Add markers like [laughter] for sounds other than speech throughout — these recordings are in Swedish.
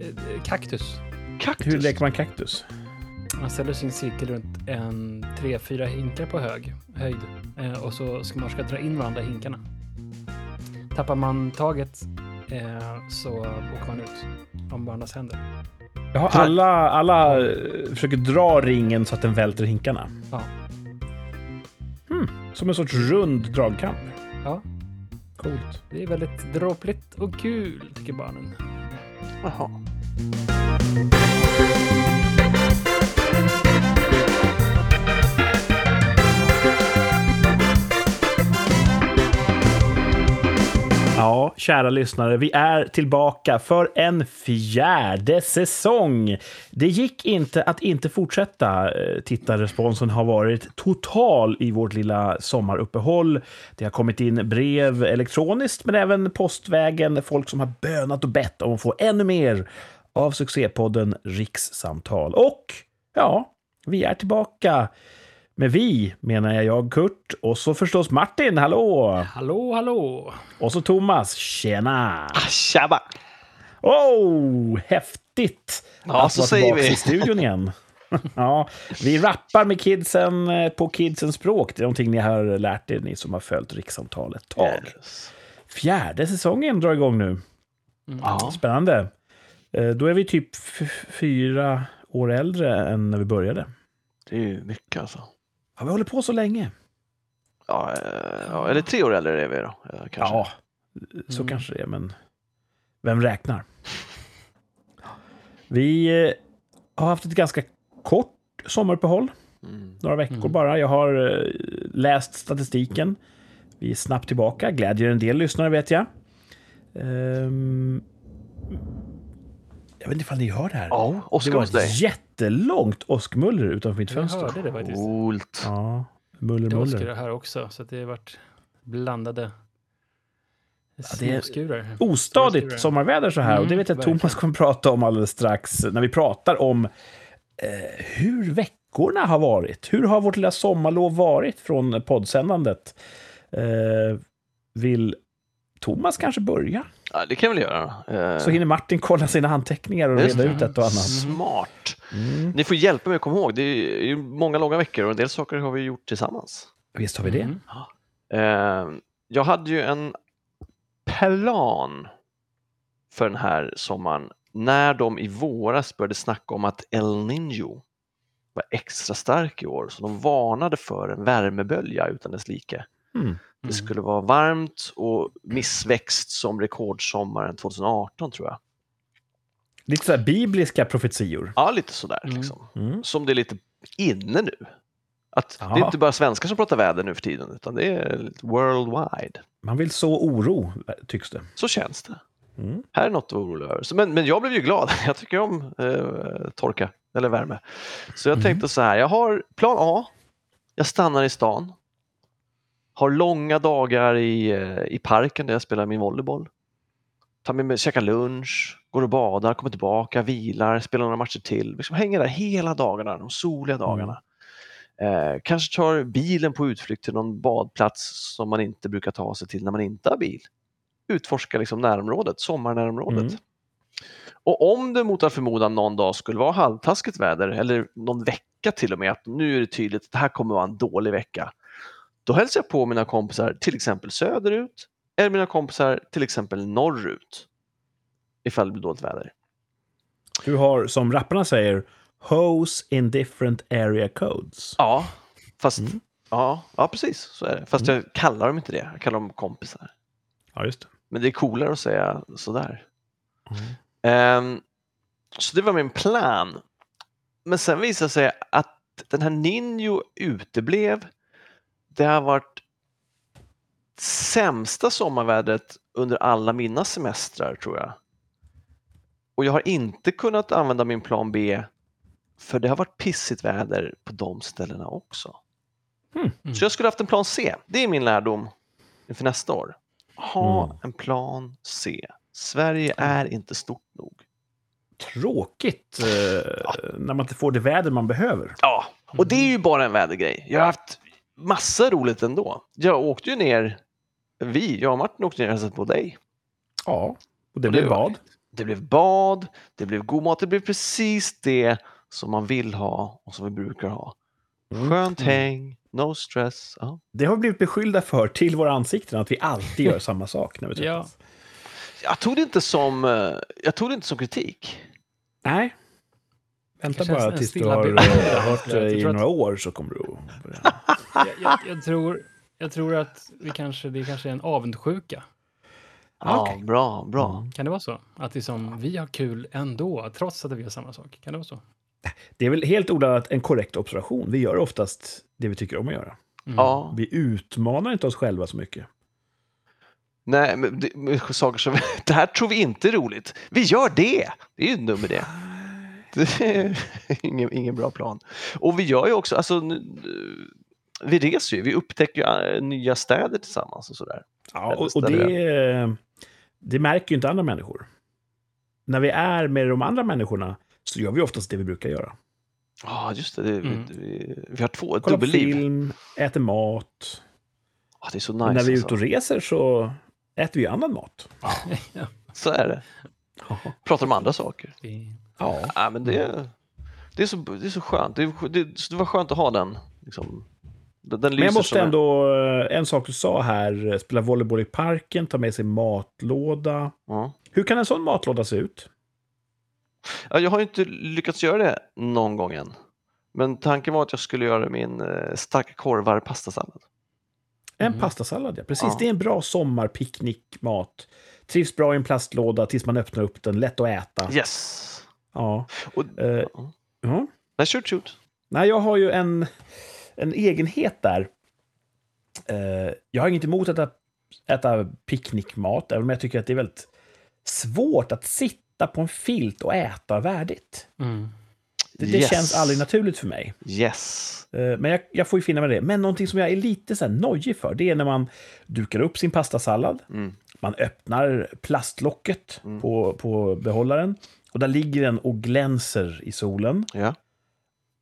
eh, kaktus. Kaktus? Hur leker man kaktus? Man ställer sin cirkel runt en tre, fyra hinkar på hög höjd eh, och så ska man ska dra in varandra i hinkarna. Tappar man taget eh, så åker man ut om varandras händer. Jaha, alla, alla eh, försöker dra ringen så att den välter hinkarna. Ja. Hmm, som en sorts rund dragkamp. Ja. Coolt. Det är väldigt dråpligt och kul, tycker barnen. Jaha. Ja, kära lyssnare, vi är tillbaka för en fjärde säsong. Det gick inte att inte fortsätta. Eh, tittarresponsen har varit total i vårt lilla sommaruppehåll. Det har kommit in brev elektroniskt, men även postvägen. Folk som har bönat och bett om att få ännu mer av succépodden Rikssamtal. Och ja, vi är tillbaka. Med vi menar jag jag, Kurt, och så förstås Martin, hallå! Hallå, hallå! Och så Thomas, tjena! Ah, tjaba! Oh, häftigt! Ja, att så vara säger vi. i studion igen. [laughs] ja, vi rappar med kidsen eh, på kidsens språk. Det är någonting ni har lärt er, ni som har följt rikssamtalet tag. Yes. Fjärde säsongen drar igång nu. Ja. Spännande. Eh, Då är vi typ fyra år äldre än när vi började. Det är ju mycket alltså. Har vi hållit på så länge? Ja, eh, ja, eller tre år äldre är vi då. eh, Kanske. Ja, så Mm. kanske det är, men vem räknar? [laughs] Vi har haft ett ganska kort sommaruppehåll, Mm. några veckor Mm. bara. Jag har läst statistiken. Vi är snabbt tillbaka, glädjer en del lyssnare vet jag. Jag vet inte ifall ni hör det här. Ja, det var hos dig. ett jättelångt åskmuller utanför mitt Jag fönster. hörde det faktiskt. Coolt. Ja, muller, Det muller. skurar här också, så att det har varit blandade det är småskurar. ostadigt Småskurar. sommarväder så här. och det Mm, vet jag verkligen. Thomas kommer prata om alldeles strax när vi pratar om eh, hur veckorna har varit. Hur har vårt lilla sommarlov varit från poddsändandet? Eh, vill Thomas kanske börja? Ja, det kan jag väl göra. Eh, Så hinner Martin kolla sina anteckningar och reda ut ett och annat. Smart. Mm. Ni får hjälpa mig att komma ihåg. Det är ju många långa veckor och en del saker har vi gjort tillsammans. Visst har vi det? Mm. Eh, jag hade ju en plan för den här sommaren när de i våras började snacka om att El Niño var extra stark i år, så de varnade för en värmebölja utan dess like. Mm. Det skulle vara varmt och missväxt som rekordsommaren 2018 tror jag. Lite så bibliska profetior. Ja, lite sådär Mm. liksom. Mm. Som det är lite inne nu. Att det är inte bara svenskar som pratar väder nu för tiden, utan det är worldwide. Man vill så oro, tycks det. Så känns det. Mm. Här är något att vara orolig över. Men, men jag blev ju glad. [laughs] Jag tycker om eh, torka eller värme. Så jag Mm. tänkte så här, jag har plan A. Jag stannar i stan. Har långa dagar i, eh, i parken där jag spelar min volleyboll. Tar med mig, käkar lunch, går och badar, kommer tillbaka, vilar, spelar några matcher till. Liksom hänger där hela dagarna, de soliga dagarna. Eh, kanske tar bilen på utflykt till någon badplats som man inte brukar ta sig till när man inte har bil. Utforska liksom närområdet, sommarnärområdet. Mm. Och om det mot all förmodan någon dag skulle vara halvtaskigt väder eller någon vecka till och med att nu är det tydligt att det här kommer vara en dålig vecka. Då hälsar jag på mina kompisar till exempel söderut eller mina kompisar till exempel norrut. Ifall det blir dåligt väder. Du har, som rapparna säger, hose in different area codes. Ja, fast Mm. ja, ja, precis så är det. Fast jag kallar dem inte det, jag kallar dem kompisar. Ja, just det. Men det är coolare att säga sådär. Mm. Ehm, så det var min plan. Men sen visade det sig att den här Ninjo uteblev. Det har varit sämsta sommarvädret under alla mina semestrar tror jag. Och jag har inte kunnat använda min plan B för det har varit pissigt väder på de ställena också. Mm. Så jag skulle haft en plan C. Det är min lärdom inför nästa år. Ha Mm. en plan C. Sverige är inte stort nog. Tråkigt eh, när man inte får det väder man behöver. Ja, och det är ju bara en vädergrej. Jag har haft massa roligt ändå. Jag åkte ju ner, vi, jag och Martin åkte ner och hälsade på dig. Ja, och det Och blev var- bad. det blev bad, det blev god mat, det blev precis det som man vill ha och som vi brukar ha. Mm. Skönt häng, no stress. Ja. Det har vi blivit beskyllda för till våra ansikten, att vi alltid gör samma sak när vi Ja. träffas. Jag tog det inte som, eh, jag tog det inte som kritik. Nej. Vänta Kanske bara tills du stilla har eh, [laughs] hört det i några år så kommer du att. [laughs] Jag, jag, jag, tror, jag tror att vi kanske, det kanske är en avundsjuka. Ja, Okej. bra, bra. Kan det vara så? Att liksom, vi har kul ändå, trots att vi gör samma sak. Kan det vara så? Det är väl helt ordalat en korrekt observation. Vi gör oftast det vi tycker om att göra. Mm. Ja, Vi utmanar inte oss själva så mycket. nej, men det, med saker som, [laughs] det här tror vi inte är roligt. Vi gör det! Det är ju nummer det. [laughs] Ingen, ingen bra plan. Och vi gör ju också, alltså, nu- vi reser ju, vi upptäcker ju äh, nya städer tillsammans och sådär. Ja, och, och det, det märker ju inte andra människor. När vi är med de andra människorna så gör vi oftast det vi brukar göra. Ja, just det. det Mm. vi, vi, vi har två, ett Kollar dubbelliv. film, äter mat. Ja, det är så nice. Men när vi är alltså. ute och reser så äter vi annan mat. [laughs] Så är det. Ja. Pratar om andra saker. Ja. Ja, men det, det, är så, det är så skönt. Det, det, det var skönt att ha den. Liksom, den den Men jag måste ändå, eh, en sak du sa här, eh, spela volleyboll i parken, ta med sig matlåda. Ja. Hur kan en sån matlåda se ut? Ja, jag har inte lyckats göra det någon gång än. Men tanken var att jag skulle göra min eh, starka korvar pastasallad. En Mhm. pastasallad, ja. Precis. Ja. Det är en bra sommarpicknickmat. Trivs bra i en plastlåda tills man öppnar upp den. Lätt att äta. Yes! Ja. Och, Eh, ja. Nej, shoot, shoot. Nej, jag har ju en, en egenhet där. Eh, jag har inget emot att äta, äta picknickmat, även om jag tycker att det är väldigt svårt att sitta på en filt och äta värdigt. Mm. Det, det Yes. känns aldrig naturligt för mig. Yes! Eh, Men jag, jag får ju finna i det. Men någonting som jag är lite så här nojig för, det är när man dukar upp sin pastasallad. Mm. Man öppnar plastlocket Mm. på, på behållaren. Och där ligger den och glänser i solen. Ja.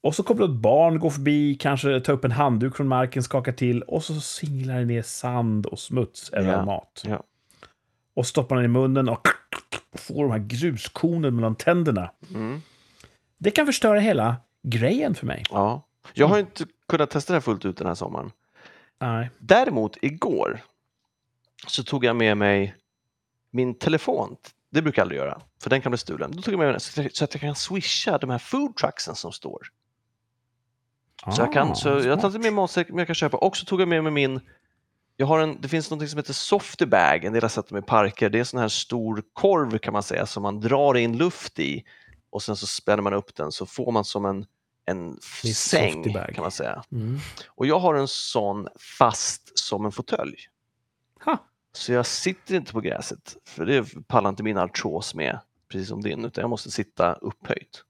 Och så kommer ett barn gå förbi, kanske ta upp en handduk från marken, skaka till och så singlar det ner sand och smuts över Ja, mat. ja. Och stoppar den i munnen och får de här gruskornen mellan tänderna. Mm. Det kan förstöra hela grejen för mig. ja. Jag har inte kunnat testa det här fullt ut den här sommaren. Nej. Däremot igår så tog jag med mig min telefon. Det brukar jag aldrig göra, för den kan bli stulen. Då tog jag med mig den så att- jag kan swisha de här food trucksen som står. Så jag, kan, så jag tar inte med matsäck, men jag kan köpa. Och så tog jag med mig min... Jag har en, det finns något som heter Softybag, en del har sett dem i parker. Det är en sån här stor korv kan man säga som man drar in luft i och sen så spänner man upp den så får man som en, en säng kan man säga. Mm. Och jag har en sån fast som en fåtölj. Så jag sitter inte på gräset, för det pallar inte min artros med, precis som din, utan jag måste sitta upphöjt.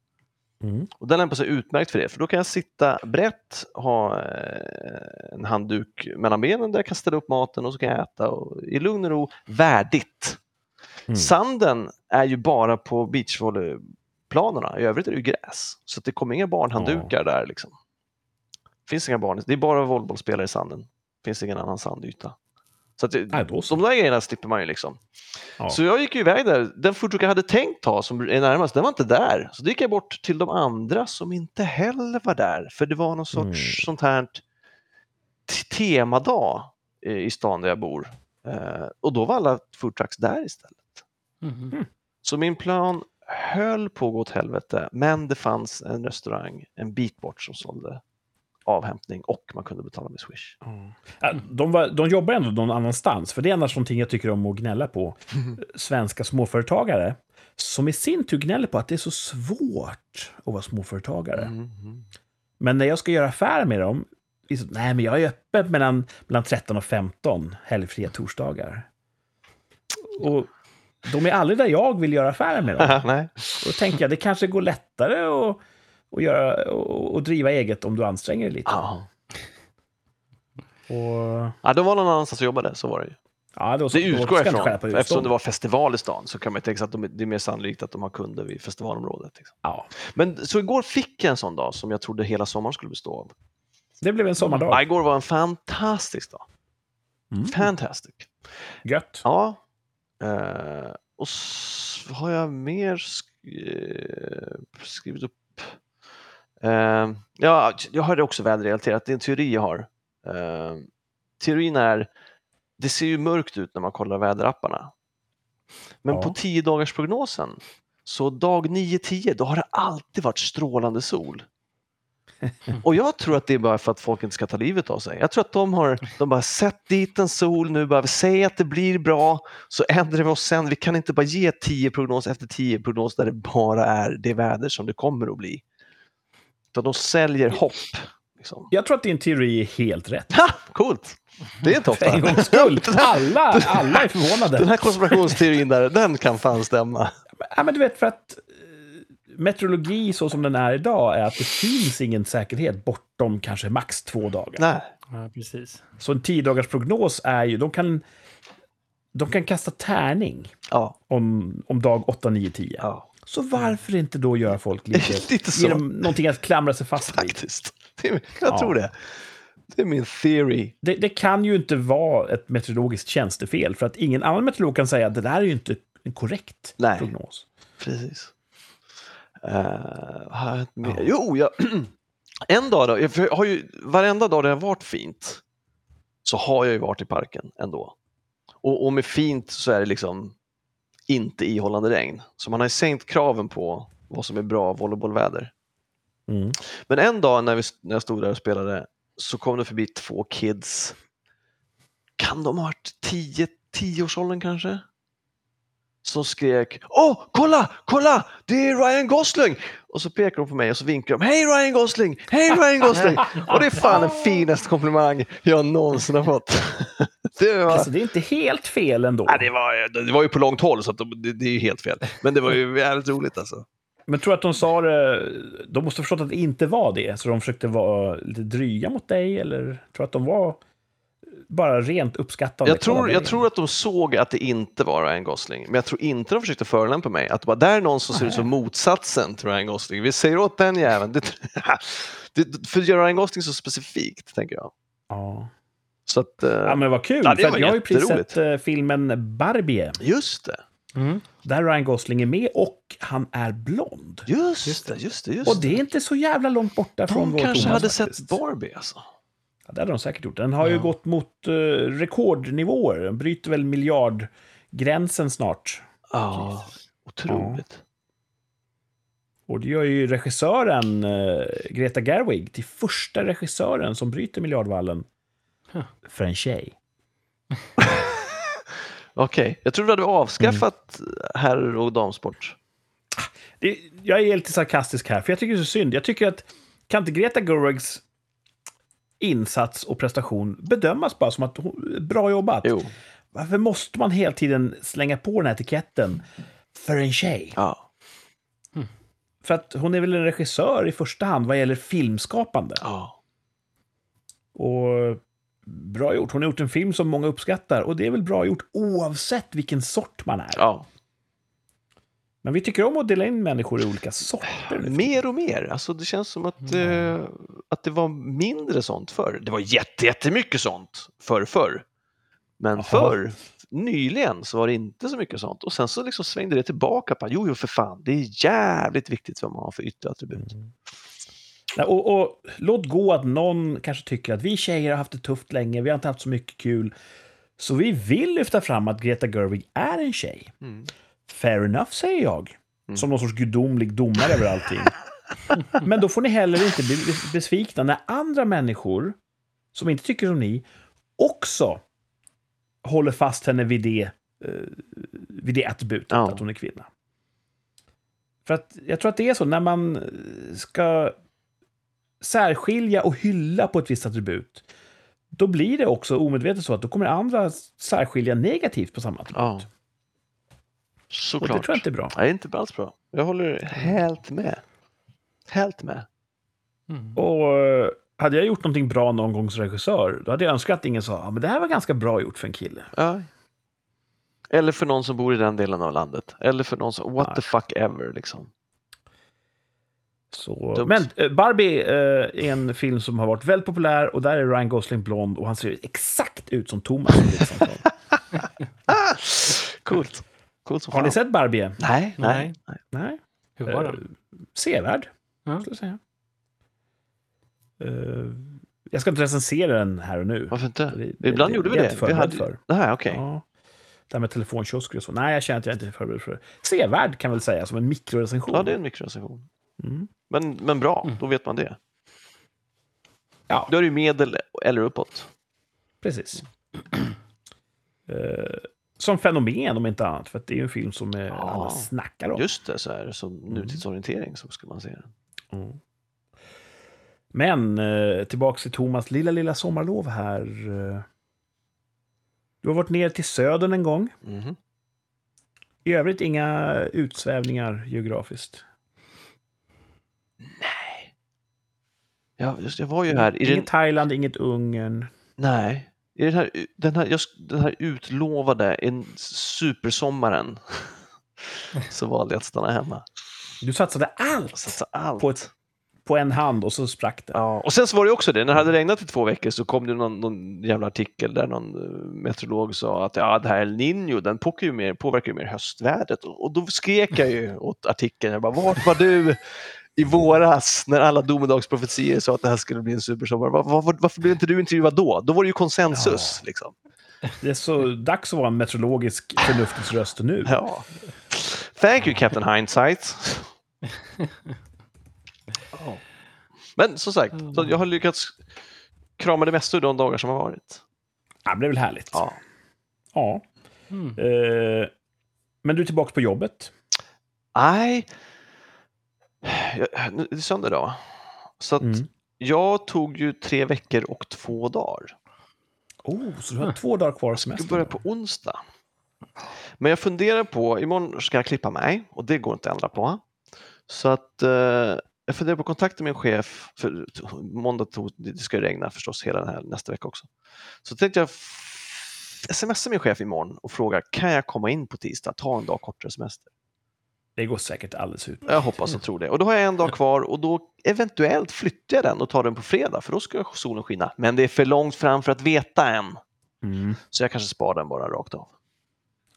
Mm. Och den lämpar sig utmärkt för det, för då kan jag sitta brett, ha eh, en handduk mellan benen där jag kan ställa upp maten och så kan jag äta och, i lugn och ro, värdigt. Mm. Sanden är ju bara på beachvolleyplanerna, i övrigt är det ju gräs. Så det kommer inga barnhanddukar där. Liksom. finns inga barn, det är bara volleybollspelare i sanden. finns ingen annan sandyta. Så att det, Nej, då så. de där grejerna slipper man ju liksom. Ja. Så jag gick ju iväg där. Den foodtruck jag hade tänkt ta som är närmast, den var inte där. Så då gick jag bort till de andra som inte heller var där. För det var någon sorts Mm. sånt här temadag eh, i stan där jag bor. Eh, och då var alla foodtrucks där istället. Mhm. Så min plan höll på att gå åt helvete, men det fanns en restaurang en bit bort som sålde avhämtning och man kunde betala med Swish. Ja, de, var, de jobbar ändå någon annanstans, för det är annars någonting jag tycker om att gnälla på. Svenska småföretagare, som i sin tur gnäller på att det är så svårt att vara småföretagare. Mhm. Men när jag ska göra affärer med dem, liksom, nej men jag är öppen mellan, mellan 13 och 15 helgfria torsdagar. Och de är aldrig där jag vill göra affärer med dem. [laughs] Nej. Och då tänker jag, det kanske går lättare att, att, göra, och, och driva eget om du anstränger dig lite. Ja. Och, Ja, de var någon annanstans och jobbade, så var det ju. ja, Det då utgår ska jag inte ifrån. Eftersom det var festival i stan så kan man tänka sig att de, det är mer sannolikt att de har kunder vid festivalområdet. Liksom. Ja, Men så igår fick jag en sån dag som jag trodde hela sommaren skulle bestå av. det blev en sommardag. Ja, igår var en fantastisk dag. Mm. Fantastic. Gött. Ja. Eh, och s- vad har jag mer sk- eh, skrivit upp? Eh, ja, jag har det också väderrelaterat. Det är en teori jag har. Eh, teorin är, det ser ju mörkt ut när man kollar väderapparna. Men Ja. på 10 dagars prognosen så dag 9-10, då har det alltid varit strålande sol. Och jag tror att det är bara för att folk inte ska ta livet av sig. Jag tror att de har de bara sett dit en sol nu, bara säg att det blir bra, så ändrar vi oss sen. Vi kan inte bara ge 10 prognos efter 10 prognos där det bara är det väder som det kommer att bli. Utan de säljer hopp. Liksom. Jag tror att din teori är helt rätt. Ha! Coolt! Det är inte ofta. En gångs skull. [laughs] Alla, alla är Den förvånade. här konspirationsteorin där, den kan fan stämma. Ja, men du vet, för att eh, meteorologi så som den är idag är att det finns ingen säkerhet bortom kanske max två dagar. Nej. Ja, precis. Så en tio dagars prognos är ju, de kan, de kan kasta tärning Ja, om, om dag 8, 9, 10. ja. Så varför inte då göra folk lite, [laughs] Lite så. ge dem någonting att klamra sig fast vid? faktiskt. Jag Ja. tror det. Det är min theory. Det, det kan ju inte vara ett meteorologiskt tjänstefel, för att ingen annan meteorolog kan säga att det där är ju inte en korrekt Nej. prognos. Precis. Uh, har jag med? Ja. Jo, jag, [clears throat] en dag då, jag har ju, varenda dag det har varit fint så har jag ju varit i parken ändå. Och, och med fint så är det liksom inte ihållande regn. Så man har sänkt kraven på vad som är bra volleybollväder. Mm. Men en dag när, vi, när jag stod där och spelade så kom det förbi två kids. Kan de ha varit 10 10-årsåldern kanske? Som skrek Åh, kolla, kolla, det är Ryan Gosling! Och så pekar de på mig och så vinkar de Hej Ryan Gosling, hej Ryan Gosling! [laughs] Och det är fan den finaste komplimang jag någonsin har fått. [laughs] Det var, Alltså, det är inte helt fel ändå. Nej, det, var, det var ju på långt håll så det, det är ju helt fel. Men det var ju jävligt roligt alltså. Men tror att de sa det... De måste ha förstått att det inte var det, så de försökte vara lite dryga mot dig, eller tror att de var bara rent uppskattande? Jag tror, jag tror att de såg att det inte var Ryan Gosling, men jag tror inte de försökte förolämpa mig. Att det bara, där är någon som ser ut som motsatsen till Ryan Gosling. Vi säger åt den jäveln. Det, [laughs] det, för att göra Ryan Gosling så specifikt, tänker jag. Ja. Så att, eh, ja, men vad kul! Ja, det för var jag har ju precis sett eh, filmen Barbie, Just det, Mm. där Ryan Gosling är med och han är blond. just det, just det. Just Och det är inte så jävla långt borta från de vår kanske Thomas hade faktiskt. sett Barbie alltså. Ja, det hade de säkert gjort. Den har ju Ja. gått mot uh, rekordnivåer. Den bryter väl miljardgränsen snart. Ja, otroligt. Och det gör ju regissören eh, Greta Gerwig till första regissören som bryter miljardvallen Huh. för en tjej. [laughs] Okej, jag tror du hade avskaffat Mm. herr och damsport. Det, jag är lite sarkastisk här, för jag tycker det är så synd. Jag tycker att kan inte Greta Gerwigs insats och prestation bedömas bara som att bra jobbat? Jo, Varför måste man hela tiden slänga på den här etiketten för en tjej? ja. För att hon är väl en regissör i första hand vad gäller filmskapande. ja. Och bra gjort. Hon har gjort en film som många uppskattar och det är väl bra gjort oavsett vilken sort man är. ja. Men vi tycker om att dela in människor i olika sorter. Mer och mer. Alltså det känns som att, eh, att det var mindre sånt förr. Det var jätte, jättemycket sånt förr, förr. Men Jaha. förr, nyligen, så var det inte så mycket sånt. Och sen så liksom svängde det tillbaka på, jo, jo, för fan, det är jävligt viktigt vad man har för yttre attribut. Nej, Och, och låt gå att någon kanske tycker att vi tjejer har haft det tufft länge, vi har inte haft så mycket kul. Så vi vill lyfta fram att Greta Gerwig är en tjej. Mm. Fair enough, säger jag. Mm. Som någon sorts gudomlig domare över allting. [laughs] Men då får ni heller inte bli besvikna när andra människor som inte tycker som ni också håller fast henne vid det, eh, vid det attributet, Ja. att hon är kvinna. För att jag tror att det är så, när man eh, ska särskilja och hylla på ett visst attribut, då blir det också omedvetet så att då kommer andra särskilja negativt på samma attribut. Ja, och det såklart. tror jag inte är bra. Nej, inte alls bra. Jag håller helt med. Helt med. Mm. Och eh, hade jag gjort någonting bra någon gång som regissör, då hade jag önskat att ingen sa ja, men det här var ganska bra gjort för en kille. Ja. Eller för någon som bor i den delen av landet. Eller för någon som, what Nej. the fuck ever liksom. Så, men eh, Barbie eh, är en film som har varit väldigt populär och där är Ryan Gosling blond och han ser exakt ut som Thomas. Ah, [laughs] coolt. Coolt som Har ni fan. sett Barbie? Nej, nej. Nej. nej. Hur var Eh, den? Sevärd, Ja. skulle jag säga. Eh, jag ska inte recensera den här och nu. Varför inte? Det- Ibland det- gjorde vi det inte Vi hade... för. Nej, okej. Ja. Det här med telefonkiosker och så. Nej, jag känner att jag inte är förberedd för det. Sevärd kan väl säga, som en mikrorecension. Ja, det är en mikrorecension. mm. Men, men bra, Mm. då vet man det. Ja, Då är det ju medel eller uppåt. precis. Eh, som fenomen om inte annat, för det är ju en film som eh, Ja. alla snackar om. Just det, så är det som nutidsorientering så ska man se den. Mm. Men eh, tillbaks till Thomas lilla, lilla sommarlov här. eh. Du har varit ner till södern en gång. Mhm. I övrigt inga utsvävningar geografiskt. Ja, just, jag var ju här i inget den, Thailand, inget Ungern. nej, i den här, den här, just, den här utlovade en supersommaren [laughs] så valde jag att stanna hemma. Du satsade allt satsade allt. på, ett, på en hand och så sprack det. Ja, och sen så var det också det, när det hade regnat i två veckor så kom det någon, någon jävla artikel där någon eh, meteorolog sa att ja, det här El Niño, den påverkar ju mer, påverkar ju mer höstvädret. Och, och då skrek jag ju åt artikeln, jag bara, vart var du i våras när alla domedagsprofetier sa att det här skulle bli en supersommar? Var, var, varför blev inte du intervjuad då? Då var det ju konsensus. Ja. Liksom. Det är så dags att vara en meteorologisk förnuftets röst nu. Ja. Thank you Captain Hindsight. Men som sagt, så jag har lyckats krama det mesta ur de dagar som har varit. Ja, det är väl härligt. Ja. Ja. Mm. Eh, men du är tillbaka på jobbet. Nej, nu- det är söndag idag. Så Mm. jag tog ju tre veckor och två dagar. Oh, så du har två dagar kvar av Jag semestern? börjar på onsdag. Men jag funderar på, imorgon ska jag klippa mig och det går inte att ändra på. Så att eh, jag funderar på att kontakta min chef, för måndag, det ska ju regna förstås hela den här nästa vecka också. Så tänkte jag smsa min chef imorgon och fråga, kan jag komma in på tisdag, ta en dag kortare semester? Det går säkert alldeles ut. Jag hoppas och tror det. Och då har jag en dag kvar och då eventuellt flyttar jag den och tar den på fredag för då ska solen skina. Men det är för långt fram för att veta än. Mm. Så jag kanske sparar den bara rakt av.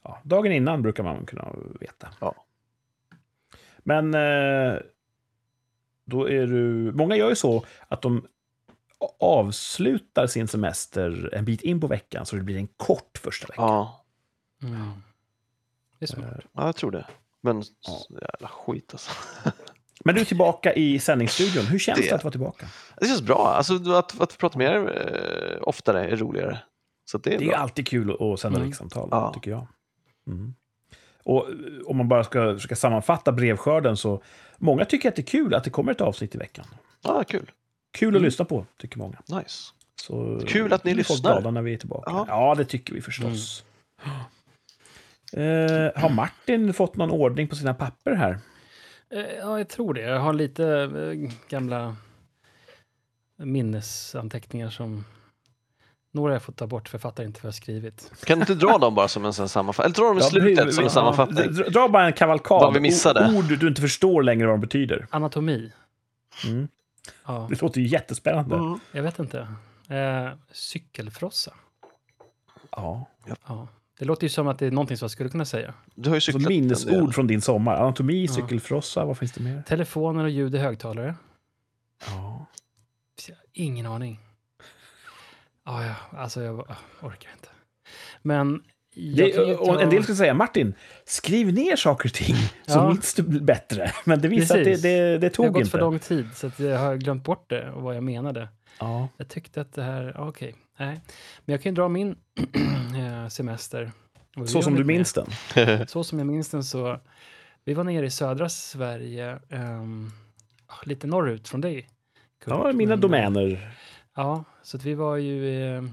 Ja, dagen innan brukar man kunna veta. Ja. Men eh, då är du... Många gör ju så att de avslutar sin semester en bit in på veckan så det blir en kort första vecka. Ja, Mm. Det är smart. ja jag tror det. Men Ja. jävla skit alltså. [laughs] Men du är tillbaka i sändningsstudion. Hur känns det, Det- att vara tillbaka? Det känns bra. Alltså, att, att prata med er eh, oftare är roligare. Så det är, Det är alltid kul att sända Mm. rikssamtal, Ja. tycker jag. Mm. Och eh, om man bara ska försöka sammanfatta brevskörden så många tycker att det är kul att det kommer ett avsnitt i veckan. Ja, kul. Kul att lyssna på, tycker många. Nice. Så Kul att ni lyssnar. glada när vi är tillbaka. Ja. Ja, det tycker vi förstås. Eh, har Martin fått någon ordning på sina papper här? Eh, Ja, jag tror det. Jag har lite eh, gamla minnesanteckningar som några har jag fått ta bort för jag fattar inte vad jag har skrivit. Kan du inte dra dem bara som en sammanfattning? Eller dra dem i Ja, slutet vi- som en ja, sammanfattning? dra- Dra bara en kavalkad. Vad vi missade. Ord du inte förstår längre vad de betyder. Anatomi. Mm. Ja, Det låter ju jättespännande. Mm. jag vet inte. Eh, cykelfrossa. Ja. Ja. Det låter ju som att det är någonting som jag skulle kunna säga. Du har ju Så cyklat del. minnesord från din sommar. Anatomi, Ja. cykelfrossa, vad finns det mer? Telefoner och ljud i högtalare. Ja. Ingen aning. Ja, ja, alltså jag jag orkar inte. Men... Det, ta- och en del ska säga, Martin, skriv ner saker och ting så Ja. minns du bättre. [laughs] Men det visar att det, det, det Det har tog gått inte. för lång tid så att jag har glömt bort det och vad jag menade. Ja. Jag tyckte att det här, okej, nej. Men jag kan ju dra min [clears throat] eh, semester. Så som du med. minns den. [laughs] Så som jag minns den så, vi var nere i södra Sverige, ehm, lite norrut från dig. Kurt, Ja, mina men, domäner. Ja, så att vi var ju, eh,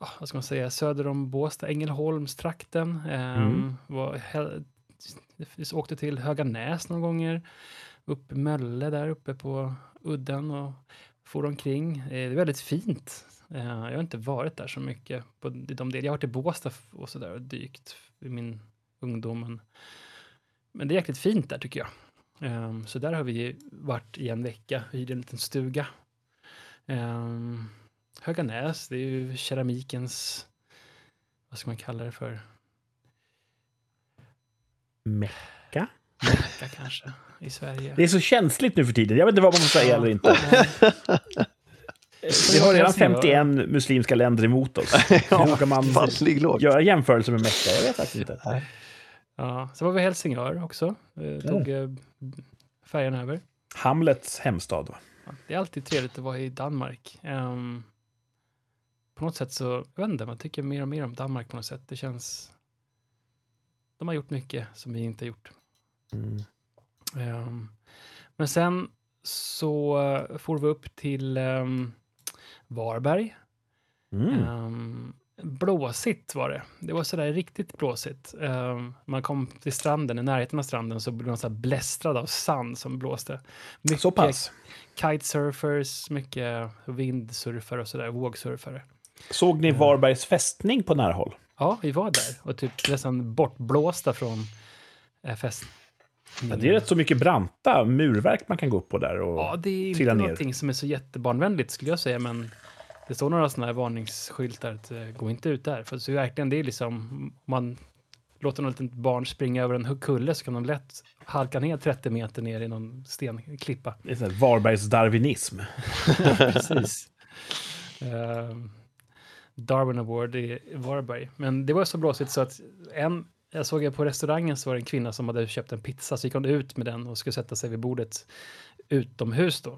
ja, vad ska man säga, söder om Båstad, Ängelholmstrakten. Eh, Mm. var, vi åkte till Höganäs några gånger, upp i Mölle där uppe på udden och for omkring. Eh, det är väldigt fint. Eh, jag har inte varit där så mycket på de delar. Jag har varit i Båstad och så där och dykt i min ungdom. Men, det är jäkligt fint där tycker jag. Ehm, så där har vi varit i en vecka, hyrde en liten stuga. Um, Höganäs, det är ju keramikens, vad ska man kalla det för? Mecka? Mecka kanske, i Sverige. Det är så känsligt nu för tiden. Jag vet inte vad man får säga eller inte. Vi har redan 51 muslimska länder emot oss. [laughs] Hur vågar man göra jämförelser med Mecka? Jag vet faktiskt inte. Ja, så var vi Helsingör också. Eh, tog eh, färjan över. Hamlets hemstad. Va? Ja, det är alltid trevligt att vara i Danmark. Ehm, på något sätt så, jag vet inte, man tycker mer och mer om Danmark på något sätt. Det känns... De har gjort mycket som vi inte har gjort. Mm. Ehm, men sen så uh, får vi upp till ehm, Varberg. Mm. Ehm, blåsigt var det. Det var sådär riktigt blåsigt. Ehm, man kom till stranden, i närheten av stranden, så blev man så blästrad av sand som blåste. Mycket Så pass. kitesurfers, mycket vindsurfare och sådär, vågsurfare. Såg ni Varbergs fästning på nära håll? Ja, vi var där och typ nästan bortblåsta från eh, fest. Ja, det är rätt så mycket branta murverk man kan gå upp på där. Och... Ja, det är trilla inte ner. någonting som är så jättebarnvänligt skulle jag säga, men det står några sådana här varningsskyltar att uh, gå inte ut där. För så verkligen, det är liksom, om man låter något litet barn springa över en kulle så kan de lätt halka ner 30 meter ner i någon stenklippa. Det är sån här Varbergs darwinism. [laughs] Precis. Ehm, Darwin Award i Varberg. Men det var så blåsigt så att en, jag såg jag på restaurangen så var det en kvinna som hade köpt en pizza, så gick hon ut med den och skulle sätta sig vid bordet utomhus då.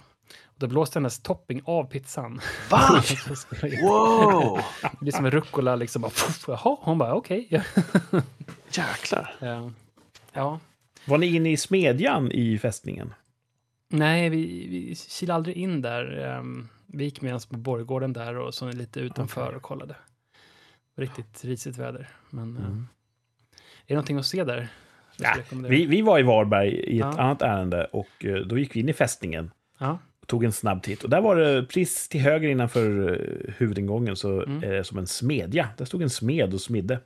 Och då blåste hennes topping av pizzan. Va? [laughs] Wow! [laughs] det blir som en rucola liksom. Bara, puff, jaha, hon bara okej. [laughs] Jäklar. Ehm, ja. Var ni inne i smedjan i fästningen? Nej, vi, vi kilade aldrig in där. Um, vi gick med oss på borggården där och så lite utanför Okej. och kollade. Riktigt risigt väder. Men Mm. Är det någonting att se där? Ja. Vi, vi var i Varberg i ett Ja. annat ärende och eh, då gick vi in i fästningen Ja, och tog en snabb titt. Och där var det precis till höger innanför eh, huvudingången så Mm. är det som en smedja. Där stod en smed och smidde.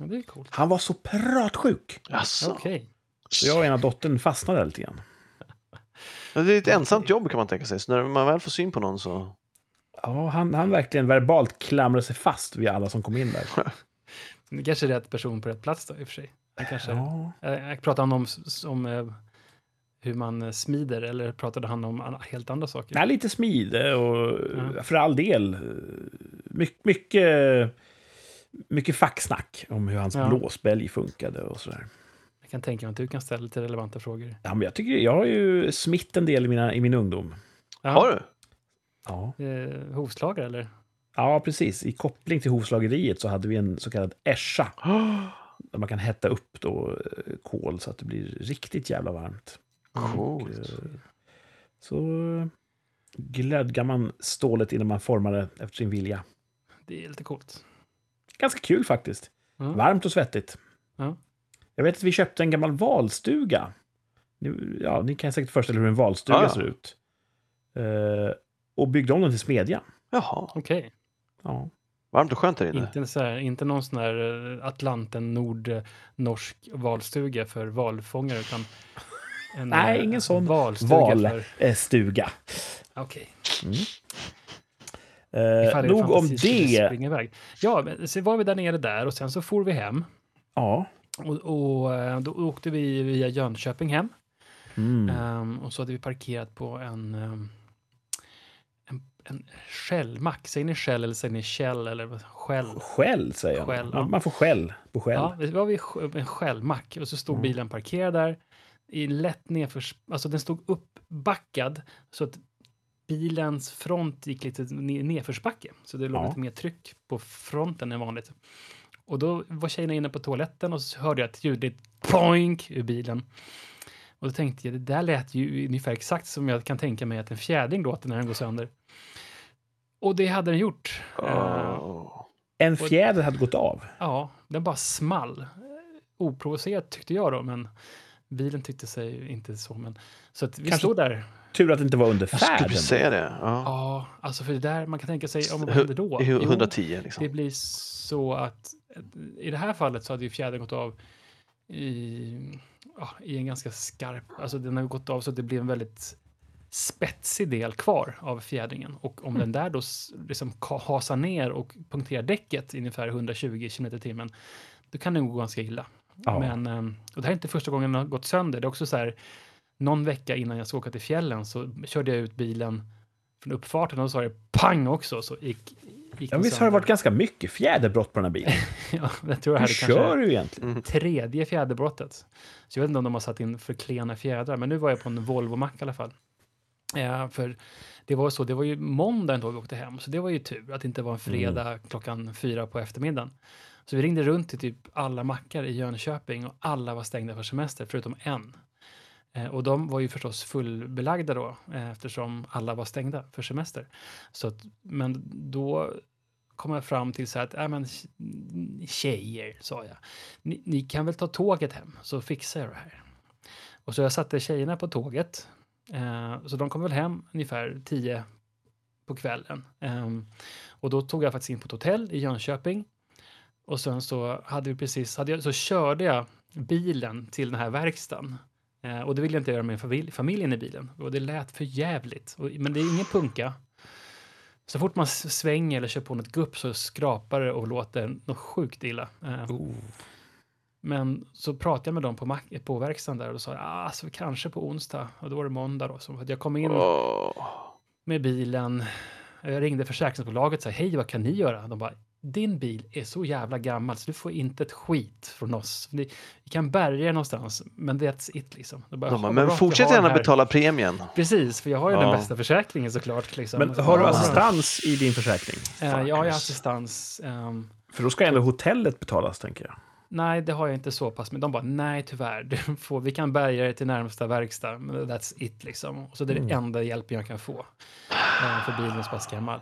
ja, det är coolt. Han var så pratsjuk. Jaså. Okej. Så jag och ena dottern fastnade lite grann. Det är ett ensamt jobb kan man tänka sig. Så när man väl får syn på någon så... Ja, han, han verkligen verbalt klamrade sig fast vid alla som kom in där. [laughs] Det kanske är rätt person på rätt plats då i och för sig. Han kanske, Ja. Eh, Jag pratade han om, s- om eh, hur man eh, smider eller pratade han om helt andra saker? Nej, lite smide och Ja. för all del. Mycket, mycket, mycket facksnack om hur hans Ja. blåsbälg funkade och sådär. Jag kan tänka mig att du kan ställa lite relevanta frågor. Ja, men jag, tycker, jag har ju smitt en del i, mina, i min ungdom. Ja, Har du? Ja. Eh, hovslagare eller? Ja, precis. I koppling till hovslageriet så hade vi en så kallad ässja. [gasps] Där man kan hetta upp då eh, kol så att det blir riktigt jävla varmt. Coolt. Eh, Så glödgar man stålet innan man formar det efter sin vilja. Det är lite coolt. Ganska kul faktiskt. Ja. Varmt och svettigt. Ja. Jag vet att vi köpte en gammal valstuga. Ni, ja, ni kan säkert föreställa er hur en valstuga ja. ser ut. Eh, och byggde om den till smedja. Jaha. Okej. Ja. Varmt och skönt där inne. Inte, så här, inte någon sån här eh, Atlanten nord-norsk valstuga för valfångare utan en Nej, eh, ingen sån valstuga val- för... Eh, stuga. Okej. Eh, Ifall er nog om det. Ja, så var vi där nere där och sen så for vi hem. Ja. Och, och eh, då åkte vi via Jönköping hem. Mm. Ehm, och så hade vi parkerat på en, um, en, Shell-mack. Säger ni Shell eller säger ni Shell eller Shell? Skäll, säger jag. Skäll, ja. man, man får skäll på skäll. Ja, det var Sh- en Shell-mack och så stod Mm. bilen parkerad där i lätt nedförs... Alltså den stod uppbackad så att bilens front gick lite ne- nedförsbacke. Så det låg Ja. lite mer tryck på fronten än vanligt. Och då var tjejerna inne på toaletten och så hörde jag ett ljudligt ploink ur bilen. Och då tänkte jag, det där lät ju ungefär exakt som jag kan tänka mig att en fjädring låter när den går sönder. Och det hade den gjort. Oh. En fjäder hade gått av. Ja, den bara small. Oprovocerat tyckte jag då, men bilen tyckte sig inte så. Men, så att vi Kanske- stod där. Tur att det inte var under Jag skulle färden. säga det. Ja. Ja, alltså för det där man kan tänka sig, om vad händer då? I Jo, 110 liksom. det blir så att i det här fallet så hade ju fjädern gått av i, ja, i en ganska skarp, alltså den har gått av så att det blir en väldigt spetsig del kvar av fjädringen. Och om den där då liksom hasar ner och punkterar däcket i ungefär 120 km i timmen, då kan det gå ganska illa. Ja. Men, ehm, och det här är inte första gången den har gått sönder. Det är också så här, någon vecka innan jag ska åka till fjällen så körde jag ut bilen från uppfarten och så sa det pang också. Så gick, gick Ja, visst har det varit ganska mycket fjäderbrott på den här bilen? [laughs] Ja, jag tror jag Hur hade kör du egentligen? Mm. tredje fjäderbrottet. Så jag vet inte om de har satt in för klena fjädrar, men nu var jag på en Volvo-mack i alla fall. Ja, för det var så, det var ju måndagen då vi åkte hem, så det var ju tur att det inte var en fredag klockan fyra på eftermiddagen. Så vi ringde runt till typ alla mackar i Jönköping och alla var stängda för semester, förutom en. Eh, och de var ju förstås fullbelagda då, eh, eftersom alla var stängda för semester. Så att, men då kom jag fram till så här att, äh, men tjejer, sa jag, ni, ni kan väl ta tåget hem, så fixar jag det här. Och så jag satte tjejerna på tåget, eh, så de kom väl hem ungefär tio på kvällen. Eh, och då tog jag faktiskt in på ett hotell i Jönköping. Och sen så hade vi precis, hade jag, så körde jag bilen till den här verkstaden. Eh, och det ville jag inte göra med familj, familjen i bilen. Och det lät för jävligt. Och, men det är ingen punka. Så fort man svänger eller kör på något gupp så skrapar det och låter något sjukt illa. Eh, men så pratade jag med dem på, på verkstaden där och då sa ah, alltså, kanske på onsdag. Och då var det måndag då. Så att jag kom in Åh. med bilen. Jag ringde försäkringsbolaget och sa, hej vad kan ni göra? De bara, din bil är så jävla gammal så du får inte ett skit från oss. Ni, vi kan bärga er någonstans, men that's it liksom. Bara, De "Jaha, bara, men fortsätt gärna det här." betala premien. Precis, för jag har ju Ja. den bästa försäkringen såklart. Liksom. Men har du assistans i din försäkring? Eh, jag har ju assistans. ehm, För då ska ändå hotellet betalas, tänker jag. Nej, det har jag inte så pass. Men de bara, nej tyvärr, du får, vi kan bärga dig till närmsta verkstad. Men that's it liksom. Och så det är det Mm. enda hjälpen jag kan få. eh, för bilen är så pass gammal.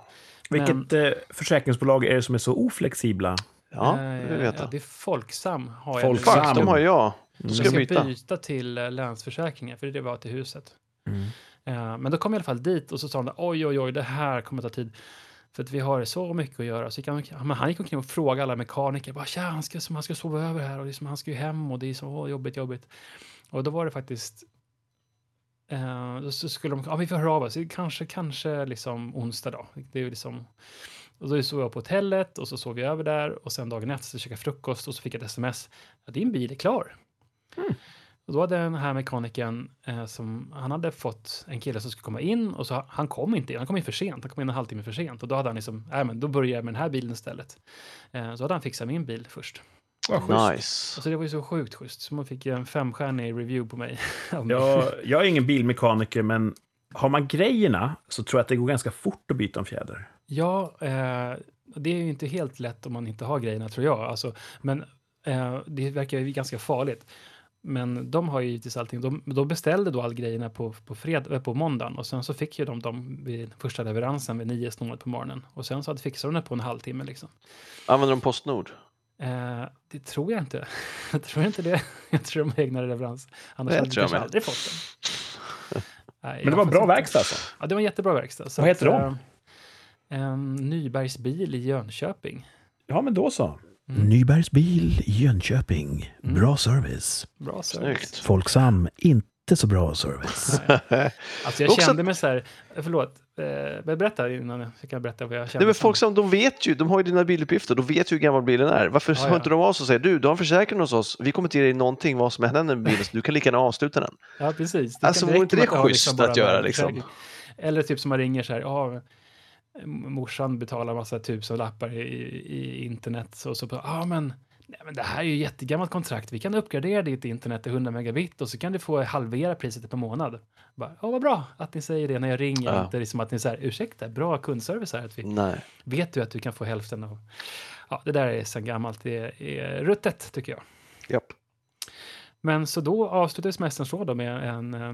Vilket eh, försäkringsbolag är det som är så oflexibla? Ja, Eh, det vill jag Ja, det är Folksam. Har jag Folksam. Fuck, de har jag. Då Jag ska jag ska byta. byta till eh, Länsförsäkringar, för det var till huset. Mm. Eh, men då kom jag i alla fall dit och så sa de, oj, oj, oj, det här kommer ta tid. För att vi har så mycket att göra. Så gick han, han gick omkring och frågade alla mekaniker, bara, Tja, han, ska, han ska sova över här och liksom, han ska ju hem och det är så åh, jobbigt, jobbigt. Och då var det faktiskt, eh, då så skulle de, ja vi får höra av oss, kanske, kanske liksom onsdag då. Det är ju liksom, och då sov jag på hotellet och så sov jag över där och sen dagen efter så käkade jag frukost och så fick jag ett sms, ja, din bil är klar. Mm. Och då hade den här mekanikern, eh, som, han hade fått en kille som skulle komma in och så han kom inte in, han kom in för sent, han kom in en halvtimme för sent och då hade han liksom, nej men då börjar jag med den här bilen istället. Eh, så hade han fixat min bil först. Vad. Nice. Och så det var ju så sjukt schysst, så man fick ju en femstjärnig review på mig. [laughs] Jag, jag är ingen bilmekaniker, men har man grejerna så tror jag att det går ganska fort att byta en fjäder. Ja, eh, det är ju inte helt lätt om man inte har grejerna tror jag. Alltså, men eh, det verkar ju ganska farligt. Men de har ju givetvis allting. De, de beställde då all grejerna på, på, fred, eh, på måndagen och sen så fick ju de dem vid första leveransen vid nio snåret på morgonen. Och sen så hade fixade de det på en halvtimme liksom. Använder de Postnord? Eh, det tror jag inte. [laughs] jag tror inte det. [laughs] jag tror de har egna leverans. Annars Det hade tror de kanske med. aldrig fått den. Nej, Men det var har bra verkstad alltså. Ja, det var en jättebra verkstad. Så Vad heter att, de? eh, En Nybergs bil i Jönköping. Ja, men då så. Mm. Nybergs bil i Jönköping. Mm. Bra service. Bra service. Snyggt. Folksam, inte så bra service. [laughs] Alltså jag Också- kände mig så här, förlåt, eh, berätta innan jag kan berätta vad jag kände. Nej, men sen. folk som, de vet ju, de har ju dina biluppgifter, de vet ju hur gammal bilen är. Varför Ja, hör ja. inte de av sig och säger du, du har en försäkring hos oss, vi kommer inte ge dig någonting vad som händer med bilen, så du kan lika gärna avsluta den. Ja, precis. Det Alltså, vore inte det schysst bara att göra, en liksom? försäkring. Eller typ som man ringer så här, ja, morsan betalar massa tusen lappar i, i internet. Så, så ja men, nej, men det här är ju jättegammalt kontrakt, vi kan uppgradera ditt internet till 100 megabit och så kan du få halvera priset per månad. Bara, ja, vad bra att ni säger det när jag ringer, Ja. inte liksom att ni säger, ursäkta, bra kundservice här, att vi Nej. vet du att du kan få hälften av... Ja, det där är sen gammalt. Det är ruttet, tycker jag. Japp. Men så då avslutades semestern så då med en, eh,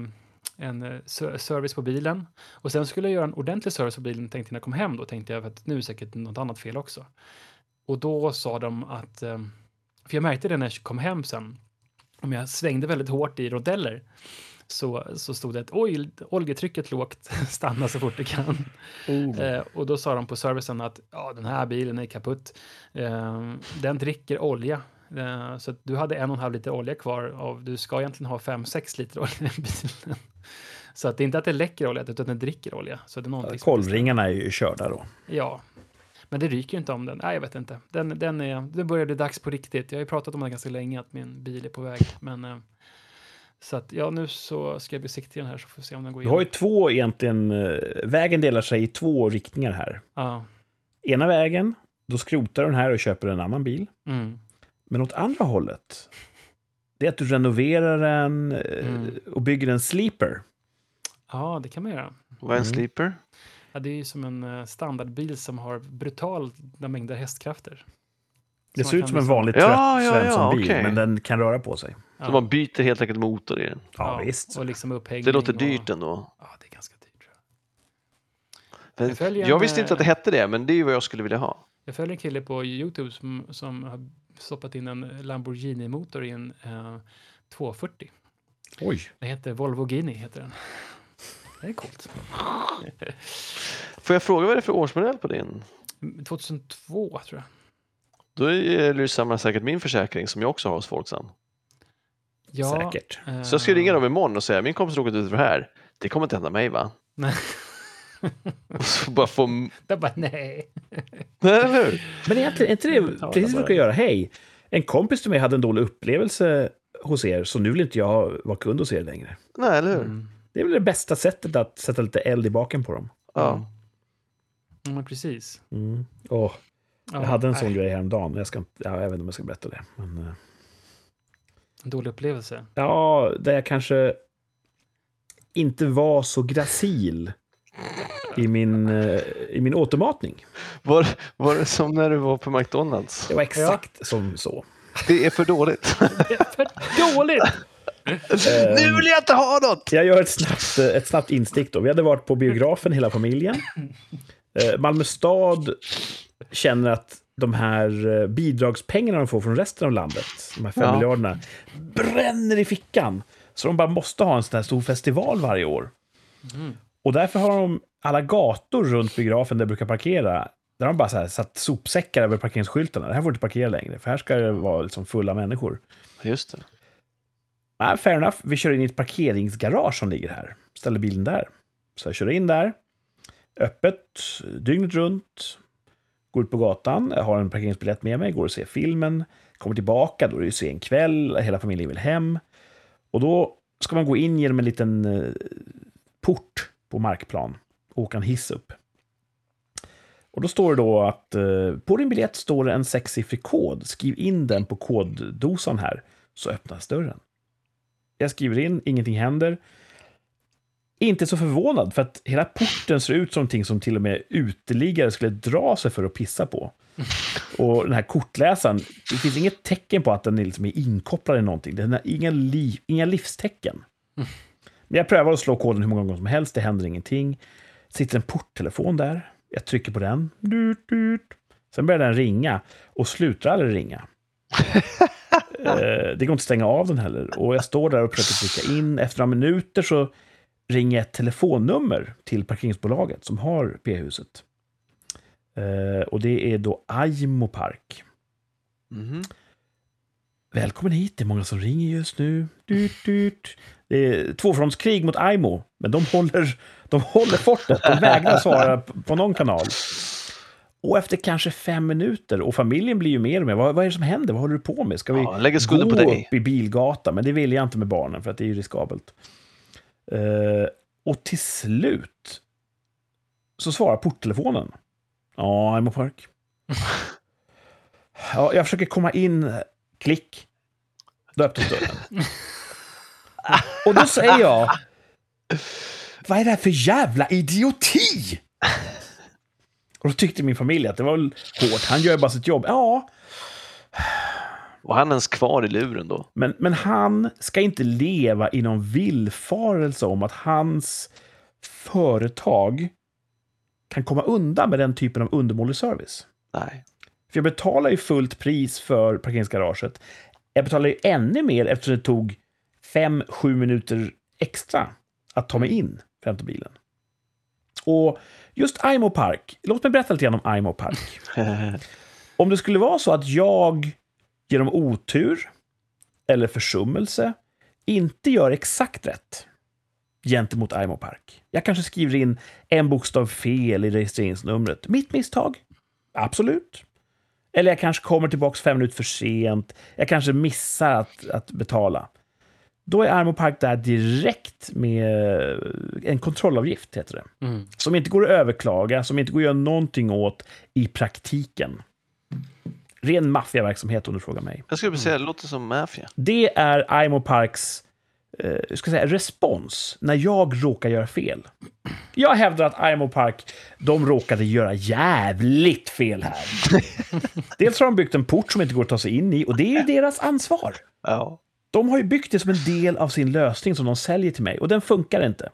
en eh, ser- service på bilen. Och sen skulle jag göra en ordentlig service på bilen tänkte jag när jag kom hem då. Tänkte jag att nu är säkert något annat fel också. Och då sa de att, eh, för jag märkte det när jag kom hem sen, om jag svängde väldigt hårt i rondeller så, så stod det att oj, oljetrycket lågt, [laughs] stanna så fort du kan. Eh, och då sa de på servicen att ja, den här bilen är kaputt. Eh, den dricker olja. Eh, så du hade en och en halv liter olja kvar. Av, du ska egentligen ha fem, sex liter olja i bilen. Så att det är inte att det läcker olja, utan att den dricker olja. Så det är Kolvringarna är ju körda då. Ja. Men det ryker ju inte om den. Nej, jag vet inte. Den, den är, det börjar bli dags på riktigt. Jag har ju pratat om det ganska länge, att min bil är på väg. Men, eh, så att, ja, nu så ska jag besiktiga den här så får vi se om den går Du har ju igenom. två egentligen, eh, vägen delar sig i två riktningar här. Ja. Ena vägen, då skrotar du den här och köper en annan bil. Mm. Men åt andra hållet, det är att du renoverar den eh, Mm. och bygger en sleeper. ja, det kan man göra. Vad är en Mm. sleeper? Ja, det är ju som en eh, standardbil som har brutala mängder hästkrafter. Det ser ut som en liksom- vanlig Ja, trött ja, ja, Svenssonbil, okej. men den kan röra på sig. Ja, Så man byter helt enkelt motor i den. Ja, visst. Och liksom. Det låter och, dyrt ändå. Ja, det är ganska dyrt. Tror jag. Jag Jag visste inte att det eh, hette det, men det är ju vad jag skulle vilja ha. Jag följer en kille på YouTube som, som har stoppat in en Lamborghini-motor i en eh, 240. Oj. Den heter Volvo Gini, heter den. Det är coolt. Får jag fråga vad det är för årsmodell på din? 2002, tror jag. Då är det samma säkert min försäkring som jag också har hos Folksam. Ja, Säkert. eh, Så jag ska ringa dem imorgon och säga min kompis råkat ut för det här. Det kommer inte hända mig va? Och så bara få... Jag bara, nej. Nej, eller hur? Men egentligen, är inte det precis vad ska göra? Hej, en kompis till mig hade en dålig upplevelse hos er, så nu vill inte jag vara kund hos er längre. Nej, eller hur? Mm. Det är väl det bästa sättet att sätta lite eld i baken på dem. Ja. Ja, men precis. Mm. Ja, jag hade en sån nej, grej häromdagen. Jag, ska ja, jag vet inte om jag ska berätta det. Men, eh, En dålig upplevelse. ja, där jag kanske inte var så gracil i min, eh, i min återmatning. Var, var det som när du var på McDonalds? Det var exakt som så. Det är för dåligt. [laughs] Det är för dåligt! nu vill jag inte ha något! Jag gör ett snabbt, eh, ett snabbt instick. Då. Vi hade varit på biografen, hela familjen. Eh, Malmö stad känner att de här eh, bidragspengarna de får från resten av landet, de här fem Ja. miljarderna, bränner i fickan. Så de bara måste ha en sån här stor festival varje år. Mm. Och därför har de alla gator runt biografen där jag brukar parkera, där de bara så här satt sopsäckar över parkeringsskyltarna. Det här får du inte parkera längre, för här ska det vara liksom fulla människor. Just det. Nej, fair enough. Vi kör in i ett parkeringsgarage som ligger här. Ställer bilen där. Så jag kör in där. Öppet, dygnet runt. Går ut på gatan, jag har en parkeringsbiljett med mig, går och ser filmen. Kommer tillbaka, då är det ju sen kväll, hela familjen vill hem. Och då ska man gå in genom en liten eh, port på markplan och åka en hiss upp. Och då står det då att eh, på din biljett står det en sexsiffrig kod. Skriv in den på koddosan här, så öppnas dörren. Jag skriver in, ingenting händer. Inte så förvånad, för att hela porten ser ut som någonting som till och med uteliggare skulle dra sig för att pissa på. Och den här kortläsaren, det finns inget tecken på att den är liksom inkopplad i någonting. Den har inga, liv, inga livstecken. Jag prövar att slå koden hur många gånger som helst, det händer ingenting. Sitter en porttelefon där, jag trycker på den. Dut, dut. Sen börjar den ringa och slutar aldrig ringa. [laughs] Eh, det går inte att stänga av den heller. Och jag står där och försöker trycka in. Efter några minuter så ringer jag ett telefonnummer till parkeringsbolaget som har P-huset. Eh, och det är då Aimo Park. Mhm. Välkommen hit, det är många som ringer just nu. Dut, dut. Det är tvåfrontskrig mot Aimo, men de håller, de håller fortet. De vägrar svara på någon kanal. Och efter kanske fem minuter, och familjen blir ju mer och mer, vad, vad är det som händer? Vad håller du på med? Ska vi Ja, lägger skulden gå på dig. upp i bilgata? Men det vill jag inte med barnen, för att det är ju riskabelt. Eh, och till slut så svarar porttelefonen. Ja, Aimo Park. [laughs] Ja, jag försöker komma in, klick. Då öppnas dörren. [laughs] Och då säger jag, vad är det här för jävla idioti? Och då tyckte min familj att det var väl hårt, han gör bara sitt jobb. Ja, Var han ens kvar i luren då? men, men han ska inte leva i någon villfarelse om att hans företag kan komma undan med den typen av undermålig service. Nej. För jag betalar ju fullt pris för parkeringsgaraget. Jag betalar ju ännu mer eftersom det tog 5-7 minuter extra att ta mig in att hämta bilen. Och just Aimo Park, låt mig berätta lite grann om Aimo Park. [laughs] Om det skulle vara så att jag genom otur eller försummelse inte gör exakt rätt gentemot Aimo Park. Jag kanske skriver in en bokstav fel i registreringsnumret. Mitt misstag. Absolut. Eller jag kanske kommer tillbaka fem minuter för sent. Jag kanske missar att, att betala. Då är Armo Park där direkt med en kontrollavgift, heter det. Mm. Som inte går att överklaga, som inte går att göra någonting åt i praktiken. Ren maffiaverksamhet om du frågar mig. Jag skulle säga det låter som maffia. Det är Aimo Parks eh, ska säga, respons när jag råkar göra fel. Jag hävdar att Aimo Park, de råkade göra jävligt fel här. [laughs] Dels har de byggt en port som inte går att ta sig in i och det är ju deras ansvar. Ja. De har ju byggt det som en del av sin lösning som de säljer till mig och den funkar inte.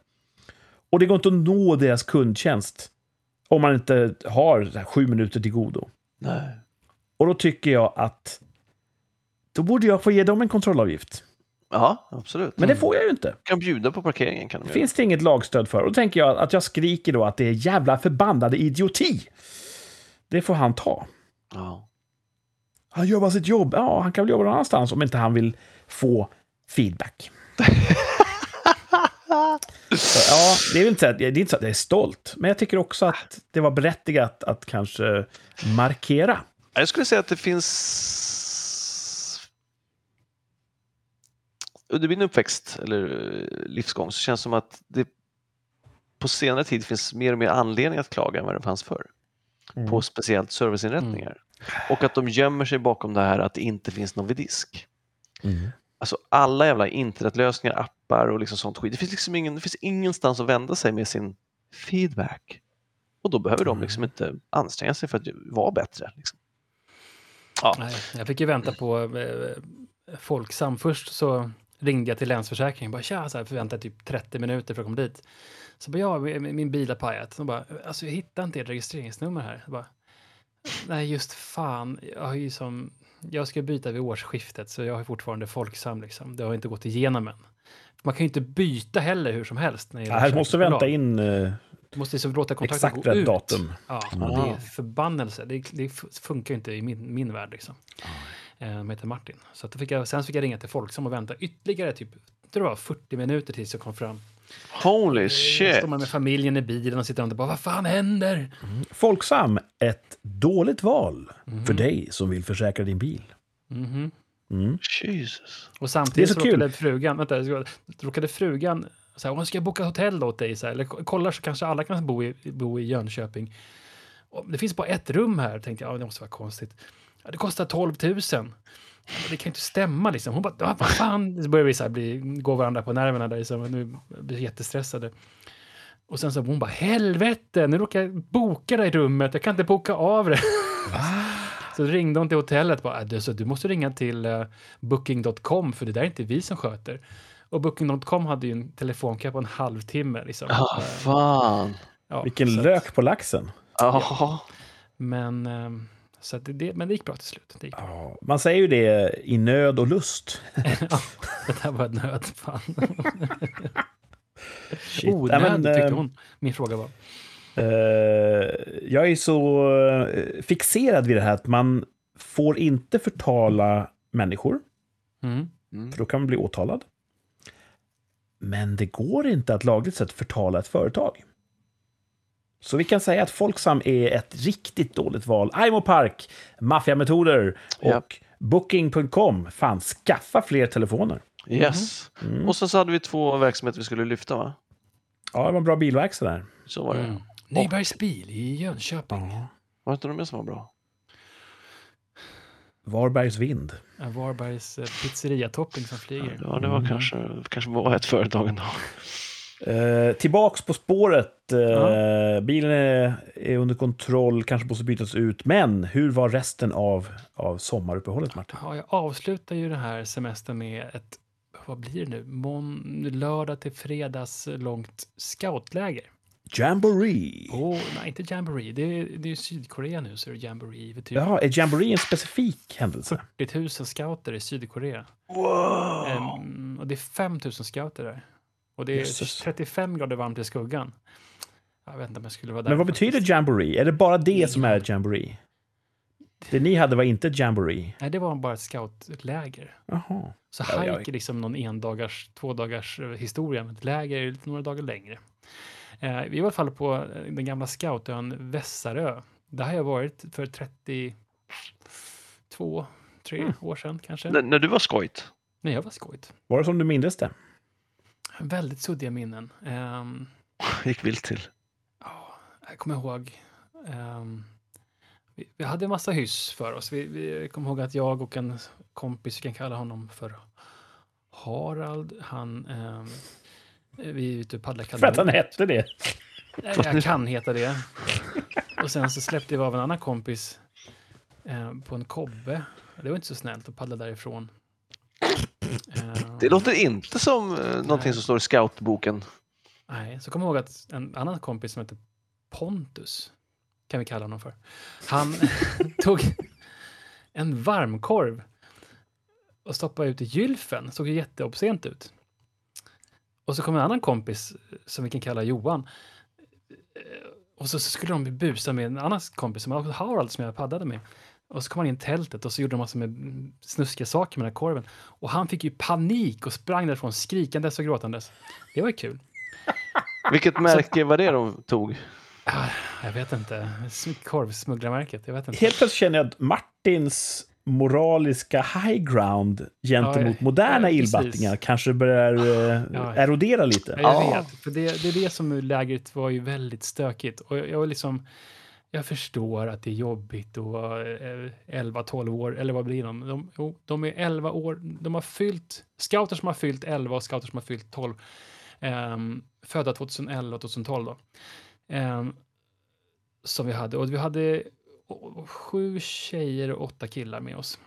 Och det går inte att nå deras kundtjänst om man inte har sju minuter till godo. Nej. Och då tycker jag att då borde jag få ge dem en kontrollavgift. Ja, absolut. Men det får jag ju inte. kan bjuda på parkeringen. Kan de finns det inget lagstöd för. Och då tänker jag att jag skriker då att det är jävla förbannade idioti. Det får han ta. Ja. Han gör bara sitt jobb. Ja, han kan väl jobba någon annanstans om inte han vill få feedback. Så, ja, det är inte så att, det är inte så att jag är stolt, men jag tycker också att det var berättigat att kanske markera. Jag skulle säga att det finns... Under min uppväxt eller eh, livsgång så känns det som att det på senare tid finns mer och mer anledning att klaga än vad det fanns förr. På speciellt serviceinrättningar. Och att de gömmer sig bakom det här att det inte finns någon vid disk. Mm. Alltså alla jävla internetlösningar, appar och liksom sånt skit. Det finns liksom ingen, det finns ingenstans att vända sig med sin feedback. Och då behöver de liksom inte anstränga sig för att vara bättre. Liksom. Ja. Nej, jag fick ju vänta på eh, Folksam. Först så ringde jag till Länsförsäkringen. Bara, tja, så här, förväntade typ 30 minuter för att komma dit. Så bara, ja, min bil har pajat. Så bara, alltså jag hittar inte ert registreringsnummer här. Bara, Nej, just fan. Jag har ju som... Jag ska byta vid årsskiftet, så jag har fortfarande Folksam liksom. Det har inte gått igenom än. Man kan ju inte byta heller hur som helst. När det gäller Jag måste vänta försäkringsbolag. in eh, Du måste liksom låta kontraktet exakt gå rätt ut. datum. Ja, och det är förbannelse. Det, det funkar ju inte i min, min värld. Liksom. Eh, De heter Martin. Så att då fick jag, sen fick jag ringa till Folksam och vänta ytterligare typ jag tror det var 40 minuter tills jag kom fram. Holy shit! står man med familjen i bilen och sitter och bara, vad fan händer? Folksam, ett dåligt val för dig som vill försäkra din bil. Mhm. Mm. Jesus. Och samtidigt Det är så, så kul. råkade frugan, vänta, råkade frugan så här, "Åh, ska jag boka hotell åt dig? Så här, eller kollar så kanske alla kan bo i, bo i Jönköping. Och det finns bara ett rum här, tänkte jag, ja, det måste vara konstigt. Ja, det kostar 12 000. Det kan ju inte stämma liksom. Hon bara, vad fan. Så börjar vi så här bli, gå varandra på nerverna där, liksom. nu blir jättestressade. Och sen så hon bara, helvete, nu råkar jag boka det i rummet, jag kan inte boka av det. Så ringde hon till hotellet och bara, "Äh, du, så du måste ringa till uh, booking.com för det där är inte vi som sköter. Och booking.com hade ju en telefonkö på en halvtimme. Liksom. Ah, Eh, fan. ja, Vilken så att- lök på laxen. Ja. Men, ehm, så att det- det, men det gick bra till slut. Det, gick bra. Ja, man säger ju det i nöd och lust. [laughs] ja, [laughs] det där var ett nödfall. Shit. Onödigt Ja, men, tyckte eh, hon. Min fråga var. Eh, jag är så eh, fixerad vid det här att man får inte förtala människor, Mm. Mm. för då kan man bli åtalad. Men det går inte att lagligt sett förtala ett företag. Så vi kan säga att Folksam är ett riktigt dåligt val. Aimo Park, maffiametoder och Japp. Booking.com. Fan, skaffa fler telefoner. Yes. Mm. Och sen så hade vi två verksamheter vi skulle lyfta va? Ja, det var en bra bilverkstad där. Så var det. Mm. Nybergs bil i Jönköping. Var det inte de mer som var bra? Varbergs vind. Ja. Varbergs eh, pizzeriatopping som flyger. Ja, det var kanske, kanske var ett företag ändå. Eh, tillbaks på spåret. Eh, Ja. Bilen är, är under kontroll, kanske måste bytas ut. Men hur var resten av, av sommaruppehållet, Martin? Ja, jag avslutar ju den här semestern med ett, vad blir det nu, Mån, lördag till fredags långt scoutläger. Jamboree. Åh, nej, inte Jamboree. Det är, det är Sydkorea nu, så är det Jamboree. Typ Jaha, är Jamboree en specifik händelse? 40 000 scouter i Sydkorea. Wow! Ehm, och det är 5 000 scouter där. Och det är Jösses. 35 grader varmt i skuggan. Jag vet inte om jag skulle vara där. Men vad betyder faktiskt. Jamboree? Är det bara det som är ett Jamboree? Det ni hade var inte ett Jamboree? Nej, det var bara ett scoutläger. Jaha. Så Ja, hike är liksom någon endagars, två dagars eh, historia, men ett läger är lite några dagar längre. Eh, vi var i alla fall på eh, den gamla scoutön Vässarö. det har jag varit för 32, 3 Mm. år sedan kanske. N- när du var skojt? När jag var skojt. Var det som du mindes det? Väldigt suddiga minnen. Ehm, gick vilt till. Ja, jag kommer ihåg. ehm, vi, vi hade en massa hyss för oss. Vi, vi kommer ihåg att jag och en kompis, vi kan kalla honom för Harald, han... Um, vi är ute och paddlar För att han kanon. hette det. Jag kan heta det. Och sen så släppte vi av en annan kompis eh, på en kobbe. Det var inte så snällt att paddla därifrån. Det låter inte som eh, någonting Nej. som står i scoutboken. Nej, så jag ihåg att en annan kompis som heter Pontus, kan vi kalla honom för, han [laughs] tog en varmkorv och stoppade ut i gylfen. såg ju jätteobscent ut. Och så kom en annan kompis som vi kan kalla Johan. Eh, Och så skulle de busa med en annan kompis som Harald som jag paddade med. Och så kom han in i tältet och så gjorde de massor med snuskiga saker med den här korven. Och han fick ju panik och sprang därifrån skrikandes och gråtandes. Det var ju kul. [laughs] Vilket märke var det de tog? Ah, Jag vet inte. Sm- Korvsmugglarmärket, jag vet inte. Helt plötsligt känner jag att Martins moraliska high ground gentemot Ja, moderna ja, illbattingar kanske börjar eh, Ja. erodera lite. Ja, jag Ja. vet. För det, det är det som lägret var ju väldigt stökigt. Och jag, jag var liksom... Jag förstår att det är jobbigt att vara eh, 11-12 år, eller vad blir de? De, jo, de är 11 år, de har fyllt, scouter som har fyllt 11 och scouter som har fyllt 12. Um, ehm, födda 2011 och 2012 då. um, som vi hade. Och vi hade sju tjejer och åtta killar med oss.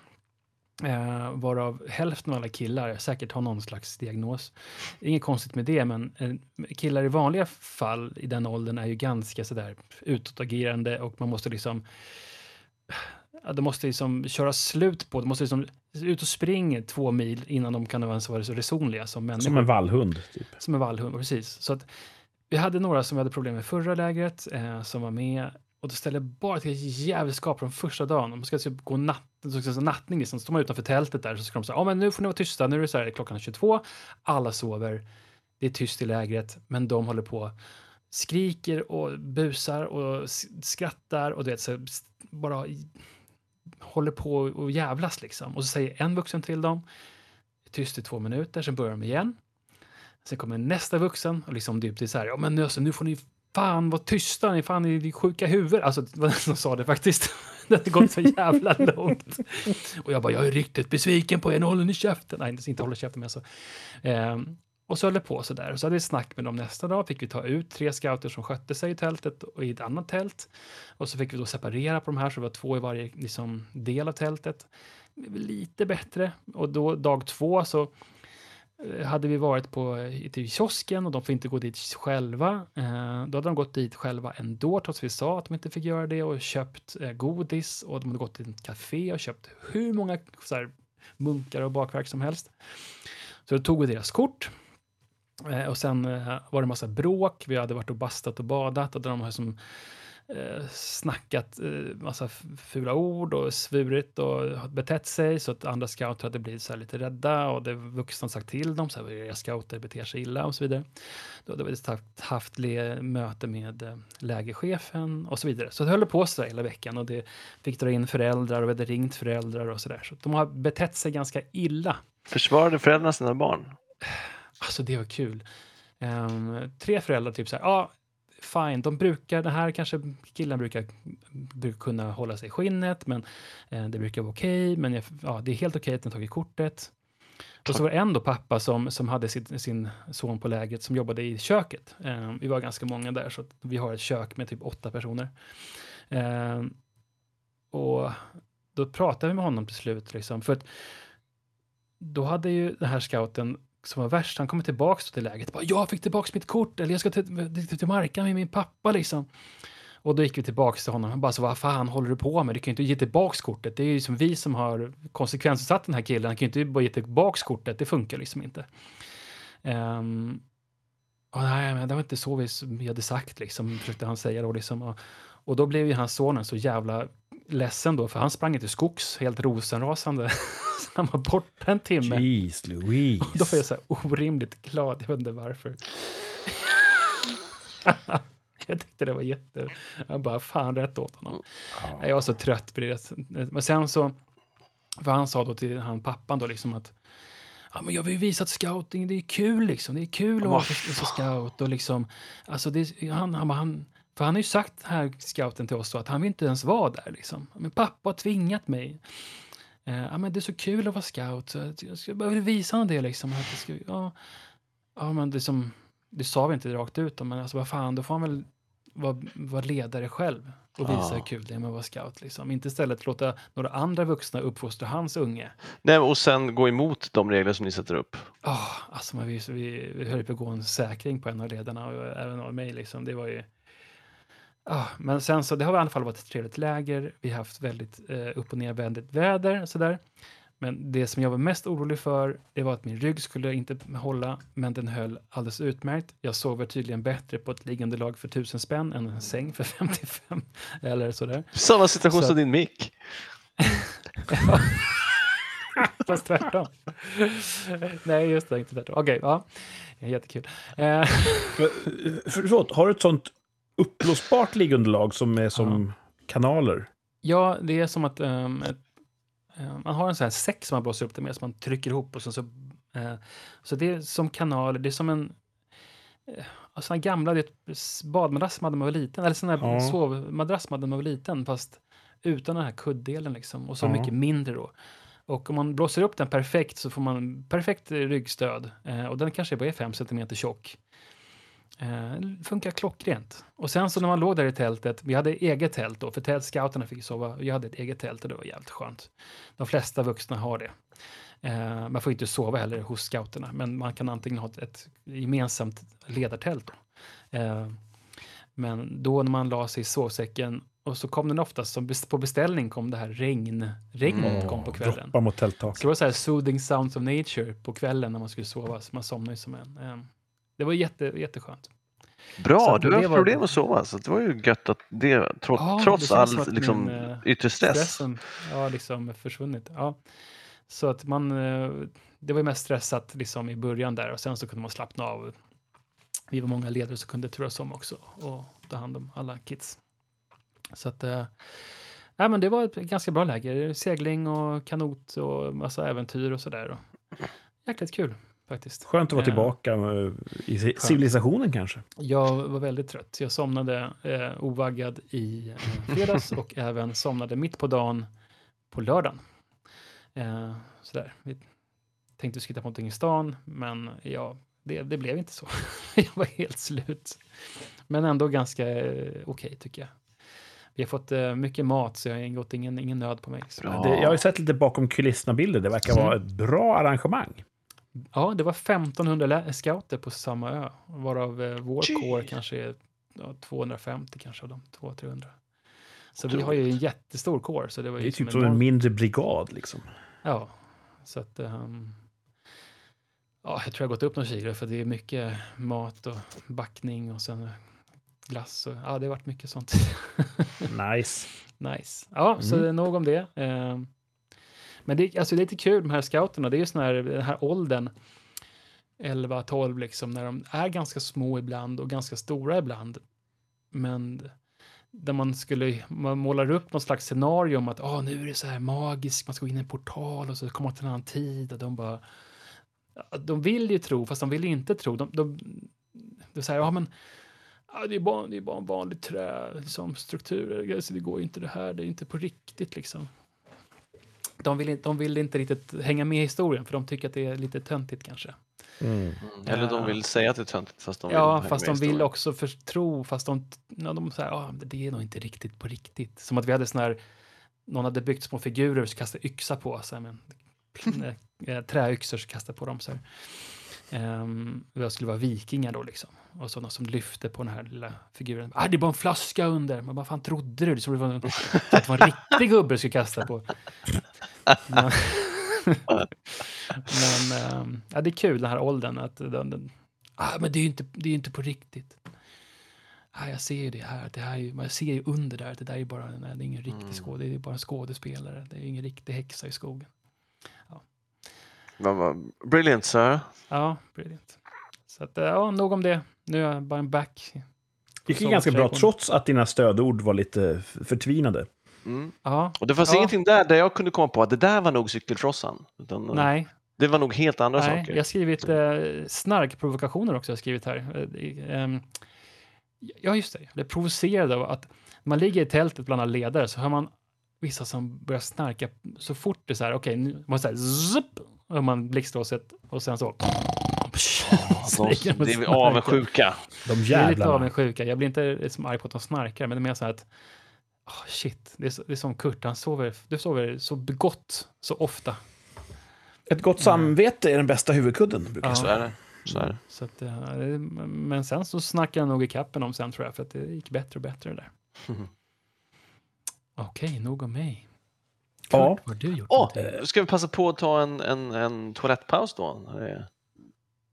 Eh, varav hälften av alla killar säkert har någon slags diagnos. Inget konstigt med det, men eh, killar i vanliga fall i den åldern är ju ganska sådär utåtagerande och man måste liksom Ja, de måste liksom köra slut på, de måste liksom ut och springa två mil innan de kan ens vara så resonliga som människor. Som en vallhund. Typ. Som en vallhund, precis. Så att vi hade några som vi hade problem med förra lägret, eh, som var med. Och det ställer bara till jävelskap från första dagen. De ska typ gå natt, så alltså nattning, liksom. så står man utanför tältet där så ska de säga, ja men nu får ni vara tysta, nu är det så här, klockan är 22, alla sover, det är tyst i lägret, men de håller på, skriker och busar och skrattar och du vet, så bara håller på och jävlas liksom. Och så säger en vuxen till dem, tyst i två minuter, sen börjar de igen. Sen kommer nästa vuxen och liksom typ det är så här, ja men nu, alltså, nu får ni fan vad tysta, ni fan är sjuka huvud. Alltså det var den som sa det faktiskt. [laughs] Det hade gått så jävla långt. Och jag bara, jag är riktigt besviken på er, nu håller ni käften. Nej, inte håller käften, men alltså. Ehm, och så höll det på så där. Och så hade vi snack med dem nästa dag, fick vi ta ut tre scouter som skötte sig i tältet och i ett annat tält. Och så fick vi då separera på de här, så det var två i varje liksom, del av tältet. Lite bättre. Och då dag två så hade vi varit på eh, till kiosken och de får inte gå dit själva. Eh, då hade de gått dit själva ändå, trots vi sa att de inte fick göra det och köpt eh, godis och de hade gått till ett café och köpt hur många så här, munkar och bakverk som helst. Så då tog vi deras kort. Eh, och sen eh, var det massa bråk. Vi hade varit och bastat och badat och de har som snackat eh, massa fula ord och svurit och betett sig så att andra scouter hade blivit så lite rädda och det vuxna sagt till dem så här, era scouter beter sig illa och så vidare. Då hade vi haft, haft le, möte med eh, lägerchefen och så vidare. Så det höll på så hela veckan och det fick dra in föräldrar och vi hade ringt föräldrar och så där. Så de har betett sig ganska illa. Försvarade föräldrarna sina barn? Alltså det var kul. Ehm, tre föräldrar typ så här, ja, fine, de brukar, det här kanske killen brukar, brukar kunna hålla sig i skinnet, men eh, det brukar vara okej, men jag, ja, det är helt okej att den tagit kortet. Och så var det en då pappa som, som hade sin, sin son på lägret som jobbade i köket. Ehm, vi var ganska många där, så vi har ett kök med typ åtta personer. Ehm, och då pratade vi med honom till slut, liksom, för att då hade ju den här scouten som var värst, han kommer tillbaka till läget. Bara, jag fick tillbaka mitt kort, eller jag ska till, till, till Markan med min pappa liksom. Och då gick vi tillbaka till honom. Han bara, så vad fan håller du på med? Du kan ju inte ge tillbaka kortet. Det är ju som vi som har konsekvensutsatt den här killen. Han kan ju inte bara ge tillbaka kortet. Det funkar liksom inte. Um, och nej, men det var inte så vi, vi hade sagt, liksom, försökte han säga då. Liksom. Och, och då blev ju hans sonen så jävla ledsen då, för han sprang till skogs helt rosenrasande. [laughs] Så han var borta en timme. Jeez Louise. Och då var jag så här orimligt glad, jag vet inte varför. [laughs] jag tyckte det var jätte... Jag bara, fan rätt åt honom. Jag var så trött på det. Men sen så, för han sa då till han pappan då liksom att Ja, men jag vill visa att scouting, det är kul liksom. Det är kul att vara scout och liksom, alltså det, han, han, han, för han har ju sagt här, scouten till oss, då, att han vill inte ens vara där liksom. Men pappa har tvingat mig. Eh, ja, men det är så kul att vara scout. Så jag, ska, jag vill visa honom det liksom. Att det, ska, ja, ja, men det, som, det sa vi inte rakt ut, men alltså vad fan, då får han väl vara, vara ledare själv och visa Ja. hur kul det är med att vara scout. Liksom. Inte istället låta några andra vuxna uppfostra hans unge. Nej, och sen gå emot de regler som ni sätter upp. Oh, alltså man, vi, vi, vi höll på att gå en säkring på en av ledarna och även av mig. Liksom. Det var ju... Ah, men sen så, det har i alla fall varit ett trevligt läger. Vi har haft väldigt eh, upp och nervändigt väder. Sådär. Men det som jag var mest orolig för, det var att min rygg skulle inte hålla, men den höll alldeles utmärkt. Jag sover tydligen bättre på ett liggunderlag för 1000 spänn än en säng för [laughs] 55 eller sådär. Samma situation Så- som din mick. [laughs] Fast tvärtom. Nej, just det, inte tvärtom. Okej, ja. Jättekul. Eh, Förlåt, har du ett sånt uppblåsbart liggunderlag som är som kanaler? Ja, det är som att ehm, ett, eh, man har en sån här säck som man blåser upp det med, som man trycker ihop och så, så, eh, så det är som kanaler, det är som en eh, såna gamla det är badmadrass man hade när man var liten, eller sån här Ja. sovmadrass man hade när man var liten, fast utan den här kuddelen liksom, och så Ja. mycket mindre då. Och om man blåser upp den perfekt så får man perfekt ryggstöd, eh, och den kanske bara är 5 cm tjock. Eh, funkar klockrent. Och sen så när man låg där i tältet, vi hade eget tält då, för tält, scouterna fick sova, jag hade ett eget tält och det var jävligt skönt. De flesta vuxna har det. Eh, man får inte sova heller hos scouterna, men man kan antingen ha ett, ett gemensamt ledartält. Då. Eh, men då när man la sig i sovsäcken och så kom den oftast som på beställning kom det här regn, regnet kom på kvällen. Droppa mot tälttak. Så det var så här soothing sounds of nature på kvällen när man skulle sova, så man somnade ju som en. Eh, det var jätte, jätteskönt. Bra, du har det haft var- problem att sova, så det var ju gött att det, trots, Ja, det trots som all liksom, min, eh, yttre stress. Stressen ja, liksom försvunnit. Ja. Så att man, eh, det var ju mest stressat liksom i början där och sen så kunde man slappna av. Vi var många ledare som kunde turas om också och ta hand om alla kids. Så att, ja, men det var ett ganska bra läger. Segling och kanot och massa äventyr och sådär. Jäkligt kul faktiskt. Skönt att vara Eh, tillbaka eh, i ci- civilisationen kanske. Jag var väldigt trött. Jag somnade eh, ovaggad i eh, fredags och [laughs] även somnade mitt på dagen på lördagen. Eh, sådär. Vi tänkte hitta på någonting i stan, men ja, det, det blev inte så. [laughs] jag var helt slut. Men ändå ganska eh, okej tycker jag. Vi har fått eh, mycket mat, så jag har gått ingen, ingen nöd på mig. Det, jag har ju sett lite bakom kulisserna-bilder. Det verkar vara ett bra arrangemang. Ja, det var 1500 lä- scouter på samma ö, varav eh, vår Gee. kår kanske är ja, 250 kanske av dem, 200-300. Så vi har ju en jättestor kår. Så det var Det ju är typ som en enormt- mindre brigad. Liksom. Ja, så att... ehm, ja, jag tror jag har gått upp några kilo för det är mycket mat och backning och sen glass. Och, ja, det har varit mycket sånt. [laughs] Nice. nice. Ja, så Mm. det är nog om det. Ehm, men det, alltså, det är lite kul de här scouterna. Det är ju sån här, den här åldern. 11-12 liksom, när de är ganska små ibland och ganska stora ibland. Men där man skulle, man målar upp någon slags scenario om att ah, nu är det så här magiskt, man ska gå in i en portal och så kommer man till en annan tid och de bara, de vill ju tro, fast de vill inte tro. De, de, de säger, ja men, det, är bara, det är bara en vanlig trä, liksom, struktur, alltså, det går ju inte det här, det är inte på riktigt liksom. De vill, inte- de vill inte riktigt hänga med i historien, för de tycker att det är lite töntigt kanske. Mm. Mm. Eller de vill säga att det är töntigt fast de vill ja, fast de vill också för, tro, fast de, ja, de säger ah, det är nog inte riktigt på riktigt. Som att vi hade sån här, någon hade byggt små figurer och kastade yxa på, så här, men, [laughs] eh, träyxor så kastade på dem. Så här. Um, jag skulle vara vikingar då liksom. Och sådana som lyfte på den här lilla figuren. Ah, det är bara en flaska under. Men vad fan trodde du? Så det var en, så [laughs] att det var en riktig gubbe du skulle kasta på. [laughs] Men, ehm, ja, det är kul den här åldern. Att den, den, ah, men det är ju inte, det är inte på riktigt. Ah, jag ser ju det här. Det här är, jag ser ju under där. att Det där är bara nej, det är ingen riktig Mm. skåd, det är bara en skådespelare. Det är ingen riktig häxa i skogen. Vad- Brilliant sir. Ja, brilliant. Så att, eh, ja, nog om det. Nu är jag bara en back Det gick ganska bra trots att dina stödord var lite förtvinade. Mm. Ja, Och det fanns Ja. ingenting där där jag kunde komma på att det där var nog cykeltrossan. Utan nej. Det var nog helt andra nej. saker. Jag har skrivit eh, snarkprovokationer också. Jag har skrivit här. Eh, ehm, ja, just det. Jag är provocerad av att man ligger i tältet bland alla ledare så hör man vissa som börjar snarka så fort det är så här, okej, nu man säger zup, och man blixtlåset och sen så. [laughs] Ja, de, det är avundsjuka. De Jag är lite jävlarna. avundsjuka. Jag blir inte som arg på att de snarkar, men det är mer så här att oh, shit, det är, så, det är som Kurt, han sover, du sover så begått så ofta. Ett gott samvete är den bästa huvudkudden, brukar jag Ja. säga. Så är det. Så är det. Så att, eh, men sen så snackade jag nog i kappen om sen tror jag, för att det gick bättre och bättre det där. Mhm. [laughs] Okej, nog om mig. Kurt, Ja. vad har du gjort? Någonting? ska vi passa på att ta en, en, en toalettpaus då?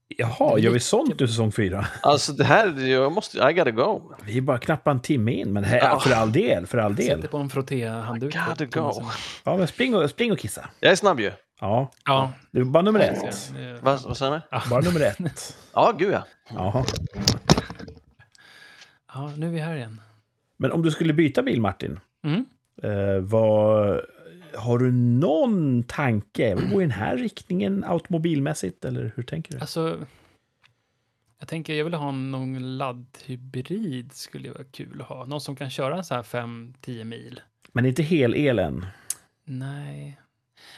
Jaha, gör vi sånt i säsong fyra? Alltså det här, jag måste, I gotta go. Vi är bara knappt en timme in, men här, Ja. för all del, för all del. Sätter på en frottéhandduk. I gotta go. Ja, men spring och, spring och kissa. Jag är snabb ju. Ja, Ja, det är bara nummer ett. jag. Det- Vad, vad säger ni? Bara nummer ett. Ja, gud ja. Jaha. ja, nu är vi här igen. Men om du skulle byta bil, Martin, Mm. eh, vad, har du någon tanke? Vill gå i den här riktningen automobilmässigt, eller hur tänker du? Alltså, jag tänker jag vill ha någon laddhybrid skulle vara kul att ha. Någon som kan köra så här 5-10 mil. Men inte hel-el än. Nej.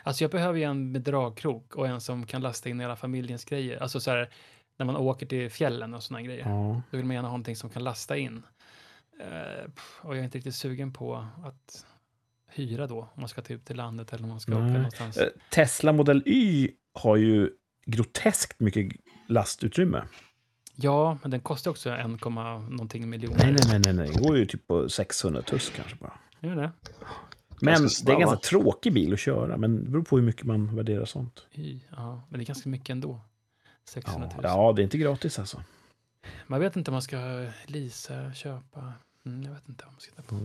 Alltså jag behöver ju en med dragkrok och en som kan lasta in hela familjens grejer. Alltså så här, när man åker till fjällen och såna grejer. Ja. Då vill man gärna ha någonting som kan lasta in. Pff, och jag är inte riktigt sugen på att hyra då, om man ska ta ut till landet eller om man ska åka Nej. någonstans. Eh, Tesla Model Y har ju groteskt mycket lastutrymme. Ja, men den kostar också 1, någonting miljoner. Nej, nej, nej, nej. Det går ju typ på 600 tuss kanske bara. Gör det? Men Ganska det är en ganska tråkig bil att köra, men det beror på hur mycket man värderar sånt. Y, Ja, men det är ganska mycket ändå. 600 Ja, 000. ja det är inte gratis alltså. Man vet inte om man ska leasa, köpa. Mm, jag vet inte vad man ska på.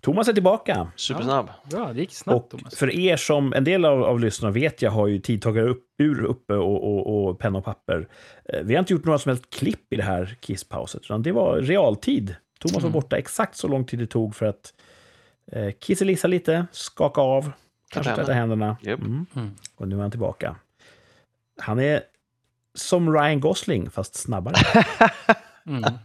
Thomas är tillbaka. Supersnabb. Bra, det gick snabbt Och Thomas. för er som, en del av, av lyssnarna vet jag har ju tidtagare upp, ur uppe och, och, och penna och papper. Eh, Vi har inte gjort några som helst klipp i det här kisspauset, utan det var realtid. Thomas var Mm. borta exakt så lång tid det tog för att eh, kisselissa lite, skaka av, kanske händerna. tvätta händerna. Japp. Mm. Mm. Och nu är han tillbaka. Han är som Ryan Gosling, fast snabbare. [laughs] [laughs]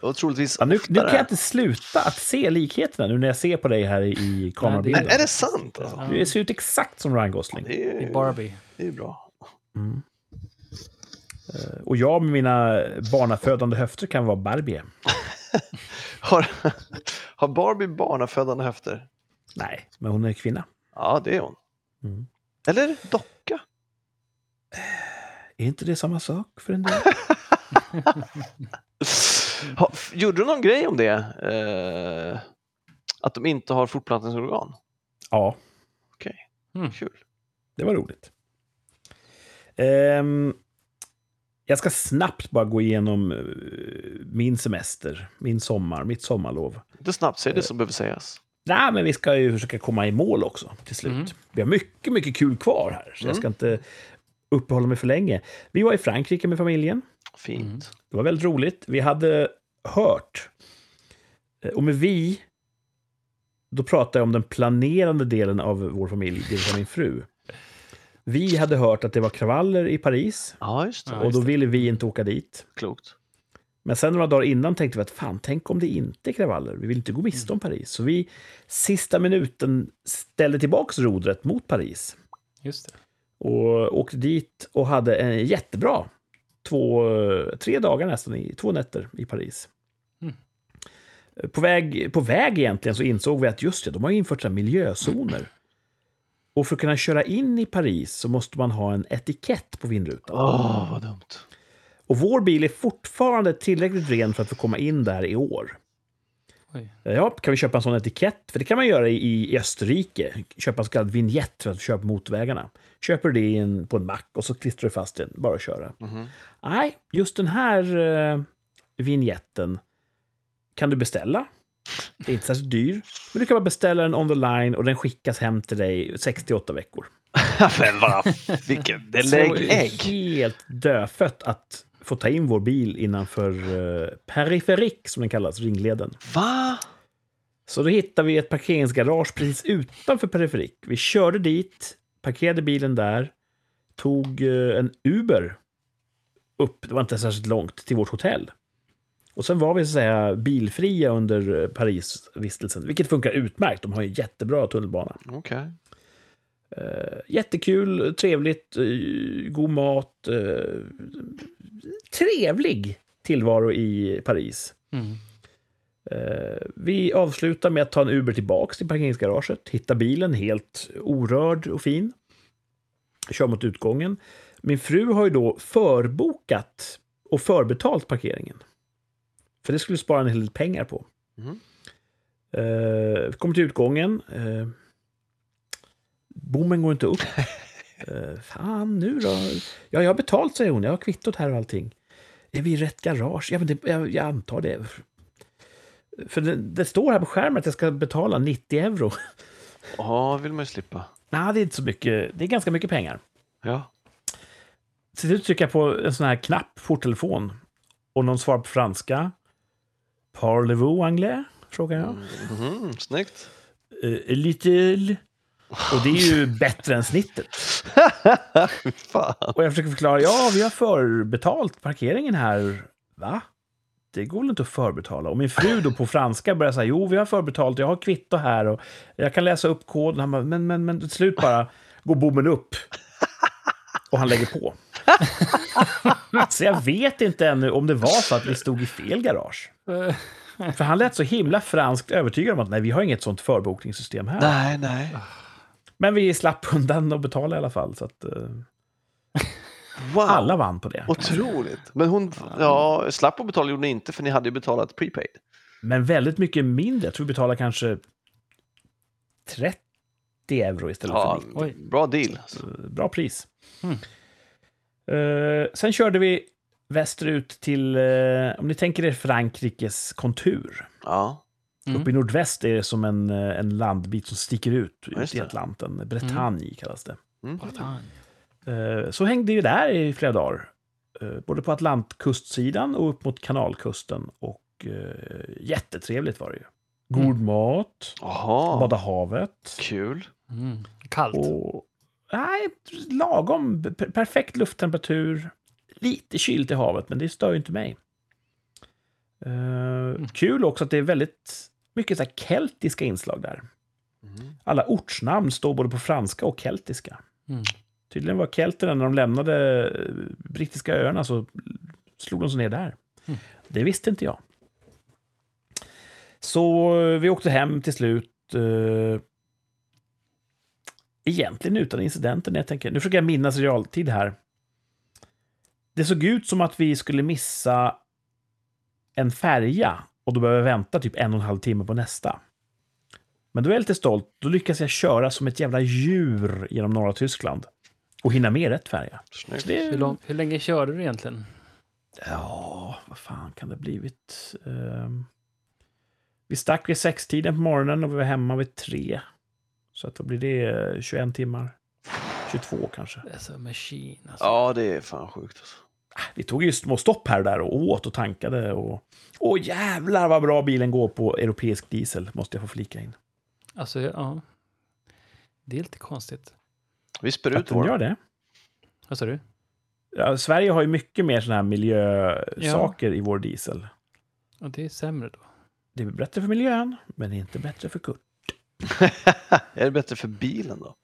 Och troligtvis Ja, nu, nu kan jag inte sluta att se likheterna nu när jag ser på dig här i, kamerabilden. är, är det sant? Alltså? Du ser ut exakt som Ryan Gosling. Det är, I Barbie. det är bra. Mm. Eh, Och jag med mina barnafödande höfter kan vara Barbie. [laughs] Har, har Barbie barnafödande höfter? Nej, men hon är kvinna. Ja, det är hon. Mm. Eller docka. Är inte det samma sak för en del? [laughs] Ha, gjorde du någon grej om det? Eh, att de inte har fortplantningsorgan? ja, Kul. det var roligt. Ehm, jag ska snabbt bara gå igenom eh, min semester, min sommar, mitt sommarlov. Inte snabbt, säg det som behöver sägas. Nej, men vi ska ju försöka komma i mål också till slut. Mm. Vi har mycket, mycket kul kvar här, så jag ska inte uppehålla mig för länge. Vi var i Frankrike med familjen. Fint. Mm. Det var väldigt roligt. Vi hade hört, eh, och med vi, då pratar jag om den planerande delen av vår familj, det vill säga min fru. Vi hade hört att det var kravaller i Paris Ja, just det. Och just då det. ville vi inte åka dit. Klokt. Men sen några dagar innan tänkte vi att fan, tänk om det inte är kravaller. Vi vill inte gå miste om Paris. Så vi sista minuten ställde tillbaks rodret mot Paris. Just det. Och åkte dit och hade en jättebra två, tre dagar nästan, i, två nätter i Paris. Mm. På, väg, på väg egentligen så insåg vi att just det, de har infört så miljözoner. Och för att kunna köra in i Paris så måste man ha en etikett på vindrutan. Åh, vad dumt. Och vår bil är fortfarande tillräckligt ren för att få komma in där i år. Oj. Ja, kan vi köpa en sån etikett? För det kan man göra i, i Österrike. Köpa en så kallad vignett för att köpa motorvägarna. Köper du det en, på en mack och så klistrar du fast den, bara att köra. Mhm. Nej, just den här uh, vignetten kan du beställa. Det är inte särskilt dyr. Men du kan bara beställa den on the line och den skickas hem till dig 68 veckor. [laughs] Men vad, vilken, det Så det var lägg ju ägg. helt dödfött att få ta in vår bil innanför uh, periferik, som den kallas, ringleden. Va? Så då hittade vi ett parkeringsgarage precis utanför periferik. Vi körde dit, parkerade bilen där, tog eh, en Uber upp, det var inte särskilt långt, till vårt hotell. Och sen var vi så att säga bilfria under eh, Parisvistelsen, vilket funkar utmärkt. De har ju jättebra tunnelbana. Okej. Eh, jättekul, trevligt, eh, god mat. Eh, trevlig tillvaro i Paris. Mm. Eh, vi avslutar med att ta en Uber tillbaks till parkeringsgaraget, hitta bilen helt orörd och fin. Kör mot utgången. Min fru har ju då förbokat och förbetalt parkeringen. För det skulle spara en hel del pengar på. Mhm. Eh, kommer till utgången. Eh, bommen går inte upp. [laughs] Eh, fan nu då? Ja, jag har betalt, säger hon. Jag har kvittot här och allting. Är vi i rätt garage? Ja, men det, jag, jag antar det. För det, det står här på skärmen att jag ska betala 90 euro. Ja, vill man ju slippa. Nej, det är inte så mycket. Det är ganska mycket pengar. Ja. Så till slut trycker jag på en sån här knapp, porttelefon. Och någon svarar på franska. Parlez-vous anglais? Frågar jag. Mhm, snyggt. Uh, little. Och det är ju bättre än snittet. [laughs] Och jag försöker förklara, ja, vi har förbetalt parkeringen här. Va? Det går väl inte att förbetala? Och min fru då på franska börjar säga, jo, vi har förbetalt, jag har kvitto här och jag kan läsa upp koden. Han bara, men, men, men till slut bara går bommen upp. Och han lägger på. [laughs] Så jag vet inte ännu om det var så att vi stod i fel garage. För han lät så himla franskt övertygad om att nej, vi har inget sånt förbokningssystem här. Nej, nej. Men vi slapp undan och betala i alla fall. Så att, eh, Wow. alla vann på det. Otroligt. Men hon, ja, slapp att betala gjorde ni inte för ni hade ju betalat prepaid. Men väldigt mycket mindre. Jag tror vi betalar kanske 30 euro istället Ja, för 90. Oj. bra deal. Så, Bra pris. Mm. Eh, sen körde vi västerut till, eh, om ni tänker er Frankrikes kontur. Ja. Mm. Uppe i nordväst är det som en, eh, en landbit som sticker ut, Ja, ut i det. Atlanten. Bretagne kallas det. Mm. Bretagne. Eh, Så hängde vi där i flera dagar. Eh, Både på Atlantkustsidan och upp mot kanalkusten. Och jättetrevligt var det ju. God Mm. mat, Jaha, bada havet. kul. Mm. Kallt. Och, nej, lagom. per- Perfekt lufttemperatur. Lite kylt i havet, men det stör ju inte mig. Eh, Kul också att det är väldigt mycket så här keltiska inslag där. Mm. Alla ortsnamn står både på franska och keltiska. Mm. Tydligen var kelterna, när de lämnade eh, brittiska öarna, så slog de sig ner där. Mm. Det visste inte jag. Så eh, vi åkte hem till slut. Eh, egentligen utan incidenter. när Jag tänker, nu försöker jag minnas realtid här. Det såg ut som att vi skulle missa en färja och då behöver vi vänta typ en och en halv timme på nästa. Men då är jag lite stolt. Då lyckas jag köra som ett jävla djur genom norra Tyskland och hinna med rätt färja. Så det Hur, lång, hur länge körde du egentligen? Ja, vad fan kan det blivit? Ehm, vi stack vid sextiden på morgonen och vi var hemma vid tre. Så att då blir det eh, 21 timmar. 22 kanske. Alltså, machine. Alltså. Ja, det är fan sjukt. Alltså. Vi tog ju små stopp här och där och åt och tankade. Och... Åh jävlar vad bra bilen går på europeisk diesel, måste jag få flika in. alltså, ja. Det är lite konstigt. Vi spär Att ut den gör det. Vad sa du? Ja, Sverige har ju mycket mer sådana här miljösaker i vår diesel. Ja, det är sämre då. Det är bättre för miljön, men inte bättre för Kurt. [laughs] är det bättre för bilen då?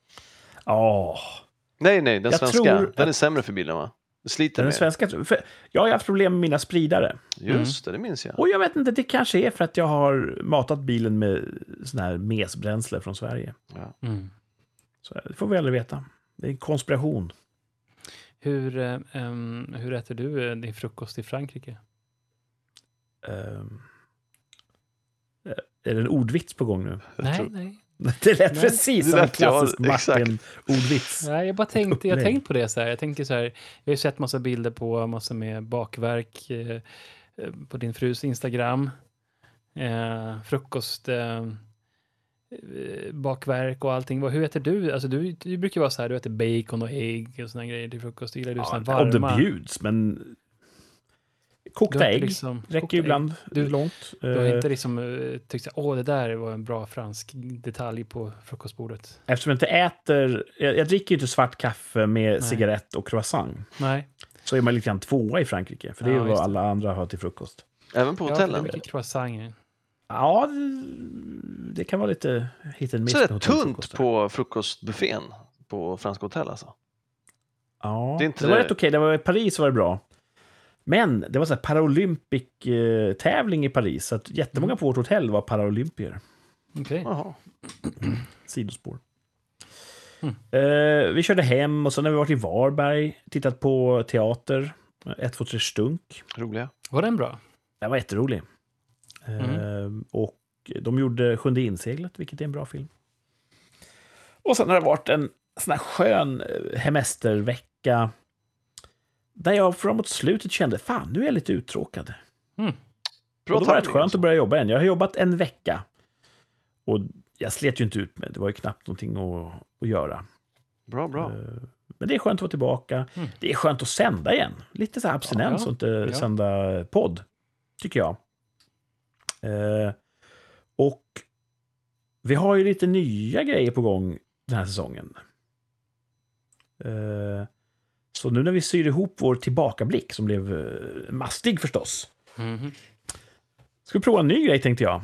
Ja, Nej, nej, den Jag svenska. tror Den är sämna för bilen va? Sliter den mer. svenska... För jag har ju haft problem med mina spridare. Just det, det minns jag. Och jag vet inte, det kanske är för att jag har matat bilen med sån här mesbränsle från Sverige. Mm. Så det får vi aldrig veta. Det är en konspiration. Hur, em, hur äter du eh, din frukost i Frankrike? Ehm, är det en ordvits på gång nu? Nej, tror- nej. [laughs] Det lät Nej, precis som en ja, klassisk exakt. Martin-ordvits. Nej, jag bara tänkte, jag Upplägg. tänkt på det så här. Jag tänker så här, jag har ju sett massa bilder på massa med bakverk eh, på din frus Instagram. Eh, frukost, eh, bakverk och allting. Vad- Hur äter du? Alltså du, du brukar ju vara så här, du äter bacon och ägg och såna grejer till frukost. Gillar du såna Ja, om det varma? bjuds, men Kokta ägg liksom- räcker ju ibland Du- långt. Du har Eh, inte liksom eh, tyckt att åh, det där var en bra fransk detalj på frukostbordet. Eftersom jag inte äter... Jag, jag dricker ju inte svart kaffe med Nej. cigarett och croissant. Nej. Så är man lite grann tvåa i Frankrike. För det är Ja, vad just det. alla andra har till frukost. Även på Ja, det är hotellen? mycket croissanter. Ja, det- det kan vara lite hit and miss. Så det är tunt på frukostbuffén på franska hotell alltså? Ja, Det det, är inte var det- rätt okej. Det var I Paris var det bra. Men det var så här Paralympic-tävling i Paris. Så att jättemånga Mm. på vårt hotell var paralympier. Okej. Jaha. [clears throat] Sidospår. Mm. Eh, vi körde hem och sen har vi varit i Varberg, tittat på teater. 1, 2, 3 Stunk. Roliga. Var den bra? Den var jätterolig. Eh, och de gjorde Sjunde inseglet, vilket är en bra film. Och sen har det varit en sån här skön eh, hemestervecka. Där jag framåt slutet kände, fan nu är jag lite uttråkad. Bra och då var det skönt alltså. att börja jobba igen. Jag har jobbat en vecka. Och jag slet ju inte ut med det. var ju knappt någonting att, att göra. Bra, bra. Eh, Men det är skönt att vara tillbaka. Mm. Det är skönt att sända igen. Lite så här abstinens Ja, och inte ja. sända podd, tycker jag. Eh, och vi har ju lite nya grejer på gång den här säsongen. Eh, så nu när vi syr ihop vår tillbakablick, som blev eh, mastig förstås, Mhm. ska vi prova en ny grej tänkte jag.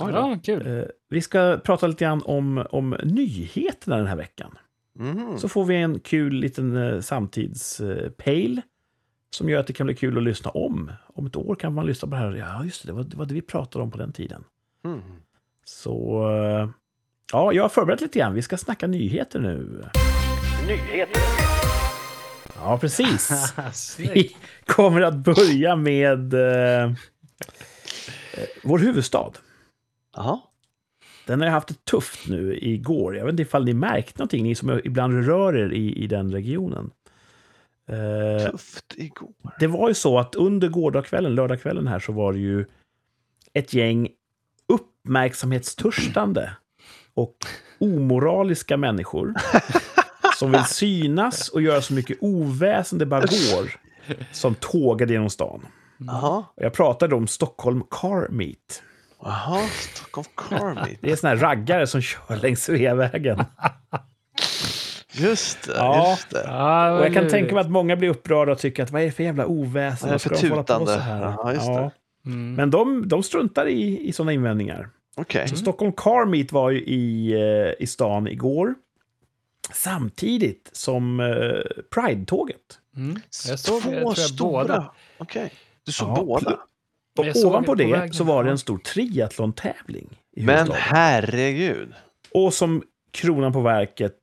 Ja, kul. Eh, vi ska prata lite grann om, om nyheterna den här veckan. Mhm. Så får vi en kul liten eh, samtids-pale som gör att det kan bli kul att lyssna om. Om ett år kan man lyssna på det här. Ja, just det, det var det, var det vi pratade om på den tiden. Mm. Så ja, jag har förberett lite grann. Vi ska snacka nyheter nu. Nyheter. Ja, precis. [laughs] Vi kommer att börja med eh, eh, vår huvudstad. Jaha. Den har haft det tufft nu igår. Jag vet inte ifall ni märkt någonting, ni som ibland rör er i, i den regionen. Eh, Tufft igår. Det var ju så att under gårdagskvällen, lördagskvällen här, så var det ju ett gäng uppmärksamhetstörstande och omoraliska människor [laughs] som vill synas och göra så mycket oväsen det bara går som tågade genom stan. Och Jag pratade om Stockholm Car Meet. Jaha, Stockholm Car [laughs] Meet. Det är såna här raggare som kör längs Sveavägen. Just det, Ja. just det. Ja, Och jag kan tänka mig att många blir upprörda och tycker att vad är det för jävla oväsen? Vad är det för de tutande? så här? Ja, just det. Mm. Men de, de struntar i, i sådana invändningar. Okej. Så Stockholm Car Meet var ju i, eh, i stan igår. Samtidigt som eh, Pride-tåget. Mm. Jag såg Två jag tror jag stora. båda. Okej. Du såg Ja, båda? Och ovanpå det det så var det en stor triathlon-tävling i Men herregud. Och som kronan på verket,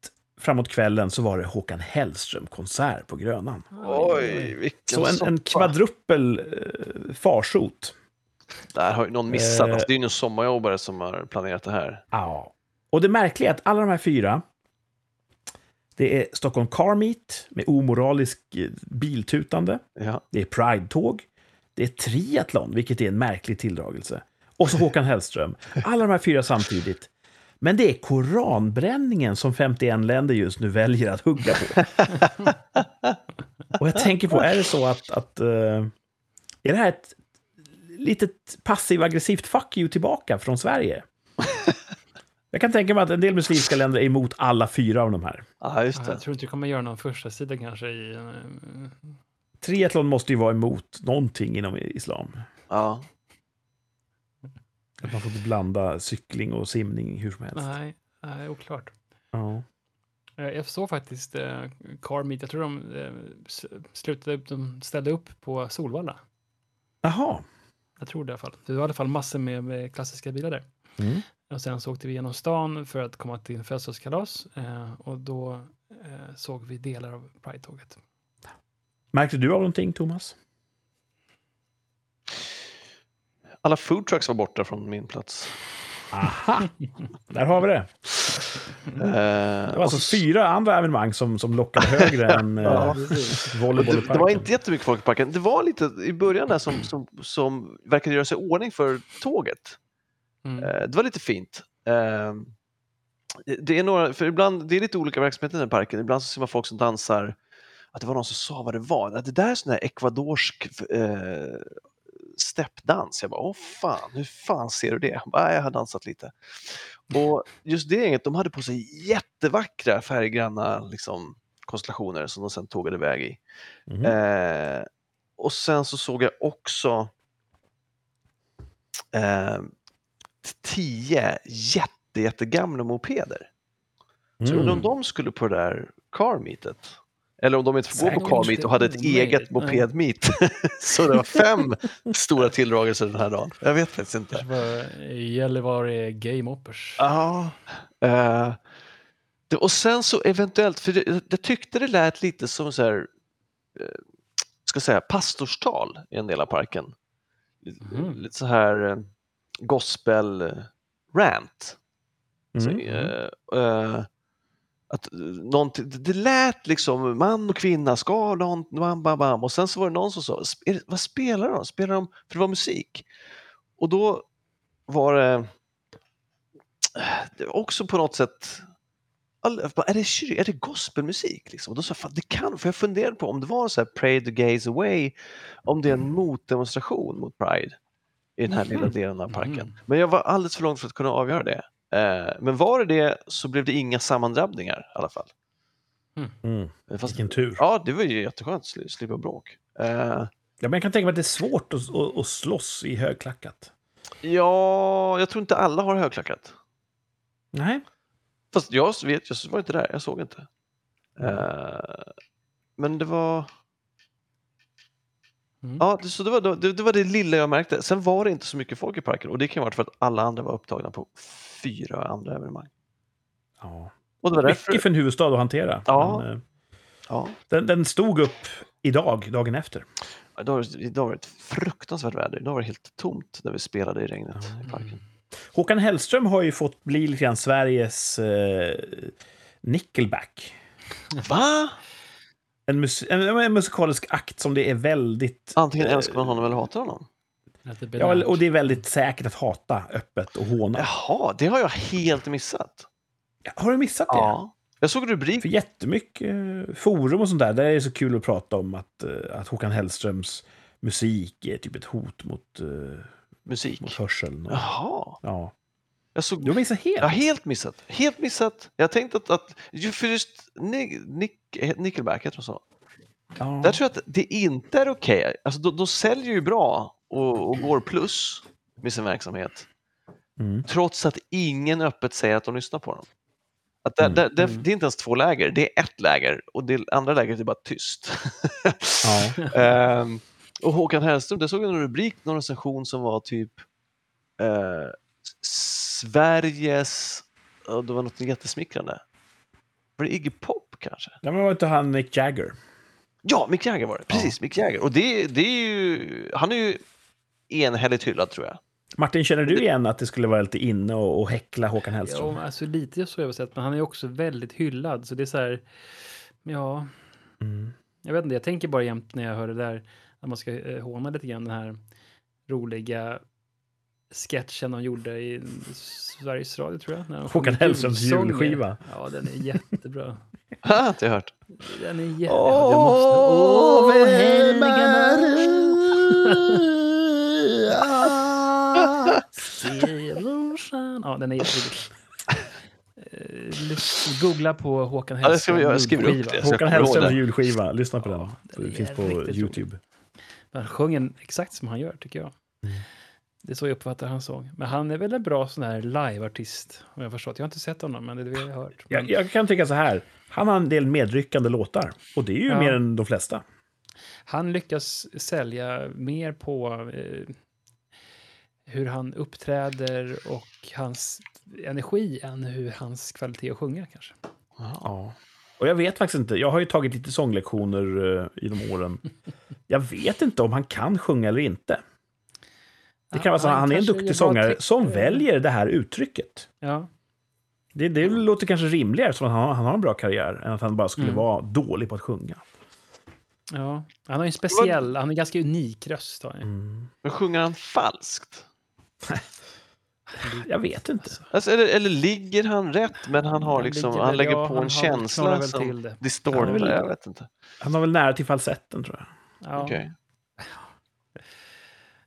framåt kvällen, så var det Håkan Hellström-konsert på Grönan. Oj, vilken Så en, en kvadruppel eh, farsot. Där har ju någon missat. Eh. Alltså, det är ju någon sommarjobbare som har planerat det här. Ja. Och det märkliga är att alla de här fyra, det är Stockholm Car Meet med omoralisk eh, biltutande. Ja. Det är Pride-tåg. Det är triathlon, vilket är en märklig tilldragelse. Och så Håkan Hellström. Alla de här fyra samtidigt. Men det är koranbränningen som 51 länder just nu väljer att hugga på. Och jag tänker på, är det så att... att eh, är det här ett litet passiv-aggressivt fuck you tillbaka från Sverige? Jag kan tänka mig att en del muslimska länder är emot alla fyra av de här. Ja, just det. jag tror inte du kommer göra någon första sida kanske i... eh, Triathlon måste ju vara emot någonting inom islam. Ja. Att man får inte blanda cykling och simning hur som helst. Nej, nej, oklart. Ja. Eh, Jag såg faktiskt eh, Car Meet, jag tror de eh, slutade upp, de ställde upp på Solvalla. Jaha. Jag tror det i alla fall. Det var i alla fall massor med, med klassiska bilar där. Mm. Och sen så åkte vi genom stan för att komma till en födelsedagskalas eh, och då eh, såg vi delar av Pride-tåget. Märkte du av någonting, Thomas? Alla food trucks var borta från min plats. Aha! Där har vi det. Eh, Det var alltså fyra andra evenemang som, som lockade högre än [laughs] Ja. eh, volleyboll det, det var inte jättemycket folk i parken. Det var lite i början där som, som, som verkade göra sig ordning för tåget. Mm. Eh, Det var lite fint. Eh, Det är några, för ibland, det är lite olika verksamheter i den här parken. Ibland så ser man folk som dansar att det var någon som sa vad det var. Att det där är sån här ekvadorsk eh, steppdans. Jag bara, åh fan, hur fan ser du det? Jag, bara, "Nej, jag har dansat lite. Och just det gänget, de hade på sig jättevackra färggranna liksom, konstellationer som de sen tågade iväg i. Mhm. Eh, och sen så såg jag också eh, tio jätte, jättegamla mopeder. Så jag undrar om Mm. de skulle på det där car meetet. Eller om de inte får gå på car meet och hade ett eget moped-meet. [laughs] så det var fem stora tilldragelser den här dagen. Jag vet faktiskt inte. Var Gällivare Gay Moppers. Ja. Eh, det, och sen så eventuellt, för det, jag tyckte det lät lite som så här, eh, ska säga, pastorstal i en del av parken. Mhm. lite så här eh, gospel eh, rant. Så, Mm. eh, eh, att eh, någonting, det lät liksom man och kvinna ska någon, bam, bam, bam. och sen så var det någon som sa, "Sp- är det- vad spelar de? Spelar de, för det var musik. Och då var det, det var också på något sätt, är det, är det gospelmusik? Liksom? Och då sa jag, fan, det kan, för jag funderade på om det var så här Pray the gays away, om det är en motdemonstration mot Pride i den här lilla delen av parken. Mhm. Men jag var alldeles för långt för att kunna avgöra det. Eh, men var det det så blev det inga sammandrabbningar i alla fall. Mm. Eh, Fast, Vilken tur. ja, det var ju jätteskönt att sli- slippa bråk. Eh, Ja, men jag kan tänka mig att det är svårt att, att, att slåss i högklackat. ja, jag tror inte alla har högklackat. Nej. Fast jag vet, jag var inte där, jag såg inte. Eh, men det var... Mm. Ja, så det var, det, det var det lilla jag märkte. Sen var det inte så mycket folk i parken och det kan ha varit för att alla andra var upptagna på fyra andra evenemang. Ja. Och det var därför... Mycket för en huvudstad att hantera. Ja. Men, eh, Ja, den, den stod upp idag, dagen efter. idag, idag var det ett fruktansvärt väder. Idag var det helt tomt när vi spelade i regnet i parken. Håkan Hellström har ju fått bli lite grann Sveriges eh, Nickelback. Va? En, mus en, en musikalisk akt som det är väldigt... Antingen älskar man honom eller hatar honom. Ja, och det är väldigt säkert att hata öppet och håna. Jaha, det har jag helt missat. Har du missat det? Ja. Jag såg rubrik. För jättemycket eh, forum och sånt där, där är det så kul att prata om att, eh, att Håkan Hellströms musik är typ ett hot mot, eh, Musik. mot hörseln. Och, Jaha. ja. Jag såg... Du har missat helt. Jag har helt missat. Helt missat. Jag tänkte att, att för just Nick, Nick, Nickelback, heter de så? Ja. Där tror jag att det inte är okej. Alltså, de, de säljer ju bra och, och går plus med sin verksamhet. Mm. Trots att ingen öppet säger att de lyssnar på dem. Att det, Mm. det, det, Mm. det är inte ens två läger, det är ett läger och det andra lägret är bara tyst. Ja. [laughs] Ehm, och Håkan Hellström, det såg jag en rubrik, någon recension som var typ eh, Sveriges, ja, det var något jättesmickrande. Var det Iggy Pop kanske? ja, men var inte han Mick Jagger? Ja, Mick Jagger var det. Precis, Mick Jagger. Och det, det är ju, han är ju enhälligt hyllad tror jag. Martin, känner du igen att det skulle vara lite inne och, och häckla Håkan Hellström? Ja, alltså lite så har jag sett, men han är också väldigt hyllad. Så det är så här, ja, Mm. jag vet inte, jag tänker bara jämt när jag hör det där, att man ska eh, håna lite grann den här roliga sketchen de gjorde i Sveriges Radio tror jag. När de Håkan Hellströms julskiva. Ja, den är jättebra. Ha, [laughs] har inte jag hört. Den är jätte... Ja, jag måste... Åh, [laughs] Ja, den är jätterolig. Eh, Googla på Håkan Ja, det ska Hellström vi göra. Jag skriver upp julskiva. det. Så jag Håkan Hellströms det. julskiva, lyssna på Ja, den. den Det finns på YouTube. Han sjunger en exakt som han gör, tycker jag. Mm. Det är så jag uppfattar hans sång. Men han är väl en bra sån här live-artist, om jag förstått. Jag har inte sett honom, men det är det jag har hört. Men Jag, jag kan tycka så här, han har en del medryckande låtar. Och det är ju Ja. mer än de flesta. Han lyckas sälja mer på eh, hur han uppträder och hans energi än hur hans kvalitet att sjunga kanske. Ja. Och jag vet faktiskt inte, jag har ju tagit lite sånglektioner eh, i de åren. [laughs] Jag vet inte om han kan sjunga eller inte. Det kan vara så att han är en duktig sångare som väljer det här uttrycket. Ja, Det, det låter kanske rimligare som att han, han har en bra karriär än att han bara skulle Mm. vara dålig på att sjunga. ja. Han har ju en speciell, han har en ganska unik röst. Har han. Mm. Men sjunger han falskt? [laughs] Jag vet inte. Alltså, eller, eller ligger han rätt, men han har liksom, ligger han väl- lägger ja, på han en har- känsla väl som till det. distortar, Ja, jag vet inte. Han var väl nära till falsetten, tror jag. Ja, Okej.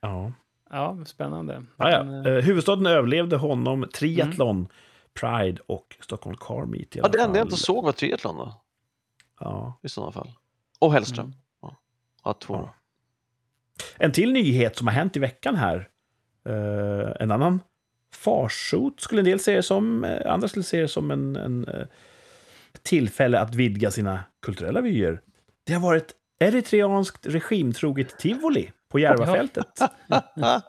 Ja. Ja spännande. Ja, ja. Men, eh, Eh, huvudstaden överlevde honom triathlon, Pride och Stockholm Car Meet. i Ja, det enda jag inte såg var triathlon då, Ja. i sådana fall. Och Hellström. Mm. Ja. Ja, två. Ja. En till nyhet som har hänt i veckan här. Eh, en annan farsot skulle en del se det som, eh, andra skulle se det som en, en eh, tillfälle att vidga sina kulturella vyer. Det har varit eritreanskt regimtroget tivoli på Järvafältet. [laughs]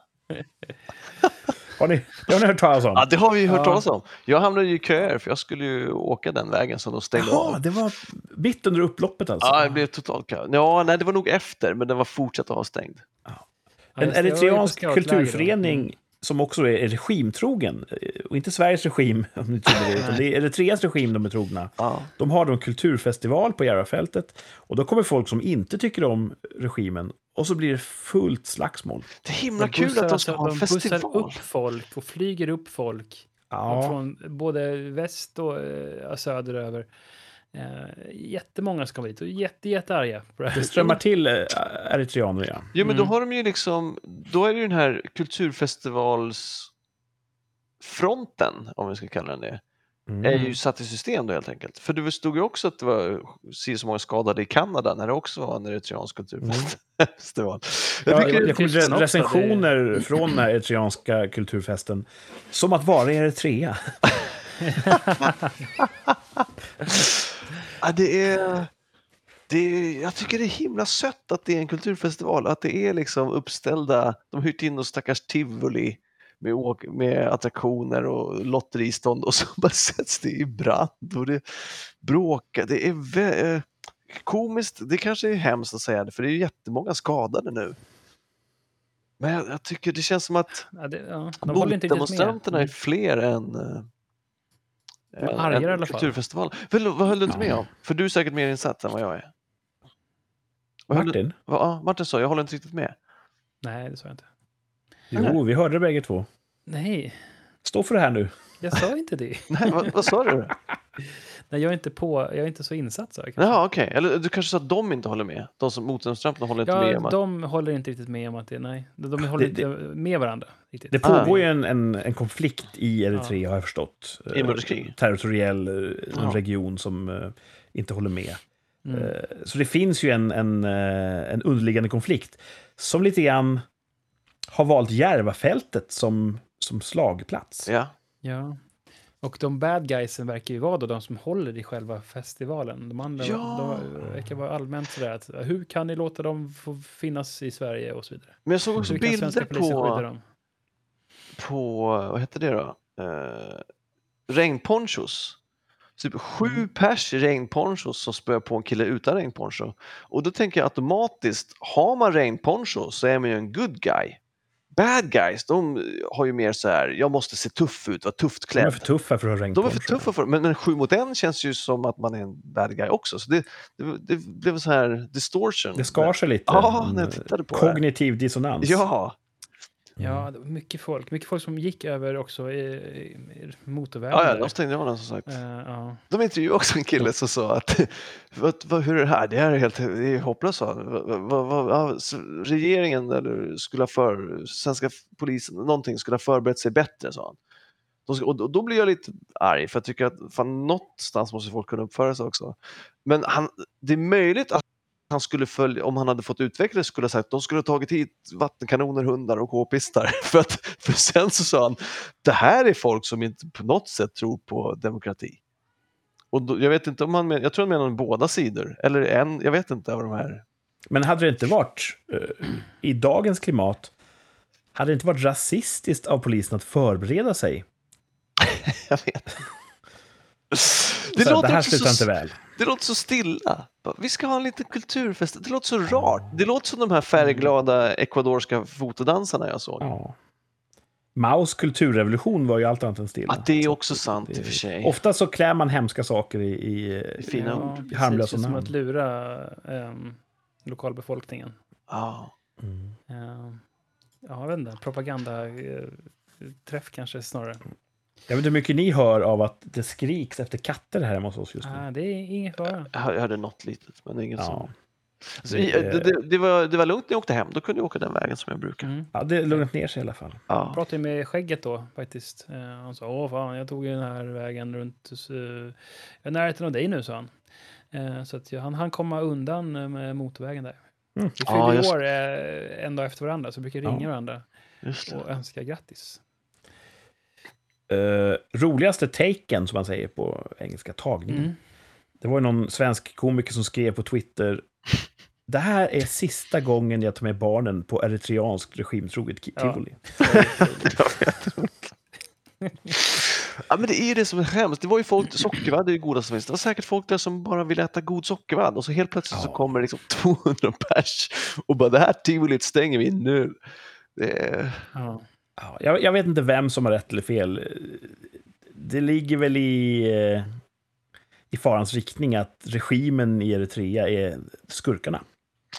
Har ni, det har ni hört talas om? Ja, det har vi hört Ja. talas om. Jag hamnade ju i köer för jag skulle ju åka den vägen som de stängde Jaha, av. det var mitt under upploppet alltså. Ja, det blev totalt kö. Ja, nej, det var nog efter, men den var fortsatt avstängd. ja, en eritreansk kulturförening Mm. Som också är regimtrogen. eh, Och inte Sveriges regim, [laughs] om ni tror det, utan det är Eritreas regim de är trogna. Ja. De har då en kulturfestival på Järvafältet. Och då kommer folk som inte tycker om regimen. Och så blir det fullt slagsmål. Det är himla De kul att de alltså- ska ha en de bussar festival. upp folk och flyger upp folk. Ja, Från både väst och eh, söderöver. Eh, jättemånga ska dit och jätte, jättearga på det här. det strömmar till eh, eritreaner, ja. Jo, men då Mm. har de ju liksom, då är det ju den här kulturfestivalsfronten, om vi ska kalla den det, Mm. är ju satt i system då helt enkelt. För det stod ju också att det var si så många skadade i Kanada när det också var en eritreansk kulturfestival. Jag Ja, tycker, det kommer också, recensioner från den eritreanska kulturfesten. Som att vara i Eritrea. [laughs] [laughs] ja, det är, det är, jag tycker det är himla sött att det är en kulturfestival, att det är liksom uppställda, de har hyrt in någon stackars tivoli med, åk, med attraktioner och lotteristånd och så [laughs] bara sätts det i brand och det bråkar. Det är vä- eh, komiskt, det kanske är hemskt att säga det för det är jättemånga skadade nu. Men jag, jag tycker det känns som att Ja, det, ja, de motdemonstranterna är fler än, är argare i alla fall. kulturfestivalen. Vad, vad höll du inte Ja. med om? För du är säkert mer insatt än vad jag är. Vad du- Martin? vad- Ja, Martin sa, jag håller inte riktigt med. Nej, det sa jag inte. Jo, vi hörde det bägge två. Nej, Stå för det här nu. jag sa inte det. Nej, vad, vad sa du? [laughs] Nej, jag är inte på, jag är inte så insatt sa jag kanske. Jaha, okej. Eller du kanske sa att de inte håller med? De som motdemonstranterna håller inte med om Ja, att... de håller inte riktigt med om att det, nej. De, de håller Det- inte med varandra. Riktigt. Det Ah. pågår ju en, en, en konflikt i Eritrea, har jag förstått. Eh, Inbördeskrig? Territoriell eh, en Ja. region som eh, inte håller med. Mm. Eh, Så det finns ju en, en, eh, en underliggande konflikt som lite grann har valt Järvafältet som, som slagplats. Ja. Ja. Och de bad guysen verkar ju vara då de som håller i själva festivalen. De andra Ja. de verkar vara allmänt sådär att hur kan ni låta dem få finnas i Sverige och så vidare. Men jag såg också svenska bilder på, på, vad hette det då? Eh, regnponchos. Typ sju Mm. pers i regnponchos som spöar på en kille utan regnponcho. Och då tänker jag automatiskt, har man regnponcho så är man ju en good guy. Bad guys, de har ju mer så här, jag måste se tuff ut, vara tufft De är klädd. för tuffa för att ha De är för tuffa för men, men sju mot en känns ju som att man är en bad guy också. Så det, det, det blev så här distortion. Det skar sig lite. Ja, när jag tittade på det. Kognitiv dissonans. Ja, Ja, det var mycket folk. Mycket folk som gick över också i, i motorvägen. ja, ja de stängde av den som sagt. Eh, ja. De intervjuade också en kille som sa att [laughs] vad, vad, hur är det här? Det här är helt det är hopplöst. ja, regeringen eller skulle ha för, svenska polisen, någonting skulle ha förberett sig bättre, sa han. Och då, då blir jag lite arg för jag tycker att fan, någonstans måste folk kunna uppföra sig också. Men han, det är möjligt att han skulle följa, om han hade fått utveckla det, skulle ha sagt att de skulle ha tagit hit vattenkanoner, hundar och k-pistar. [laughs] För, att, för sen så sa han, det här är folk som inte på något sätt tror på demokrati. Och då, jag vet inte om han men, jag tror han menar båda sidor, eller en, jag vet inte av de här. Men hade det inte varit, eh, i dagens klimat, hade det inte varit rasistiskt av polisen att förbereda sig? [laughs] Jag vet. Det, så här, det låter här slutar så, inte väl. Det låter så stilla. Vi ska ha en liten kulturfest. Det låter så rart. Det låter som de här färgglada ecuadorska fotodansarna jag såg. Ja. Maos kulturrevolution var ju allt annat än stilla. Ja, det är Så också sant i och för sig. Ofta så klär man hemska saker i, i, I fina ja, ord. harmlösa Det är som namn. att lura um, lokalbefolkningen. Ja. Mm. Eh, ja, jag vet inte. Propaganda. eh, träff kanske snarare. Jag vet inte hur mycket ni hör av att det skriks efter katter här hemma hos oss just nu. Ah, det är ingen fara. Jag hörde- jag något litet, men inget Ja. som... Alltså, Det- det, det, var, det var lugnt när jag åkte hem. Då kunde jag åka den vägen som jag brukar. Mm. ja, det lugnat ner sig i alla fall. Jag Ja. pratade ju med skägget då faktiskt. Eh, Han sa, åh fan, jag tog ju den här vägen runt, eh, jag är närheten av dig nu, sa han. Eh, Så att jag, han han komma undan med motorvägen där. Mm. Vi Ja, fyllde just- år en dag efter varandra, så vi brukar ringa Ja. varandra och önska grattis. Uh, roligaste taken, som man säger på engelska, tagningen. Mm. Det var ju någon svensk komiker som skrev på Twitter det här är sista gången jag tar med barnen på eritreanskt regimtroget ki- Ja. tivoli. [laughs] Ja, men det är ju det som är hemskt. Det var ju folk, sockervadd är ju goda som finns. Det var säkert folk där som bara ville äta god sockervadd och så helt plötsligt så Ja. kommer liksom [laughs] 200 pers och bara det här tivolit stänger vi nu. Det är... Ja. Ja, jag, jag vet inte vem som har rätt eller fel. Det ligger väl i, eh, i farans riktning att regimen i Eritrea är skurkarna.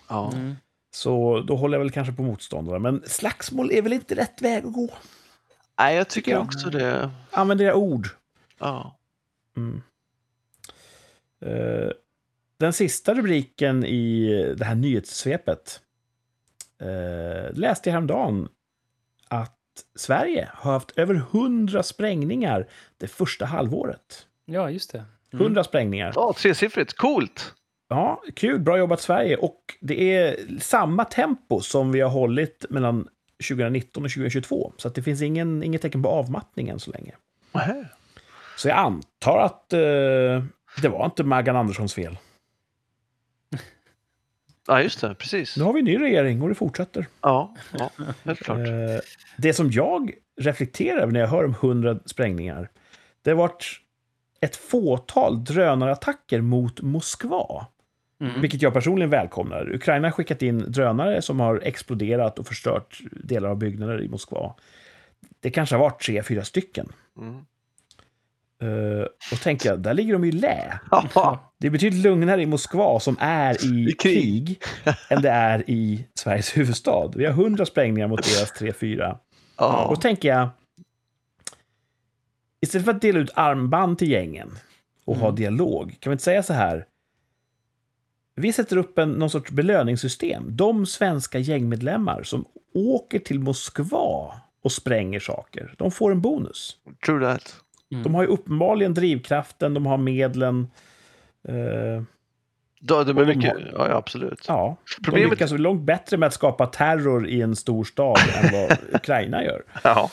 Ja. Mm. Så då håller jag väl kanske på motståndarna. Men slagsmål är väl inte rätt väg att gå? Nej, jag tycker jag. också det. Använd era ord. Ja. Mm. Eh, den sista rubriken i det här nyhetssvepet uh, läste jag häromdagen Sverige har haft över 100 sprängningar det första halvåret. ja, just det. Mm. 100 sprängningar. ja, tresiffrigt. Coolt! Ja, kul. Bra jobbat Sverige. Och det är samma tempo som vi har hållit mellan 2019 och 2022. Så att det finns ingen, inget tecken på avmattning än så länge. Nähä. Så jag antar att eh, det var inte Maggan Anderssons fel. Ja, just det. Precis. Nu har vi en ny regering och det fortsätter. Ja, ja helt [laughs] klart. Eh, det som jag reflekterar över när jag hör om 100 sprängningar, det har varit ett fåtal drönarattacker mot Moskva. Mm. Vilket jag personligen välkomnar. Ukraina har skickat in drönare som har exploderat och förstört delar av byggnader i Moskva. Det kanske har varit tre, fyra stycken. Mm. Uh, och tänker jag, där ligger de i lä. Det är betydligt lugnare i Moskva som är i, I krig. krig än det är i Sveriges huvudstad. Vi har hundra sprängningar mot deras tre, fyra. ja. Och då tänker jag, istället för att dela ut armband till gängen och ha Mm. dialog, kan vi inte säga så här? Vi sätter upp en, någon sorts belöningssystem. De svenska gängmedlemmar som åker till Moskva och spränger saker, de får en bonus. True that. Mm. De har ju uppenbarligen drivkraften, de har medlen. Eh, det Och är de mycket, har- ja, absolut. ja, de Problemet- lyckas väl långt bättre med att skapa terror i en stor stad än vad [laughs] Ukraina gör. Ja.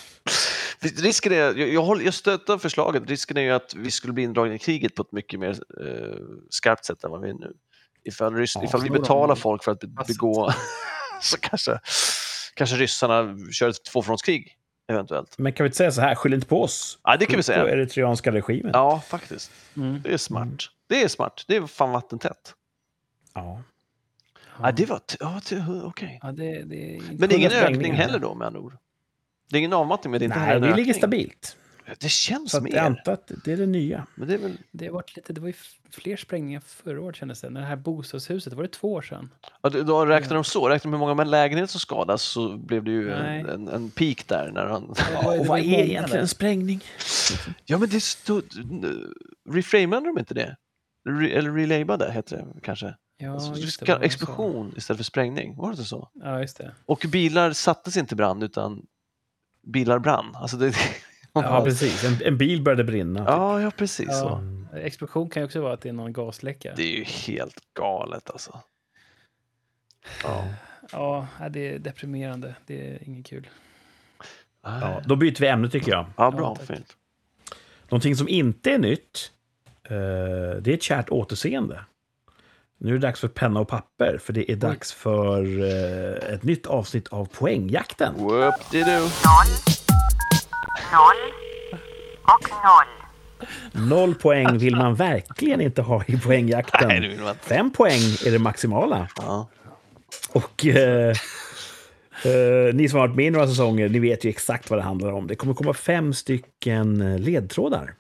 Risken är, jag, jag, håller, jag stöttar förslaget, risken är ju att vi skulle bli indragna i kriget på ett mycket mer eh, skarpt sätt än vad vi är nu. Ifall, rys, Ja, ifall vi betalar folk för att be, begå, [laughs] så kanske, kanske ryssarna kör ett tvåfrontskrig eventuellt. Men kan vi inte säga så här, skyll inte på oss. Ja, det kan vi På säga. eritreanska regimen. Ja, faktiskt. Mm. Det är smart. Det är smart. Det är fan vattentätt. Ja. Ja, det var... Ja, okej. Ja, det, det. Men det är ingen ökning heller då med andra ord? Det är ingen avmattning, men det är inte Nej, heller vi en ligger stabilt. Det känns Så mer. jag antar att det är det nya. Men det är väl... Det, har varit lite, det var ju fler sprängningar förra året kändes det. När det här bostadshuset, var det två år sedan? Ja, då- räknar de så. Räknar de hur många med lägenheter som skadas så blev det ju en, en, en peak där. När han... Det och vad är egentligen en sprängning? Ja, men det stod... Reframade de inte det? Re, eller relabade heter det kanske? Ja, Alltså, just det. explosion istället för sprängning. Var det inte så? Ja, just det. Och bilar sattes inte brand utan bilar brann. Alltså det... Ja, precis. En, en bil började brinna. typ. ja, ja, precis Ja. så. Explosion kan ju också vara att det är någon gasläcka. Det är ju helt galet alltså. Ja. Ja, det är deprimerande. Det är inget kul. Ja, då byter vi ämne tycker jag. Ja, bra. Ja, fint. Någonting som inte är nytt, eh, det är ett kärt återseende. Nu är det dags för penna och papper, för det är dags för eh, ett nytt avsnitt av Poängjakten. Whoop-de-doo. Noll och noll. Noll poäng vill man verkligen inte ha i poängjakten. Nej. Fem poäng är det maximala. Ja. Och eh, eh, ni som har varit med i några säsonger, ni vet ju exakt vad det handlar om. Det kommer komma fem stycken eh, ledtrådar.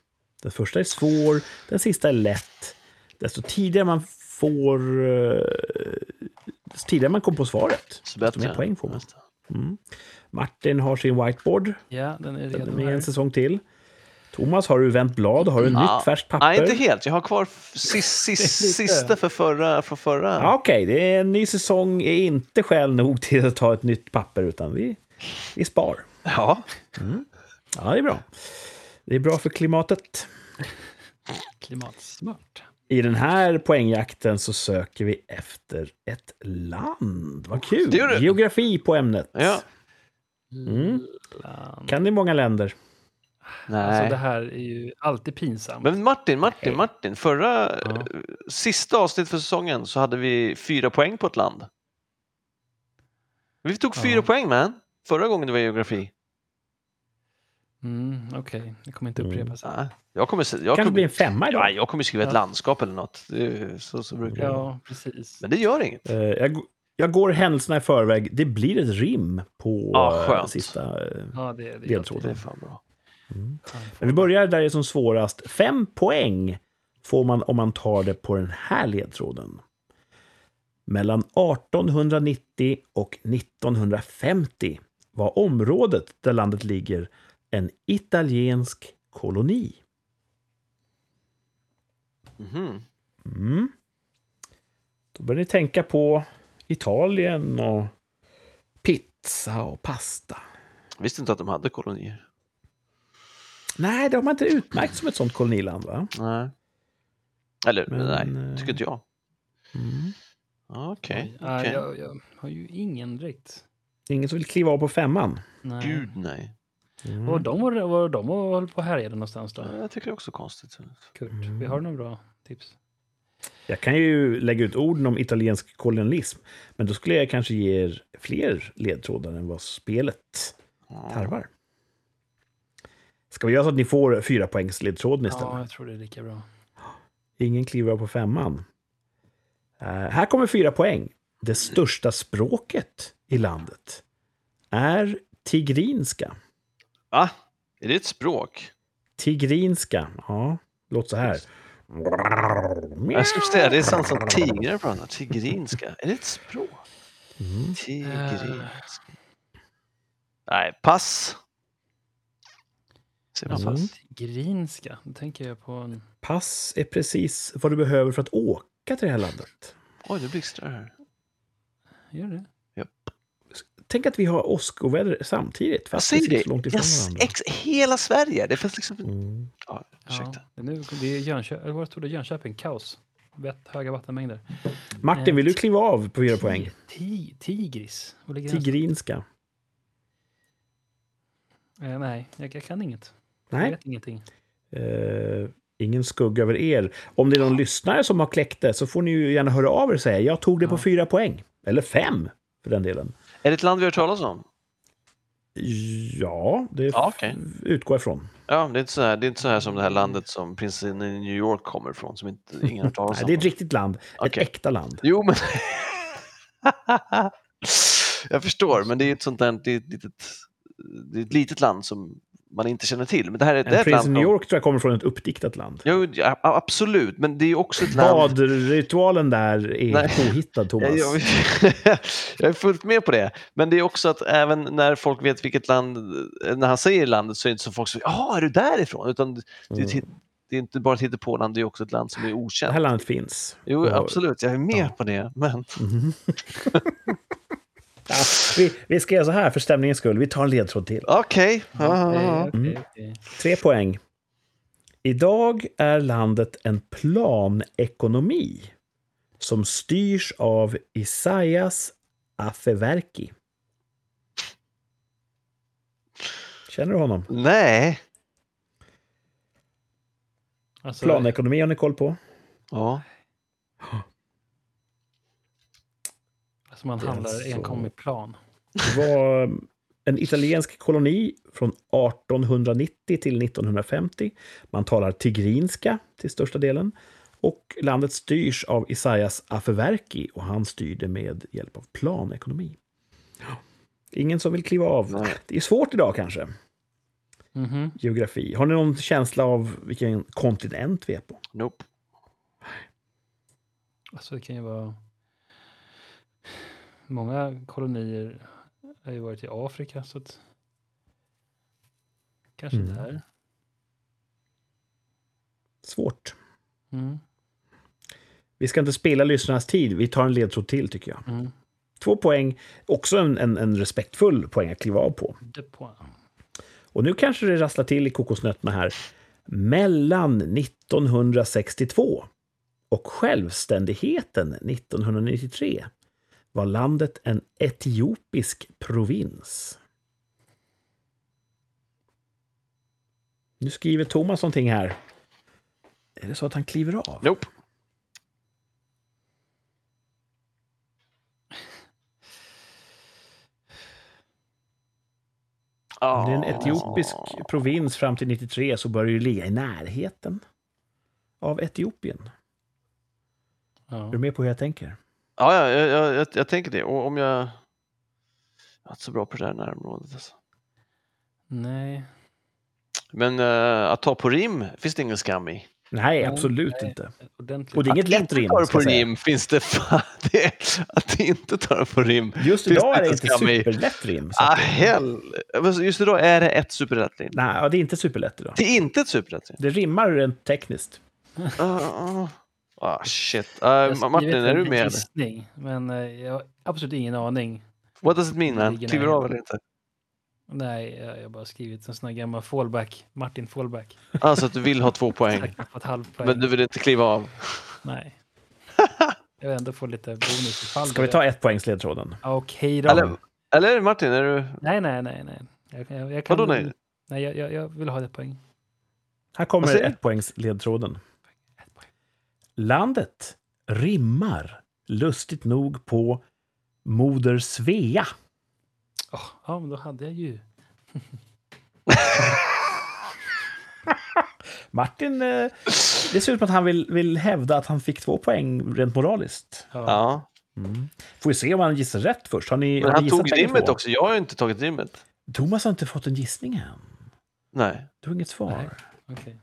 Den första är svår, den sista är lätt. Desto tidigare man får... Eh, desto tidigare man kommer på svaret, Så desto mer poäng får man. Mm. Martin har sin whiteboard. Ja, den är Den är redo med här. en säsong till. Thomas, har du vänt blad? Har du Ja. nytt färskt papper? Nej, inte helt. Jag har kvar f- sis, [laughs] sis, Lite. sista för förra. För förra. Ja, Okej, det är en ny säsong är inte skäl nog till att ta ett nytt papper, utan vi, vi spar. Ja. Ja, det är bra. Det är bra för klimatet. [laughs] Klimatsmart. I den här poängjakten så söker vi efter ett land. Vad kul! Geografi på ämnet. ja. Mm. Kan ni många länder? Nej. Alltså det här är ju alltid pinsamt. Men Martin, Martin, Martin. Förra, Ja. eh, sista avsnitt för säsongen så hade vi fyra poäng på ett land. Vi tog fyra Ja. poäng man. Förra gången det var geografi. Mm, Okej, det kommer inte upprepas. Mm. Nej, Jag kommer, jag Kanske blir kommer, en femma idag. ja, jag kommer skriva ett Ja. landskap eller något. Det, är- så, så brukar det. Ja, precis. Men det gör inget. Eh, Jag, jag går händelserna i förväg. Det blir ett rim på Ja, eh, skönt. sista eh, Ja, det, det är ledtråden. Det är fan bra. Men vi börjar där det är som svårast. Fem poäng får man om man tar det på den här ledtråden. Mellan 1890 och 1950 var området där landet ligger en italiensk koloni. Mhm. Mm. Då börjar ni tänka på Italien och pizza och pasta. Jag visste inte att de hade kolonier. Nej, de har inte utmärkt som ett sånt koloniland, va? Nej. Eller Men, nej, eh, tycker inte jag. Mm. Okej. Nej, okej. jag, jag har ju ingen direkt. Ingen som vill kliva av på femman? Nej. Gud nej. Mm. Var de var, var de och höll på att härja någonstans då? Jag tycker det är också konstigt. Kurt, Mm. vi har några bra tips. Jag kan ju lägga ut orden om italiensk kolonialism, men då skulle jag kanske ge er fler ledtrådar än vad spelet tarvar. Ska vi göra så att ni får fyra poängs ledtråden istället? Ja, jag tror det är lika bra. Ingen kliver på femman. Eh, här kommer fyra poäng. Det största språket i landet är tigrinska. Va? Är det ett språk? Tigrinska, ja, låter så här. Jag skulle säga det är sant som tigrar pratar. Tigrinska. Är det ett språk? Mm. Tigrinska. Nej, pass. Säger man Mm. pass? Grinska, då tänker jag på en... Pass är precis vad du behöver för att åka till det här landet. Oj, det blixtrar här. Gör det? Tänk att vi har åskoväder samtidigt, Jag fast vi säger det. så långt ifrån Yes, varandra. ex, hela Sverige. Det finns liksom... Mm. Ja, ursäkta. Ja, nu, det är Jönköping, eller vad stod det? Jönköping, kaos. Vett, höga vattenmängder. Martin, vill du kliva av på fyra poäng? Ti, tigris? Tigrinska. Eh, nej, jag, jag kan inget. Jag Nej, vet ingenting. eh, ingen skugga över er. Om det är någon lyssnare som har kläckt det så får ni ju gärna höra av er och säga jag tog det på Ja. fyra poäng. Eller fem, för den delen. Är det ett land vi har hört talas om? Ja, det Ja, okej. utgår jag ifrån. Ja, det är, inte så här, det är inte så här som det här landet som prinsen i New York kommer ifrån, som inte, ingen har talas Nej, om. det är ett riktigt land. Okej. Ett äkta land. Jo, men... [laughs] jag förstår, men det är ett sånt där, det är ett litet, det är ett litet land som man inte känner till. Men det här är, det är land i New York tror jag kommer från ett uppdiktat land. Jo, ja, absolut, men det är också ett land... Badritualen där är Nej. påhittad, [laughs] Thomas. Jag, jag, [laughs] jag är fullt med på det. Men det är också att även när folk vet vilket land, när han säger landet så är det inte så folk säger ja, är du därifrån? Utan det, Mm. är, det är inte bara ett hittepåland, det är också ett land som är Det okänt. här landet finns. Jo, absolut, jag är med Ja. på det. Men Mhm. [laughs] ja, vi, vi ska göra så här för stämningens skull. Vi tar en ledtråd till. okej. Okej, okej, Mm. okej. Tre poäng. Idag är landet en planekonomi som styrs av Isaias Afewerki. Känner du honom? Nej. Alltså, Planekonomi har ni koll på? Ja. Alltså man handlar alltså- enkom i plan. Det var en italiensk koloni från 1890 till 1950. Man talar tigrinska till största delen. Och landet styrs av Isaias Afewerki och han styrde med hjälp av planekonomi. Ingen som vill kliva av. Nej. Det är svårt idag kanske, Mhm. geografi. Har ni någon känsla av vilken kontinent vi är på? Nope. Alltså det kan ju vara många kolonier har ju varit i Afrika så att... Kanske Mm. där. Svårt. Mm. Vi ska inte spela lyssnarnas tid. Vi tar en ledtråd till, tycker jag. Mm. Två poäng. Också en, en, en respektfull poäng att kliva av på. Och nu kanske det rasslar till i kokosnötterna här. Mellan 1962 och självständigheten 1993 var landet en etiopisk provins. Nu skriver Thomas någonting här. Är det så att han kliver av? Nope. Om det är en etiopisk provins fram till 93 så bör det ju ligga i närheten av Etiopien. Ja. Är du med på hur jag tänker? Ja, ja jag, jag, jag, jag tänker det. Och om jag... Jag är inte så bra på det här närområdet. Alltså. Nej. Men eh, att ta på rim finns det ingen skam i. Nej, absolut nej. inte. Ordentligt. Och det är inget att lätt rim. ska på rim finns det fan... [laughs] Det, att inte ta det på rim. Just idag är det inte superlätt rim. Ah, att- hell. Just idag är det ett superlätt rim. Nej, ja, det är inte superlätt idag. Det är inte ett superlätt rim. Det rimmar rent tekniskt. Ah, ah. Ah, shit. Uh, Martin, är du med? gissning, Men eh, jag har absolut ingen aning. What does it mean man? Kliver av eller inte? Nej, jag har bara skrivit en sån här gammal fallback. Martin fallback. Alltså att du vill ha två [laughs] poäng. Men du vill inte kliva av? Nej. [laughs] Jag vill ändå få lite bonus ifall Ska vi ta ett poängs ledtråden? Okej då. Eller, eller Martin, är du... Nej, nej, nej, nej. Jag, jag, jag kan... Vadå nej? Nej, jag, jag, vill ha ett poäng. Här kommer ett poängs ledtråden. Landet rimmar lustigt nog på Moder Svea. Åh, ja, men då hade jag ju. [laughs] Martin, eh, det ser ut som att han vill, vill hävda att han fick två poäng rent moraliskt. Ja. Mm. Får vi se om han gissar rätt först. Har ni, Men har ni han tog rimmet två? också. Jag har inte tagit rimmet. Thomas har inte fått en gissning än. Nej. Du har inget svar. Nej. Okej.